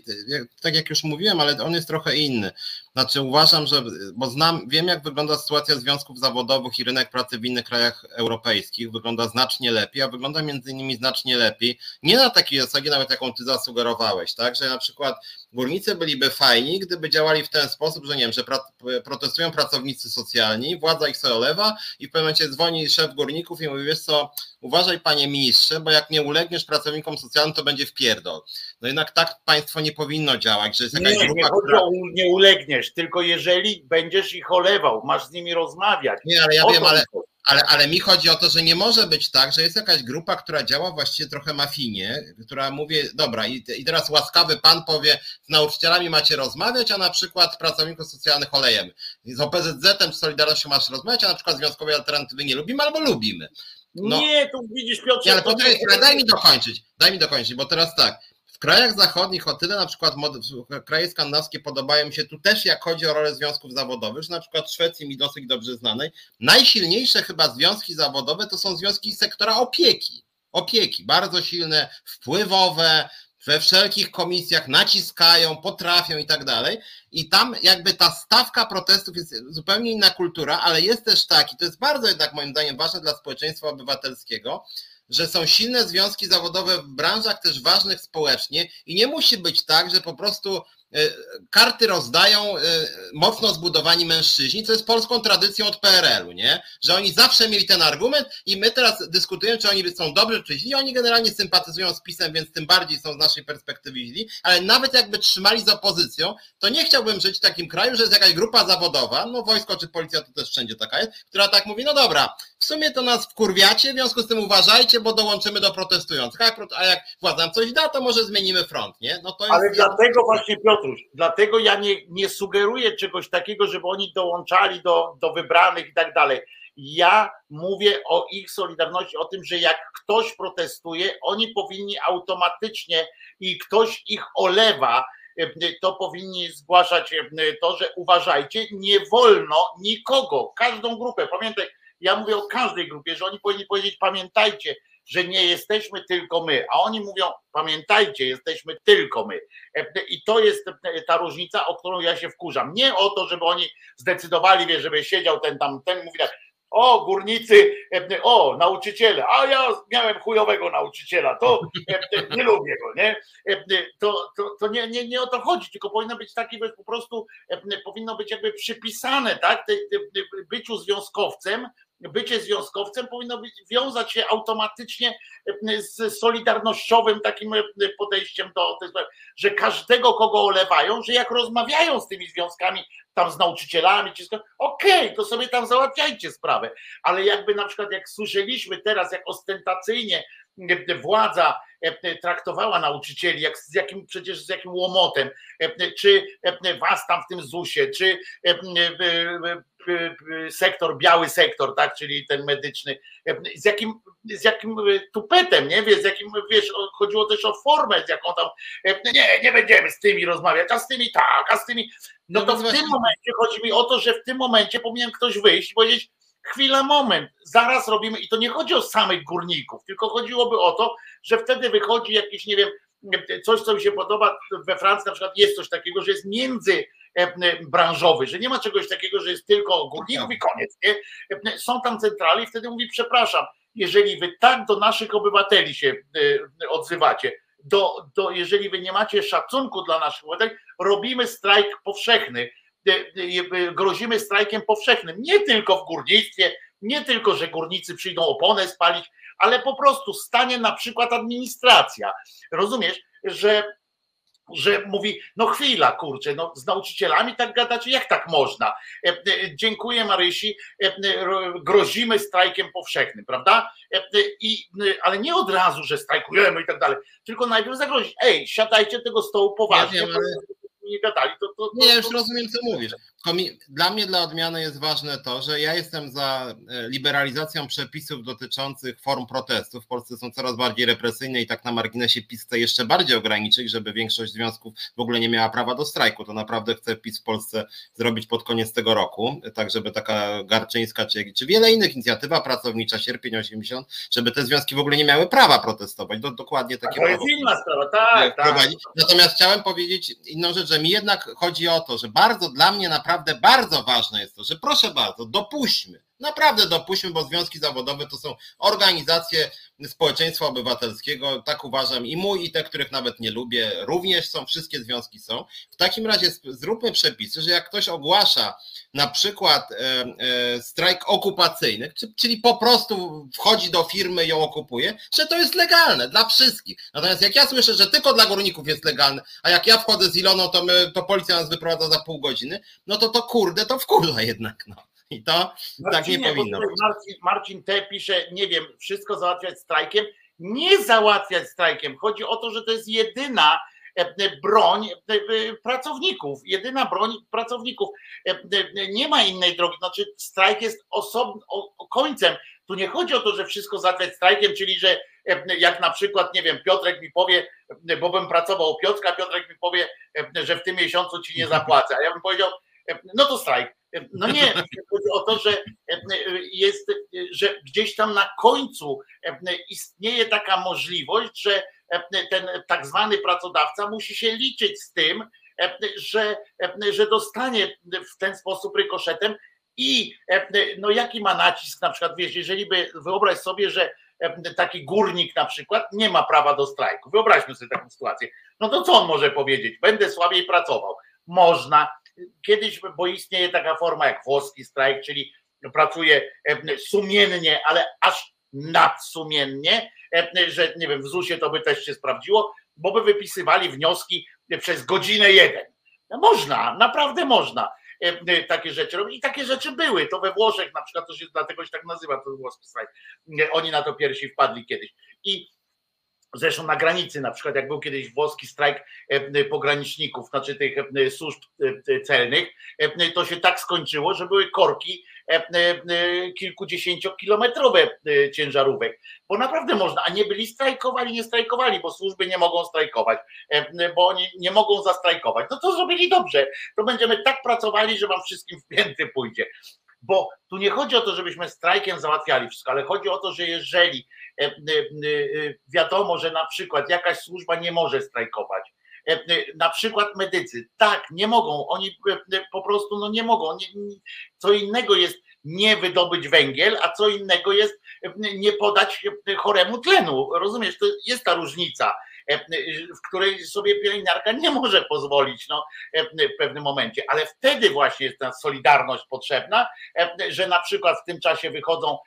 tak jak już mówiłem, ale on jest trochę inny. Znaczy uważam, że, bo znam, wiem jak wygląda sytuacja związków zawodowych i rynek pracy w innych krajach europejskich, wygląda znacznie lepiej, a wygląda między innymi znacznie lepiej, nie na takiej zasadzie nawet jaką ty zasugerowałeś, tak, że na przykład górnicy byliby fajni, gdyby działali w ten sposób, że nie wiem, że pra, protestują pracownicy socjalni, władza ich sobie olewa i w pewnym momencie dzwoni szef górników i mówi, wiesz co, uważaj panie ministrze, bo jak nie ulegniesz pracownikom socjalnym, to będzie wpierdol. No jednak tak państwo nie powinno działać, że jest jakaś nie, grupa, nie która... nie ulegniesz, tylko jeżeli będziesz ich olewał, masz z nimi rozmawiać. Nie, ale ja wiem, ale, ale, ale mi chodzi o to, że nie może być tak, że jest jakaś grupa, która działa właściwie trochę mafijnie, która mówi, dobra, i, i teraz łaskawy pan powie, z nauczycielami macie rozmawiać, a na przykład pracowników socjalnych olejemy. Z OPZZ-em, z Solidarnością masz rozmawiać, a na przykład Związkowej Alternatywy nie lubimy albo lubimy. No, nie, tu widzisz Piotr. Nie, ale poczekaj, daj mi dokończyć, daj mi dokończyć, bo teraz tak, w krajach zachodnich o tyle na przykład kraje skandynawskie podobają się tu też jak chodzi o rolę związków zawodowych, że na przykład w Szwecji mi dosyć dobrze znanej, najsilniejsze chyba związki zawodowe to są związki sektora opieki. Opieki, bardzo silne, wpływowe, we wszelkich komisjach naciskają, potrafią i tak dalej. I tam jakby ta stawka protestów jest zupełnie inna kultura, ale jest też tak, i to jest bardzo jednak moim zdaniem ważne dla społeczeństwa obywatelskiego, że są silne związki zawodowe w branżach też ważnych społecznie i nie musi być tak, że po prostu karty rozdają e, mocno zbudowani mężczyźni, co jest polską tradycją od PRL-u, nie? Że oni zawsze mieli ten argument i my teraz dyskutujemy, czy oni są dobrzy, czy źli. Oni generalnie sympatyzują z PiSem, więc tym bardziej są z naszej perspektywy źli, ale nawet jakby trzymali z opozycją, to nie chciałbym żyć w takim kraju, że jest jakaś grupa zawodowa, no wojsko czy policja to też wszędzie taka jest, która tak mówi, no dobra, w sumie to nas wkurwiacie, w związku z tym uważajcie, bo dołączymy do protestujących. A jak władza nam coś da, to może zmienimy front, nie? No to jest... Ale dlatego właśnie, Piotruś, dlatego ja nie, nie sugeruję czegoś takiego, żeby oni dołączali do, do wybranych i tak dalej. Ja mówię o ich solidarności, o tym, że jak ktoś protestuje, oni powinni automatycznie i ktoś ich olewa, to powinni zgłaszać to, że uważajcie, nie wolno nikogo, każdą grupę. Pamiętaj, ja mówię o każdej grupie, że oni powinni powiedzieć: pamiętajcie, że nie jesteśmy tylko my, a oni mówią: pamiętajcie, jesteśmy tylko my. I to jest ta różnica, o którą ja się wkurzam. Nie o to, żeby oni zdecydowali, wie, żeby siedział ten tam, ten mówi tak. O, górnicy, o, nauczyciele, a ja miałem chujowego nauczyciela, to nie lubię go, nie? To, to, to nie, nie, nie o to chodzi, tylko powinno być taki, po prostu powinno być jakby przypisane, tak, byciu związkowcem, bycie związkowcem powinno być, wiązać się automatycznie e, z solidarnościowym takim e, podejściem do że każdego, kogo olewają, że jak rozmawiają z tymi związkami, tam z nauczycielami, okej, okay, to sobie tam załatwiajcie sprawę, ale jakby na przykład jak słyszeliśmy teraz, jak ostentacyjnie władza traktowała nauczycieli jak z jakim przecież z jakim łomotem, czy was tam w tym ZUS-ie, czy sektor, biały sektor, tak, czyli ten medyczny, z jakim, z jakim tupetem, nie? Wiesz, z jakim, wiesz, chodziło też o formę, z jaką tam, nie, nie będziemy z tymi rozmawiać, a z tymi tak, a z tymi, no to w tym momencie chodzi mi o to, że w tym momencie powinien ktoś wyjść i powiedzieć, chwila, moment, zaraz robimy, i to nie chodzi o samych górników, tylko chodziłoby o to, że wtedy wychodzi jakiś, nie wiem, coś, co mi się podoba, we Francji na przykład jest coś takiego, że jest międzybranżowy, że nie ma czegoś takiego, że jest tylko górników i koniec, nie? Są tam centrale i wtedy mówi, przepraszam, jeżeli wy tak do naszych obywateli się odzywacie, do, do, jeżeli wy nie macie szacunku dla naszych obywateli, robimy strajk powszechny, grozimy strajkiem powszechnym, nie tylko w górnictwie, nie tylko, że górnicy przyjdą oponę spalić, ale po prostu stanie na przykład administracja. Rozumiesz, że że mówi, no chwila, kurczę, no z nauczycielami tak gadacie, jak tak można? E, e, dziękuję Marysi, e, grozimy strajkiem powszechnym, prawda? I, ale nie od razu, że strajkujemy i tak dalej, tylko najpierw zagrozić, ej, siadajcie tego stołu poważnie, ja wiem, ale nie gadali, to, to, to, Nie, ja już rozumiem, co mówisz. Dla mnie dla odmiany jest ważne to, że ja jestem za e, liberalizacją przepisów dotyczących form protestu. W Polsce są coraz bardziej represyjne i tak na marginesie PiS chce jeszcze bardziej ograniczyć, żeby większość związków w ogóle nie miała prawa do strajku. To naprawdę chce PiS w Polsce zrobić pod koniec tego roku, tak żeby taka Garczyńska czy, czy wiele innych inicjatywa pracownicza, sierpień 80, żeby te związki w ogóle nie miały prawa protestować. Do, dokładnie takie To jest inna sprawa, tak, tak. Natomiast chciałem powiedzieć inną rzecz, że mi jednak chodzi o to, że bardzo dla mnie naprawdę bardzo ważne jest to, że proszę bardzo, dopuśćmy, naprawdę dopuśćmy, bo związki zawodowe to są organizacje społeczeństwa obywatelskiego, tak uważam i mój i te, których nawet nie lubię, również są, wszystkie związki są. W takim razie zróbmy przepisy, że jak ktoś ogłasza na przykład e, e, strajk okupacyjny, czyli po prostu wchodzi do firmy i ją okupuje, że to jest legalne dla wszystkich. Natomiast jak ja słyszę, że tylko dla górników jest legalne, a jak ja wchodzę z Iloną, to, my, to policja nas wyprowadza za pół godziny, no to to kurde, to wkurza jednak. No. I to Marcinie, tak nie powinno być. Marcin, Marcin T. pisze, nie wiem, wszystko załatwiać strajkiem. Nie załatwiać strajkiem. Chodzi o to, że to jest jedyna e, broń e, pracowników, jedyna broń pracowników. E, nie ma innej drogi. Znaczy, strajk jest osobnym końcem. Tu nie chodzi o to, że wszystko załatwiać strajkiem, czyli że jak na przykład, nie wiem, Piotrek mi powie, bo bym pracował u Piotrka, Piotrek mi powie, że w tym miesiącu ci nie zapłacę. A ja bym powiedział, no to strajk. No nie, chodzi o to, że jest, że gdzieś tam na końcu istnieje taka możliwość, że ten tak zwany pracodawca musi się liczyć z tym, że, że dostanie w ten sposób rykoszetem i no jaki ma nacisk na przykład, wiesz, jeżeli by wyobraź sobie, że taki górnik na przykład nie ma prawa do strajku. Wyobraźmy sobie taką sytuację. No to co on może powiedzieć? Będę słabiej pracował. Można, kiedyś, bo istnieje taka forma jak włoski strajk, czyli pracuje sumiennie, ale aż nadsumiennie, że nie wiem, w ZUS-ie to by też się sprawdziło, bo by wypisywali wnioski przez godzinę jeden. No można, naprawdę można takie rzeczy robić. I takie rzeczy były. To we Włoszech na przykład, to się dlatego się tak nazywa, to włoski strajk. Oni na to pierwsi wpadli kiedyś. I Zresztą na granicy, na przykład jak był kiedyś włoski strajk e, pograniczników, znaczy tych e, służb e, celnych, to się tak skończyło, że były korki kilkudziesięciokilometrowe ciężarówek, bo naprawdę można, a nie byli strajkowali, nie strajkowali, bo służby nie mogą strajkować, bo oni nie mogą zastrajkować. No to zrobili dobrze, to będziemy tak pracowali, że wam wszystkim w pięty pójdzie bo tu nie chodzi o to, żebyśmy strajkiem załatwiali wszystko, ale chodzi o to, że jeżeli e, e, e, wiadomo, że na przykład jakaś służba nie może strajkować, na przykład medycy, tak, nie mogą, oni po prostu no nie mogą. Co innego jest nie wydobyć węgiel, a co innego jest nie podać choremu tlenu. Rozumiesz, to jest ta różnica. E, w której sobie pielęgniarka nie może pozwolić no, e, w pewnym momencie, ale wtedy właśnie jest ta solidarność potrzebna, e, że na przykład w tym czasie wychodzą,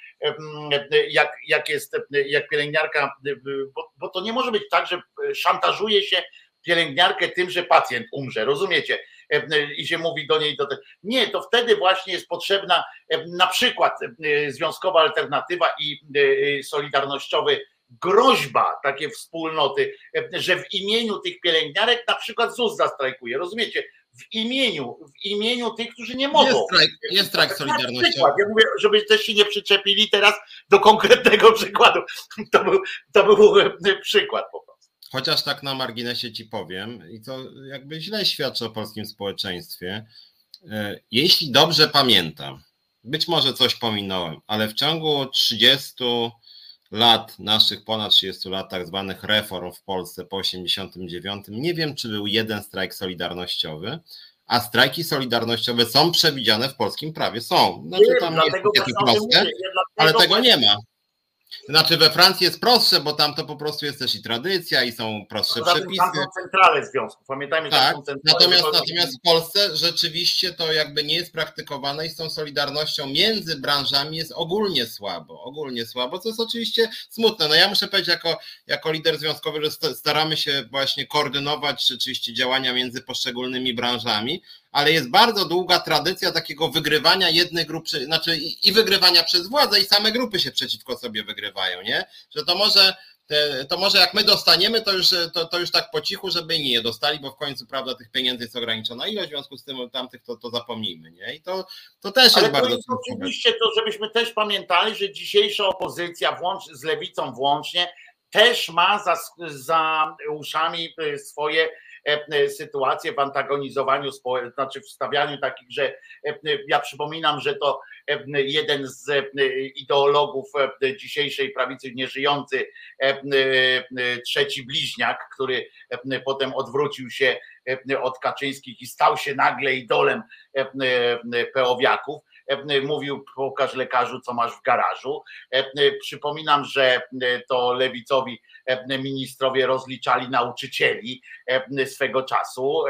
jak, jak jest, jak pielęgniarka, bo, bo to nie może być tak, że szantażuje się pielęgniarkę tym, że pacjent umrze, rozumiecie? I się mówi do niej, do te... nie, to wtedy właśnie jest potrzebna na przykład związkowa alternatywa i solidarnościowy groźba takie wspólnoty, że w imieniu tych pielęgniarek na przykład ZUS zastrajkuje, rozumiecie? W imieniu, w imieniu tych, którzy nie mogą. Jest strajk, jest strajk solidarnościowy. Ja mówię, żeby też się nie przyczepili teraz do konkretnego przykładu. To był, to był przykład po prostu. Chociaż tak na marginesie ci powiem, i to jakby źle świadczy o polskim społeczeństwie. E, jeśli dobrze pamiętam, być może coś pominąłem, ale w ciągu 30 lat, naszych ponad 30 lat tak zwanych reform w Polsce po 89, nie wiem, czy był jeden strajk solidarnościowy, a strajki solidarnościowe są przewidziane w polskim prawie. Są. Znaczy, tam nie jest takie proste, ale tego nie ma. Znaczy we Francji jest prostsze, bo tam to po prostu jest też i tradycja i są prostsze Poza przepisy. Tam są centrale związków, pamiętajmy, tak, są centrale. Natomiast, natomiast w Polsce rzeczywiście to jakby nie jest praktykowane i z tą solidarnością między branżami jest ogólnie słabo, ogólnie słabo, co jest oczywiście smutne. No ja muszę powiedzieć jako, jako lider związkowy, że staramy się właśnie koordynować rzeczywiście działania między poszczególnymi branżami, ale jest bardzo długa tradycja takiego wygrywania jednej grupy, znaczy i wygrywania przez władzę i same grupy się przeciwko sobie wygrywają, nie? Że to może to może jak my dostaniemy, to już, to, to już tak po cichu, żeby inni nie dostali, bo w końcu prawda tych pieniędzy jest ograniczona ilość, w związku z tym tamtych to, to zapomnijmy, nie? I to, to też Ale jest to bardzo jest Oczywiście to, żebyśmy też pamiętali, że dzisiejsza opozycja, włącz, z lewicą włącznie, też ma za, za uszami y, swoje sytuację w antagonizowaniu, znaczy w stawianiu takich, że e, ja przypominam, że to jeden z ideologów dzisiejszej prawicy nieżyjący, trzeci bliźniak, który potem odwrócił się od Kaczyńskich i stał się nagle idolem peowiaków, E, mówił pokaż lekarzu, co masz w garażu. E, przypominam, że to lewicowi e, ministrowie rozliczali nauczycieli swego czasu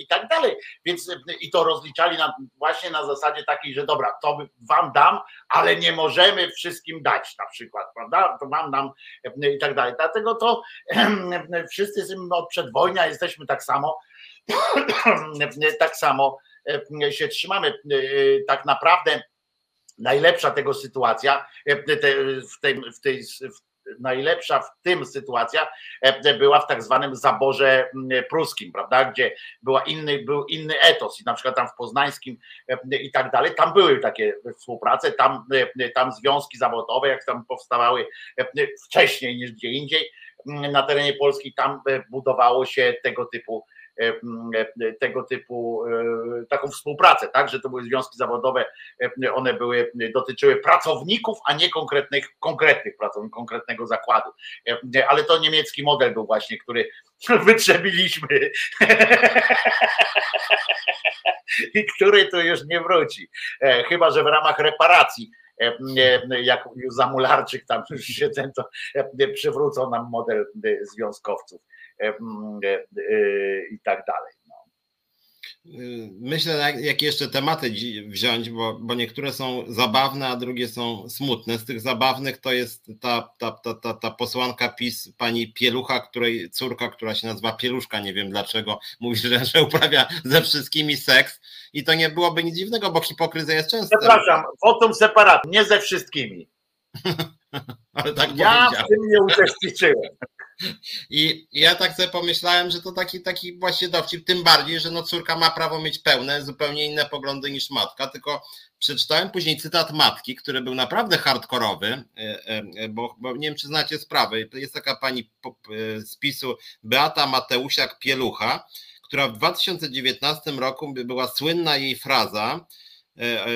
i tak dalej. Więc i to rozliczali na, właśnie na zasadzie takiej, że dobra, to wam dam, ale nie możemy wszystkim dać na przykład, prawda? To wam dam i tak dalej. Dlatego to wszyscy od przedwojnia jesteśmy tak samo tak samo E, się trzymamy. E, tak naprawdę najlepsza tego sytuacja, e, w tej, w tej, w najlepsza w tym sytuacja była w tak zwanym zaborze pruskim, prawda, gdzie była inny, był inny etos i na przykład tam w poznańskim i tak dalej, tam były takie współprace, tam, tam związki zawodowe, jak tam powstawały wcześniej niż gdzie indziej na terenie Polski, tam budowało się tego typu E, e, tego typu e, taką współpracę, tak, że to były związki zawodowe, one były, dotyczyły pracowników, a nie konkretnych, konkretnych pracowników, konkretnego zakładu. Ale to niemiecki model był właśnie, który wytrzebiliśmy i który tu już nie wróci. Chyba, że w ramach reparacji jak Zamularczyk tam się ten, to przywrócą nam model związkowców. E, e, e, i tak dalej. No. Myślę, jakie jeszcze tematy wziąć, bo, bo niektóre są zabawne, a drugie są smutne. Z tych zabawnych to jest ta, ta, ta, ta, ta posłanka PiS, pani Pielucha, której córka, która się nazywa Pieluszka, nie wiem dlaczego, mówi, że, że uprawia ze wszystkimi seks. I to nie byłoby nic dziwnego, bo hipokryzja jest często. Przepraszam, tym separat, nie ze wszystkimi. Ale tak ja w tym nie uczestniczyłem. I ja tak sobie pomyślałem, że to taki, taki właśnie dowcip, tym bardziej, że no córka ma prawo mieć pełne, zupełnie inne poglądy niż matka, tylko przeczytałem później cytat matki, który był naprawdę hardkorowy, e, e, bo, bo nie wiem, czy znacie sprawę. Jest taka pani z PiSu Beata Mateusiak-Pielucha, która w 2019 roku była słynna jej fraza, E, e,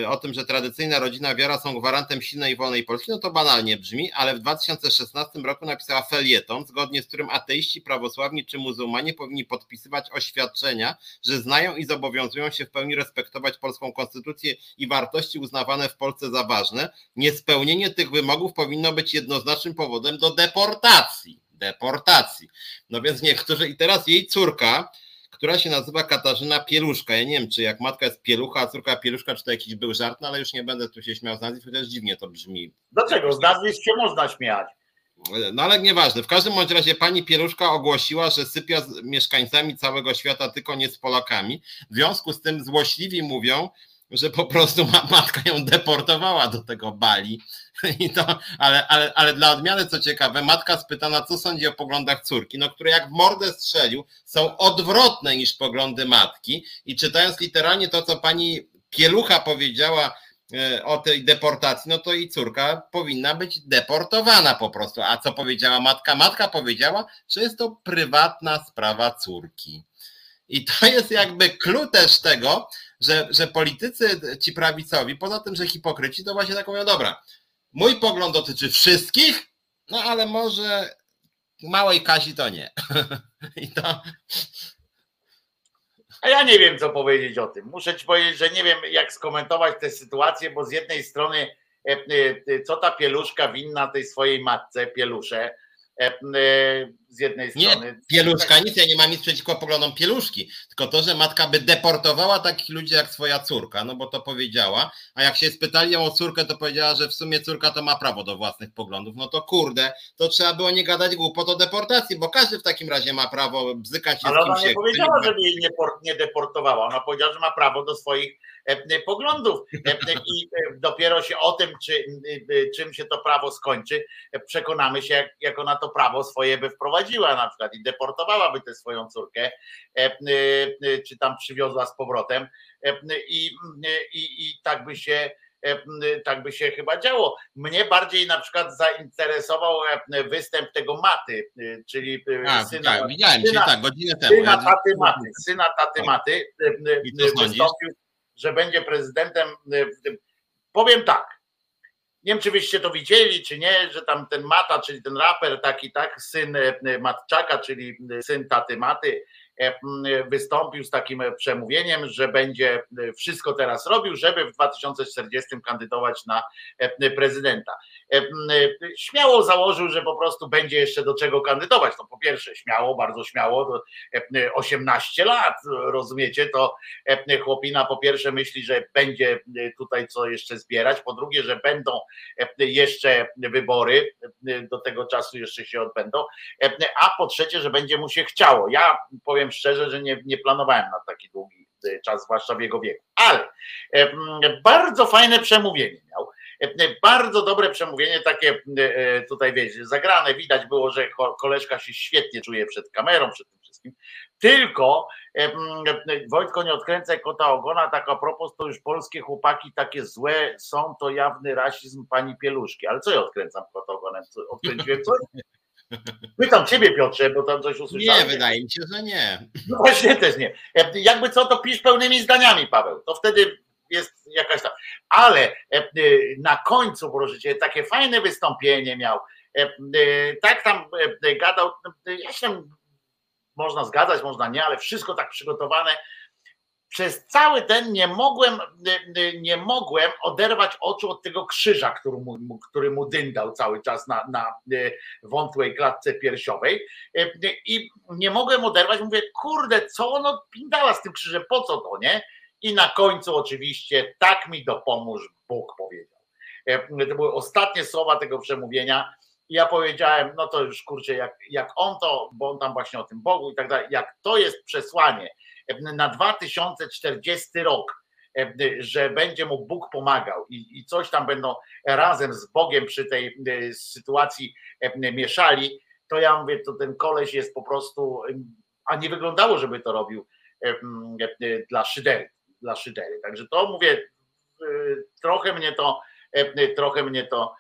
o tym, że tradycyjna rodzina wiara są gwarantem silnej i wolnej Polski, no to banalnie brzmi, ale w 2016 roku napisała felieton, zgodnie z którym ateiści, prawosławni czy muzułmanie powinni podpisywać oświadczenia, że znają i zobowiązują się w pełni respektować polską konstytucję i wartości uznawane w Polsce za ważne. Niespełnienie tych wymogów powinno być jednoznacznym powodem do deportacji. Deportacji. No więc niektórzy, i teraz jej córka, która się nazywa Katarzyna Pieluszka. Ja nie wiem, czy jak matka jest Pielucha, a córka Pieluszka, czy to jakiś był żart, no ale już nie będę tu się śmiał z nazwisk, chociaż dziwnie to brzmi. Dlaczego? Z nazwisk się można śmiać. No ale nieważne. W każdym bądź razie pani Pieluszka ogłosiła, że sypia z mieszkańcami całego świata, tylko nie z Polakami. W związku z tym złośliwi mówią, że po prostu matka ją deportowała do tego Bali. I to, ale, ale, ale dla odmiany, co ciekawe, matka spytana, co sądzi o poglądach córki, no, które jak w mordę strzelił, są odwrotne niż poglądy matki. I czytając literalnie to, co pani Pielucha powiedziała e, o tej deportacji, no to i córka powinna być deportowana po prostu. A co powiedziała matka? Matka powiedziała, że jest to prywatna sprawa córki. I to jest jakby klucz też tego, że, że politycy ci prawicowi, poza tym, że hipokryci, to właśnie tak mówią, dobra, mój pogląd dotyczy wszystkich, no ale może małej Kasi to nie. I to... A ja nie wiem, co powiedzieć o tym. Muszę ci powiedzieć, że nie wiem, jak skomentować tę sytuację, bo z jednej strony, e, e, co ta pieluszka winna tej swojej matce, pielusze, E, e, z jednej strony. Nie, pieluszka nic, ja nie mam nic przeciwko poglądom pieluszki, tylko to, że matka by deportowała takich ludzi jak swoja córka, no bo to powiedziała, a jak się spytali ją o córkę, to powiedziała, że w sumie córka to ma prawo do własnych poglądów, no to kurde, to trzeba było nie gadać głupot o deportacji, bo każdy w takim razie ma prawo bzykać się Ale ona nie powiedziała, żeby jej nie, nie deportowała, ona powiedziała, że ma prawo do swoich poglądów i dopiero się o tym, czy, czym się to prawo skończy, przekonamy się, jak, jak ona to prawo swoje by wprowadziła na przykład i deportowałaby tę swoją córkę, e, e, e, czy tam przywiozła z powrotem i, i, i tak by się tak by się chyba działo. Mnie bardziej na przykład zainteresował występ tego Maty, czyli A, syna, tak, widziałem syna, tak, godzinę temu. Syna taty Maty, syna taty Maty wystąpił, że będzie prezydentem. Powiem tak, nie wiem, czy wyście to widzieli, czy nie, że tam ten Mata, czyli ten raper, taki, tak, syn e, Matczaka, czyli syn taty Maty, wystąpił z takim przemówieniem, że będzie wszystko teraz robił, żeby w 2040 kandydować na prezydenta. Śmiało założył, że po prostu będzie jeszcze do czego kandydować. No po pierwsze, śmiało, bardzo śmiało, to 18 lat, rozumiecie, to chłopina po pierwsze myśli, że będzie tutaj co jeszcze zbierać, po drugie, że będą jeszcze wybory, do tego czasu jeszcze się odbędą, a po trzecie, że będzie mu się chciało. Ja powiem szczerze, że nie, nie planowałem na taki długi czas, zwłaszcza w jego wieku, ale bardzo fajne przemówienie miał bardzo dobre przemówienie, takie e, tutaj wiecie, zagrane, widać było, że koleżka się świetnie czuje przed kamerą, przed tym wszystkim. Tylko Wojtko nie odkręcaj kota ogona, tak a propos, to już polskie chłopaki takie złe są, to jawny rasizm pani Pieluszki. Ale co ja odkręcam kota ogonem? Odkręciłem coś? Pytam ciebie, Piotrze, bo tam coś usłyszałem. Nie, wydaje mi się, że nie. No właśnie też nie. Jakby co, to pisz pełnymi zdaniami, Paweł. To wtedy jest jakaś tam. Ale e, e, na końcu, proszę takie fajne wystąpienie miał. E, tak tam gadał. Ja się można zgadzać, można nie, ale wszystko tak przygotowane. Przez cały ten nie mogłem, nie mogłem oderwać oczu od tego krzyża, który mu, który mu dyndał cały czas na, na wątłej klatce piersiowej. I nie mogłem oderwać, mówię, kurde, co ono pindala z tym krzyżem, po co to, nie? I na końcu oczywiście tak mi dopomóż Bóg powiedział. E, to były ostatnie słowa tego przemówienia. I ja powiedziałem, no to już kurczę, jak, jak on to, bo on tam właśnie o tym Bogu i tak dalej, jak to jest przesłanie e, na 2040 rok, e, że będzie mu Bóg pomagał i, i coś tam będą razem z Bogiem przy tej sytuacji mieszali, to ja mówię, to ten koleś jest po prostu, a nie wyglądało, żeby to robił dla szydery dla szydery. Także to mówię, y, trochę mnie to, y, trochę mnie to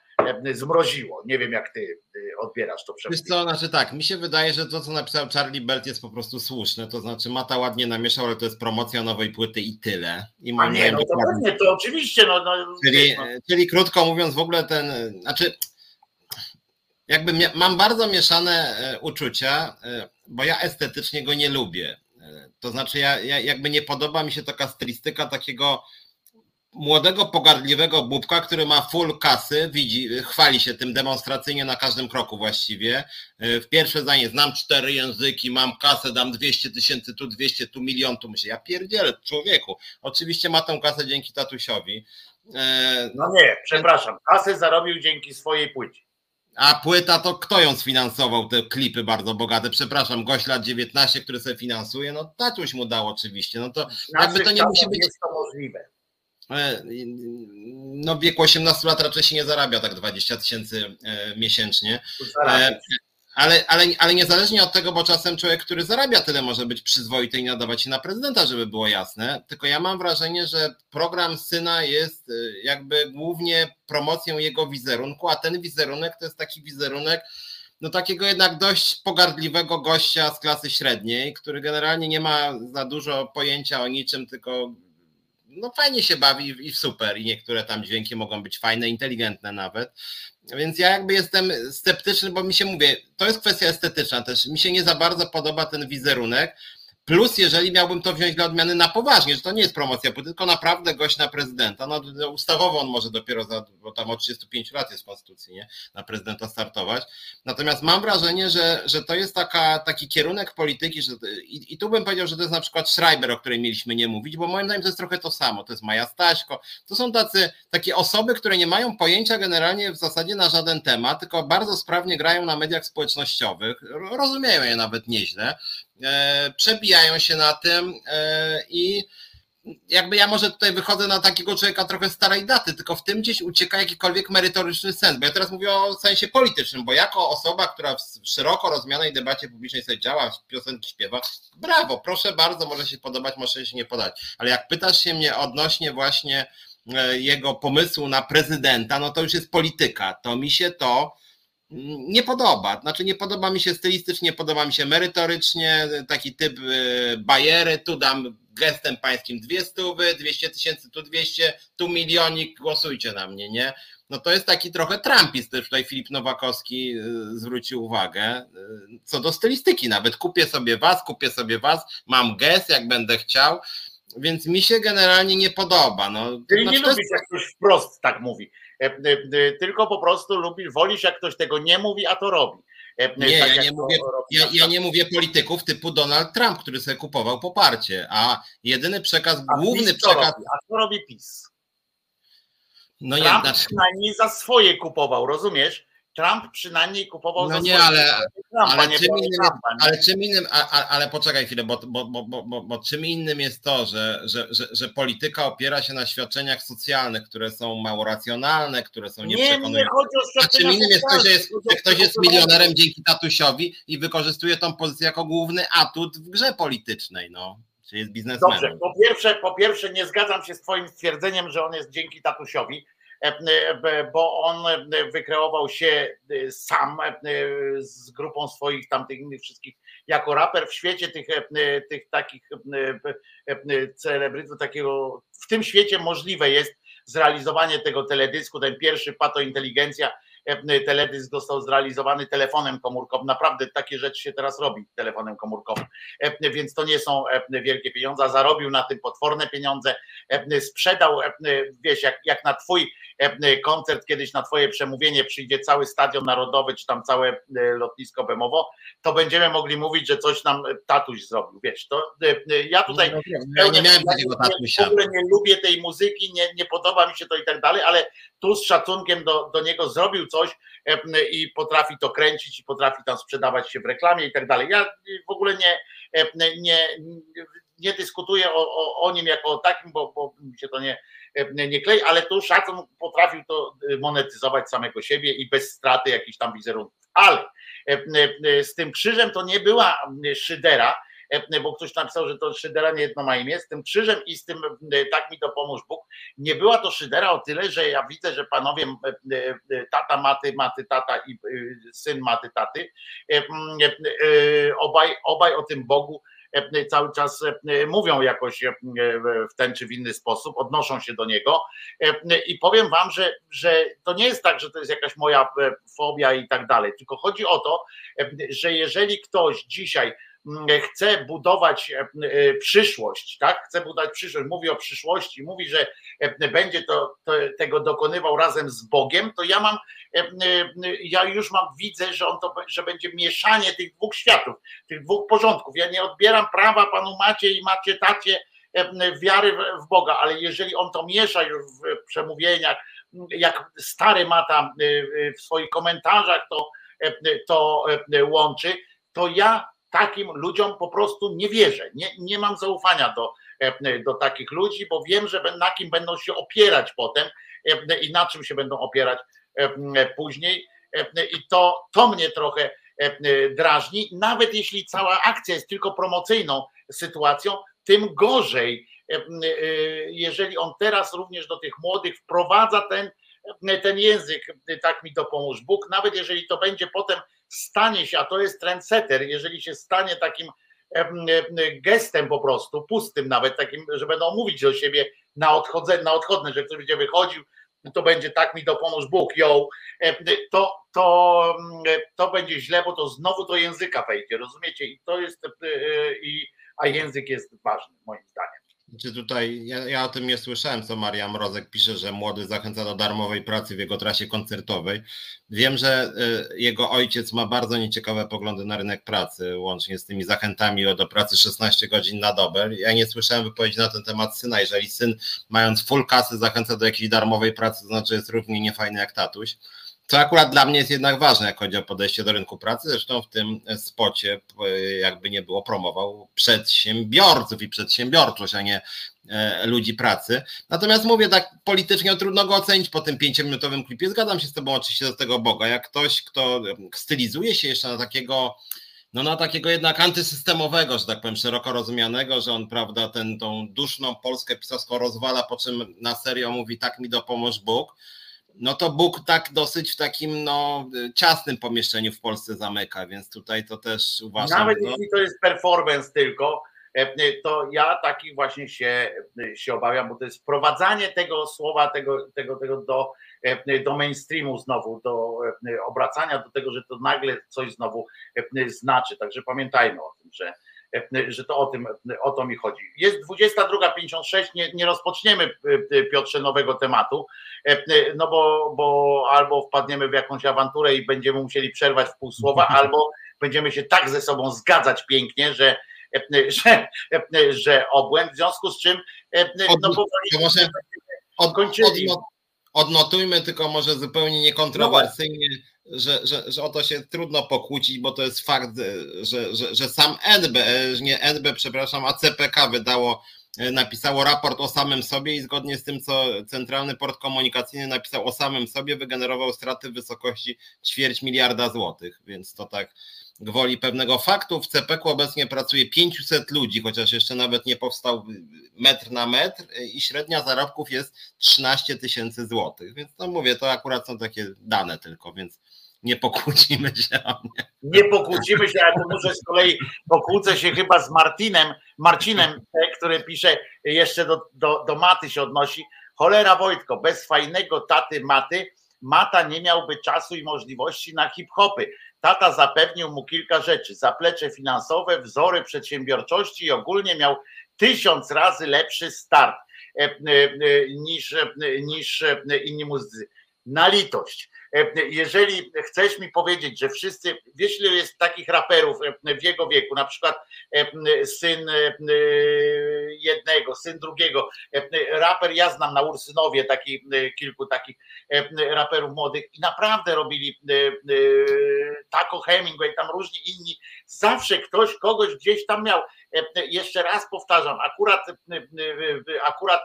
y, zmroziło. Nie wiem, jak ty odbierasz to przemówienie. Wiesz co, znaczy tak, mi się wydaje, że to, co napisał Charlie Belt jest po prostu słuszne, to znaczy Mata ładnie namieszał, ale to jest promocja nowej płyty i tyle. I A nie, no to pewnie, to oczywiście. No, no, czyli, no. czyli krótko mówiąc, w ogóle ten, znaczy jakby mam bardzo mieszane e, uczucia, e, bo ja estetycznie go nie lubię. To znaczy, ja, ja jakby nie podoba mi się taka stylistyka takiego młodego, pogardliwego bubka, który ma full kasy, widzi, chwali się tym demonstracyjnie na każdym kroku właściwie. W pierwsze zdanie, znam cztery języki, mam kasę, dam 200 tysięcy tu, 200 tu, milion tu. Myślę, ja pierdzielę, człowieku. Oczywiście ma tą kasę dzięki tatusiowi. No nie, przepraszam, kasę zarobił dzięki swojej płycie. A płyta to kto ją sfinansował, te klipy bardzo bogate? Przepraszam, gość lat 19, który sobie finansuje, no tatuś mu dał oczywiście. No to jakby to nie musi być. Jest to możliwe. E, no w wieku 18 lat raczej się nie zarabia tak 20 tysięcy e, miesięcznie. Ale, ale, ale niezależnie od tego, bo czasem człowiek, który zarabia tyle, może być przyzwoity i nadawać się na prezydenta, żeby było jasne. Tylko ja mam wrażenie, że program syna jest jakby głównie promocją jego wizerunku, a ten wizerunek to jest taki wizerunek, no takiego jednak dość pogardliwego gościa z klasy średniej, który generalnie nie ma za dużo pojęcia o niczym, tylko no fajnie się bawi i super i niektóre tam dźwięki mogą być fajne, inteligentne nawet. Więc ja jakby jestem sceptyczny, bo mi się mówię, to jest kwestia estetyczna też. Mi się nie za bardzo podoba ten wizerunek, Plus, jeżeli miałbym to wziąć dla odmiany na poważnie, że to nie jest promocja, tylko naprawdę gość na prezydenta, no, no ustawowo on może dopiero za, bo tam od 35 lat jest w konstytucji, nie? Na prezydenta startować. Natomiast mam wrażenie, że, że to jest taka, taki kierunek polityki, że, i, i tu bym powiedział, że to jest na przykład Schreiber, o której mieliśmy nie mówić, bo moim zdaniem to jest trochę to samo. To jest Maja Staśko, to są tacy, takie osoby, które nie mają pojęcia generalnie w zasadzie na żaden temat, tylko bardzo sprawnie grają na mediach społecznościowych, rozumieją je nawet nieźle, przebijają się na tym e, i jakby ja może tutaj wychodzę na takiego człowieka trochę starej daty, tylko w tym gdzieś ucieka jakikolwiek merytoryczny sens, bo ja teraz mówię o sensie politycznym, bo jako osoba, która w szeroko rozumianej debacie publicznej sobie działa, piosenki śpiewa, brawo, proszę bardzo, może się podobać, może się nie podać, ale jak pytasz się mnie odnośnie właśnie e, jego pomysłu na prezydenta, no to już jest polityka, to mi się to nie podoba. Znaczy nie podoba mi się stylistycznie, podoba mi się merytorycznie, taki typ y, bajery, tu dam gestem pańskim dwie stówy, 200 tysięcy, tu 200, tu milionik, głosujcie na mnie, nie? No to jest taki trochę Trumpist, też tutaj Filip Nowakowski y, zwrócił uwagę, y, co do stylistyki nawet, kupię sobie was, kupię sobie was, mam gest, jak będę chciał, więc mi się generalnie nie podoba. No, Czyli znaczy, nie lubisz, jest... jak ktoś wprost tak mówi. E, e, e, tylko po prostu lubisz, wolisz jak ktoś tego nie mówi, a to robi. Nie, tak ja, nie mówię, ja, ja, nie mówię polityków typu Donald Trump, który sobie kupował poparcie, a jedyny przekaz, a główny PiS przekaz. Robi? A co robi PiS? No Trump jednak. przynajmniej za swoje kupował, rozumiesz? Trump przynajmniej kupował no nie, ale, Trumpa, ale, nie czym innym Trumpa, jest, ale czym innym, ale, ale poczekaj chwilę, bo, bo, bo, bo, bo, czym innym jest to, że, że, że, że polityka opiera się na świadczeniach socjalnych, które są mało racjonalne, które są nieprzekonujące. Nie, nie chodzi o A czym innym jest to, że, jest, że ktoś jest milionerem dzięki tatusiowi i wykorzystuje tą pozycję jako główny atut w grze politycznej, no. Czy jest biznesmenem. Dobrze, po pierwsze, po pierwsze nie zgadzam się z twoim stwierdzeniem, że on jest dzięki tatusiowi bo on wykreował się sam z grupą swoich tamtych innych wszystkich jako raper w świecie tych, tych takich celebrytów, takiego w tym świecie możliwe jest zrealizowanie tego teledysku, ten pierwszy Pato Inteligencja teledysk został zrealizowany telefonem komórkowym. Naprawdę takie rzeczy się teraz robi telefonem komórkowym. E, więc to nie są e, wielkie pieniądze. Zarobił na tym potworne pieniądze. Sprzedał, wiesz, jak, jak na twój koncert, kiedyś na twoje przemówienie przyjdzie cały stadion narodowy, czy tam całe lotnisko Bemowo, to będziemy mogli mówić, że coś nam tatuś zrobił. Wiesz, to ja tutaj no, no, ja nie. W ogóle nie lubię tej muzyki, nie, nie podoba mi się to i tak dalej, ale tu z szacunkiem do, do niego zrobił coś e, i potrafi to kręcić i potrafi tam sprzedawać się w reklamie i tak dalej. Ja w ogóle nie, e, nie, nie dyskutuję o, o, o nim jako o takim, bo, bo mi się to nie, e, nie klei, ale tu szacun potrafił to monetyzować samego siebie i bez straty jakichś tam wizerunków. Ale z tym krzyżem to nie była szydera, bo ktoś napisał, że to Szydera nie jedno ma imię, z tym krzyżem i z tym e, tak mi to pomóż Bóg. Nie była to Szydera o tyle, że ja widzę, że panowie e, tata maty, maty tata i syn maty taty, obaj, obaj o tym Bogu cały czas mówią jakoś w ten czy w inny sposób, odnoszą się do niego. I powiem wam, że, że to nie jest tak, że to jest jakaś moja fobia i tak dalej, tylko chodzi o to, że jeżeli ktoś dzisiaj chce budować e, e, przyszłość, tak? Chce budować przyszłość, mówi o przyszłości, mówi, że e, będzie to, to, tego dokonywał razem z Bogiem, to ja mam, ja już mam, widzę, że on to, że będzie mieszanie tych dwóch światów, tych dwóch porządków. Ja nie odbieram prawa panu Macie i Macie Tacie wiary w Boga, ale jeżeli on to miesza już w przemówieniach, jak stary Mata w swoich komentarzach to, to łączy, to ja takim ludziom po prostu nie wierzę. Nie, nie mam zaufania do, do takich ludzi, bo wiem, że na kim będą się opierać potem i na czym się będą opierać później. I to, to mnie trochę drażni, nawet jeśli cała akcja jest tylko promocyjną sytuacją, tym gorzej, jeżeli on teraz również do tych młodych wprowadza ten, ten język, tak mi dopomóż Bóg, nawet jeżeli to będzie potem stanie się, a to jest trendsetter, jeżeli się stanie takim gestem po prostu, pustym nawet, takim, że będą mówić do siebie na, odchodze, na odchodne, że ktoś będzie wychodził, to będzie tak mi dopomóż Bóg, ją, to, to, to będzie źle, bo to znowu do języka wejdzie, rozumiecie? I to jest, e, i, a język jest ważny, moim zdaniem. Czy tutaj, ja, ja, o tym nie słyszałem, co Maria Mrozek pisze, że młody zachęca do darmowej pracy w jego trasie koncertowej. Wiem, że y, jego ojciec ma bardzo nieciekawe poglądy na rynek pracy, łącznie z tymi zachętami do pracy 16 godzin na dobę. Ja nie słyszałem wypowiedzi na ten temat syna. Jeżeli syn, mając full kasy, zachęca do jakiejś darmowej pracy, to znaczy jest równie niefajny jak tatuś. Co akurat dla mnie jest jednak ważne, jak chodzi o podejście do rynku pracy. Zresztą w tym spocie, jakby nie było, promował przedsiębiorców i przedsiębiorczość, a nie e, ludzi pracy. Natomiast mówię tak politycznie, trudno go ocenić po tym pięciominutowym klipie. Zgadzam się z Tobą oczywiście do tego Boga. Jak ktoś, kto stylizuje się jeszcze na takiego no na takiego jednak antysystemowego, że tak powiem, szeroko rozumianego, że on, prawda, ten, tą duszną Polskę pisowską rozwala, po czym na serio mówi, tak mi dopomóż Bóg, no to Bóg tak dosyć w takim no, ciasnym pomieszczeniu w Polsce zamyka, więc tutaj to też uważam. Nawet no... jeśli to jest performance tylko, e, to ja taki właśnie się, się obawiam, bo to jest wprowadzanie tego słowa, tego, tego, tego do, e, do mainstreamu znowu, do e, obracania do tego, że to nagle coś znowu znaczy. Także pamiętajmy o tym, że E, że to o tym, o to mi chodzi. Jest 22.56, nie, nie rozpoczniemy e, Piotrze nowego tematu, e, no bo, bo albo wpadniemy w jakąś awanturę i będziemy musieli przerwać w pół słowa, albo będziemy się tak ze sobą zgadzać pięknie, że że, że obłęd, w związku z czym no powoli od, kończyli. Od, odnotujmy tylko może zupełnie niekontrowersyjnie, no że, że, że o to się trudno pokłócić, bo to jest fakt, że, że, że sam NB, nie NB, przepraszam, a CPK wydało, napisało raport o samym sobie i zgodnie z tym, co Centralny Port Komunikacyjny napisał o samym sobie, wygenerował straty w wysokości ćwierć miliarda złotych, więc to tak gwoli pewnego faktu. W CPK obecnie pracuje 500 ludzi, chociaż jeszcze nawet nie powstał metr na metr i średnia zarobków jest 13 tysięcy złotych. Więc no mówię, to akurat są takie dane tylko, więc nie pokłócimy się o mnie. Nie pokłócimy się, ale to może z kolei pokłócę się chyba z Martinem, Marcinem, który pisze jeszcze do, do, do Maty się odnosi. Cholera Wojtko, bez fajnego taty Maty, Mata nie miałby czasu i możliwości na hip-hopy. Tata zapewnił mu kilka rzeczy: zaplecze finansowe, wzory przedsiębiorczości i ogólnie miał tysiąc razy lepszy start e, e, niż, e, niż inni muzycy. Na litość. E, jeżeli chcesz mi powiedzieć, że wszyscy, wiesz ile jest takich raperów e, w jego wieku, na przykład e, syn jednego, syn drugiego, raper, ja znam na Ursynowie taki, kilku takich raperów młodych i naprawdę robili Taco Hemingway, tam różni inni, zawsze ktoś kogoś gdzieś tam miał. Jeszcze raz powtarzam, akurat, akurat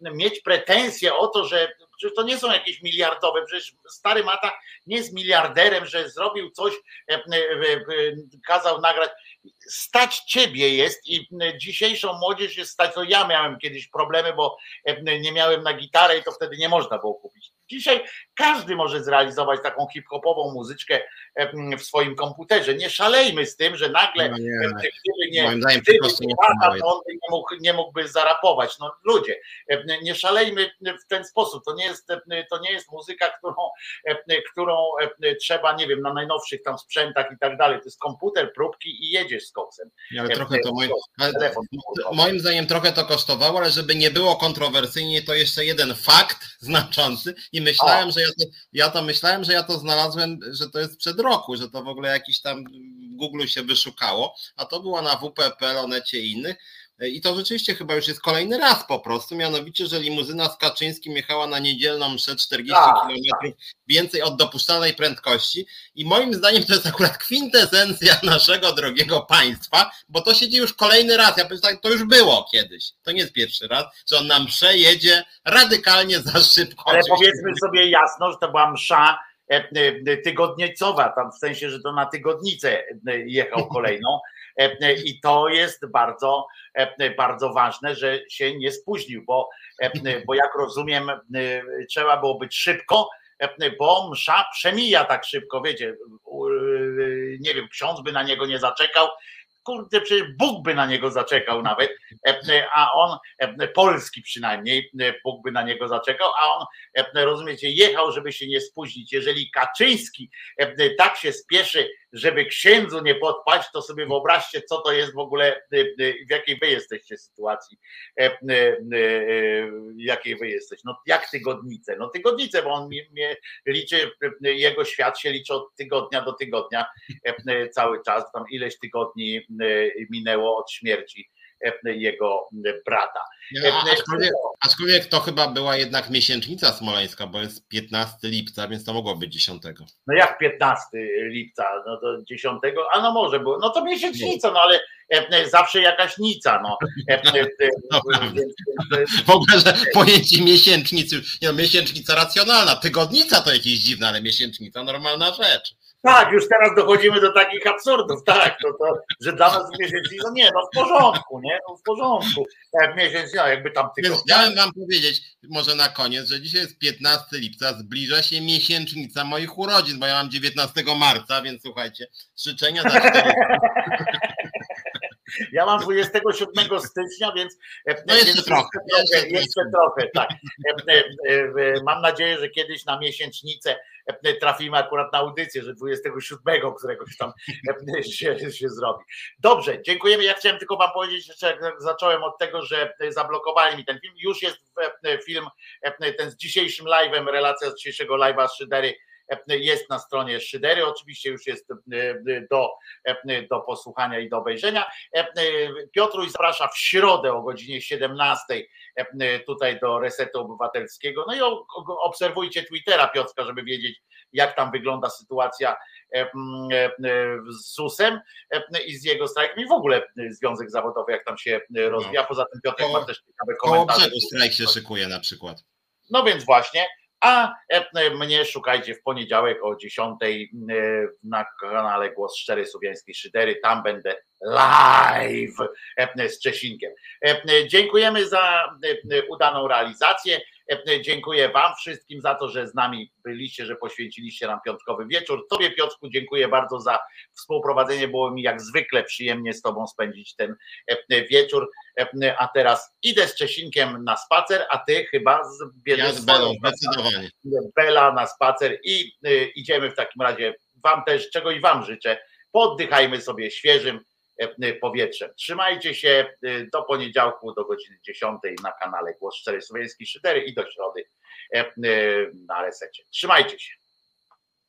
mieć pretensje o to, że przecież to nie są jakieś miliardowe, przecież stary Mata nie jest miliarderem, że zrobił coś, e, e, e, kazał nagrać. Stać ciebie jest i dzisiejszą młodzież jest stać, to ja miałem kiedyś problemy, bo nie miałem na gitarę i to wtedy nie można było kupić. Dzisiaj każdy może zrealizować taką hip-hopową muzyczkę w swoim komputerze. Nie szalejmy z tym, że nagle no nie, gdyby nie, moim zdaniem gdyby nie, on nie, mógł, nie mógłby zarapować. No ludzie, nie szalejmy w ten sposób. To nie jest, to nie jest muzyka, którą, którą trzeba, nie wiem, na najnowszych tam sprzętach i tak dalej. To jest komputer, próbki i jedziesz z koksem. Ale trochę to moim, moim zdaniem trochę to kosztowało, ale żeby nie było kontrowersyjnie, to jeszcze jeden fakt znaczący i myślałem, że ja to, ja to myślałem, że ja to znalazłem, że to jest przed roku, że to w ogóle jakiś tam w Google się wyszukało, a to było na WP.pl, Onecie i innych. I to rzeczywiście chyba już jest kolejny raz po prostu, mianowicie, że limuzyna z Kaczyńskim jechała na niedzielną mszę 40 Tak, km więcej od dopuszczalnej prędkości i moim zdaniem to jest akurat kwintesencja naszego drogiego państwa, bo to się dzieje już kolejny raz. Ja powiem tak, to już było kiedyś. To nie jest pierwszy raz, że on nam przejedzie radykalnie za szybko. Ale powiedzmy sobie jasno, że to była msza e, e, tygodnicowa, tam w sensie, że to na tygodnicę e, jechał kolejną. E, e, I to jest bardzo, e, bardzo ważne, że się nie spóźnił, bo, bo jak rozumiem, trzeba było być szybko, bo msza przemija tak szybko, wiecie, nie wiem, ksiądz by na niego nie zaczekał, kurde, przecież Bóg by na niego zaczekał nawet, a on, polski przynajmniej, Bóg by na niego zaczekał, a on, rozumiecie, jechał, żeby się nie spóźnić. Jeżeli Kaczyński tak się spieszy, żeby księdzu nie podpaść, to sobie wyobraźcie, co to jest w ogóle, e, e, w jakiej wy jesteście sytuacji, e, e, w jakiej wy jesteście. No jak tygodnice? No tygodnice, bo on mnie, liczy, jego świat się liczy od tygodnia do tygodnia e, cały czas, tam ileś tygodni minęło od śmierci jego brata. Ja, aczkolwiek, aczkolwiek to chyba była jednak miesięcznica smoleńska, bo jest 15 lipca, więc to mogło być 10. No jak 15 lipca, no to 10, a no może było, no to miesięcznica, no ale zawsze jakaś nica, no. No, więc- więc- W ogóle, że pojęcie miesięcznicy, no, miesięcznica racjonalna, tygodnica to jakieś dziwne, ale miesięcznica normalna rzecz. Tak, już teraz dochodzimy do takich absurdów, tak, to, to, że dla nas miesięcznica, nie, no w porządku, nie, no w porządku, jak miesięcznica, jakby tam Więc tygodnia, chciałem wam powiedzieć, może na koniec, że dzisiaj jest 15 lipca, zbliża się miesięcznica moich urodzin, bo ja mam 19 marca, więc słuchajcie, życzenia za 4 Ja mam 27 stycznia, więc. e, No jeszcze więc trochę, Jeszcze, jeszcze jeszcze trochę, tak. E, e, Mam nadzieję, że kiedyś na miesięcznicę trafimy akurat na audycję, że 27 któregoś tam się, się zrobi. Dobrze, dziękujemy. Ja chciałem tylko Wam powiedzieć, jeszcze jak zacząłem od tego, że zablokowali mi ten film. Już jest film, ten z dzisiejszym live'em, relacja z dzisiejszego live'a z Szydery jest na stronie Szydery. Oczywiście już jest e, do, e, do posłuchania i do obejrzenia. E, e, Piotruś zaprasza w środę o godzinie 17 e, tutaj do Resetu Obywatelskiego. No i obserwujcie Twittera Piotrka, żeby wiedzieć, jak tam wygląda sytuacja e, e, z ZUS-em e, i z jego strajkiem i w ogóle e, związek zawodowy, jak tam się e, rozwija. Poza tym Piotrek Koło- ma też ciekawe Koło komentarze. brzegu strajk się szykuje na przykład. No więc właśnie, a e, mnie szukajcie w poniedziałek o 10 e, na kanale Głos Szczery Słowiańskiej Szydery. Tam będę live e, z Czesinkiem. E, Dziękujemy za e, udaną realizację. E, Dziękuję Wam wszystkim za to, że z nami byliście, że poświęciliście nam piątkowy wieczór. Tobie, Piotrku, dziękuję bardzo za współprowadzenie. Było mi jak zwykle przyjemnie z Tobą spędzić ten e, wieczór. E, A teraz idę z Czesinkiem na spacer, a Ty chyba zbierzesz Ja z Belą, zdecydowanie. Bela na spacer i idziemy w takim razie. Wam też, czego i Wam życzę. Poddychajmy sobie świeżym powietrzem. Trzymajcie się y, do poniedziałku do godziny 10 na kanale Głos Szczery Słowiański Szydery i do środy e, na resecie. Trzymajcie się.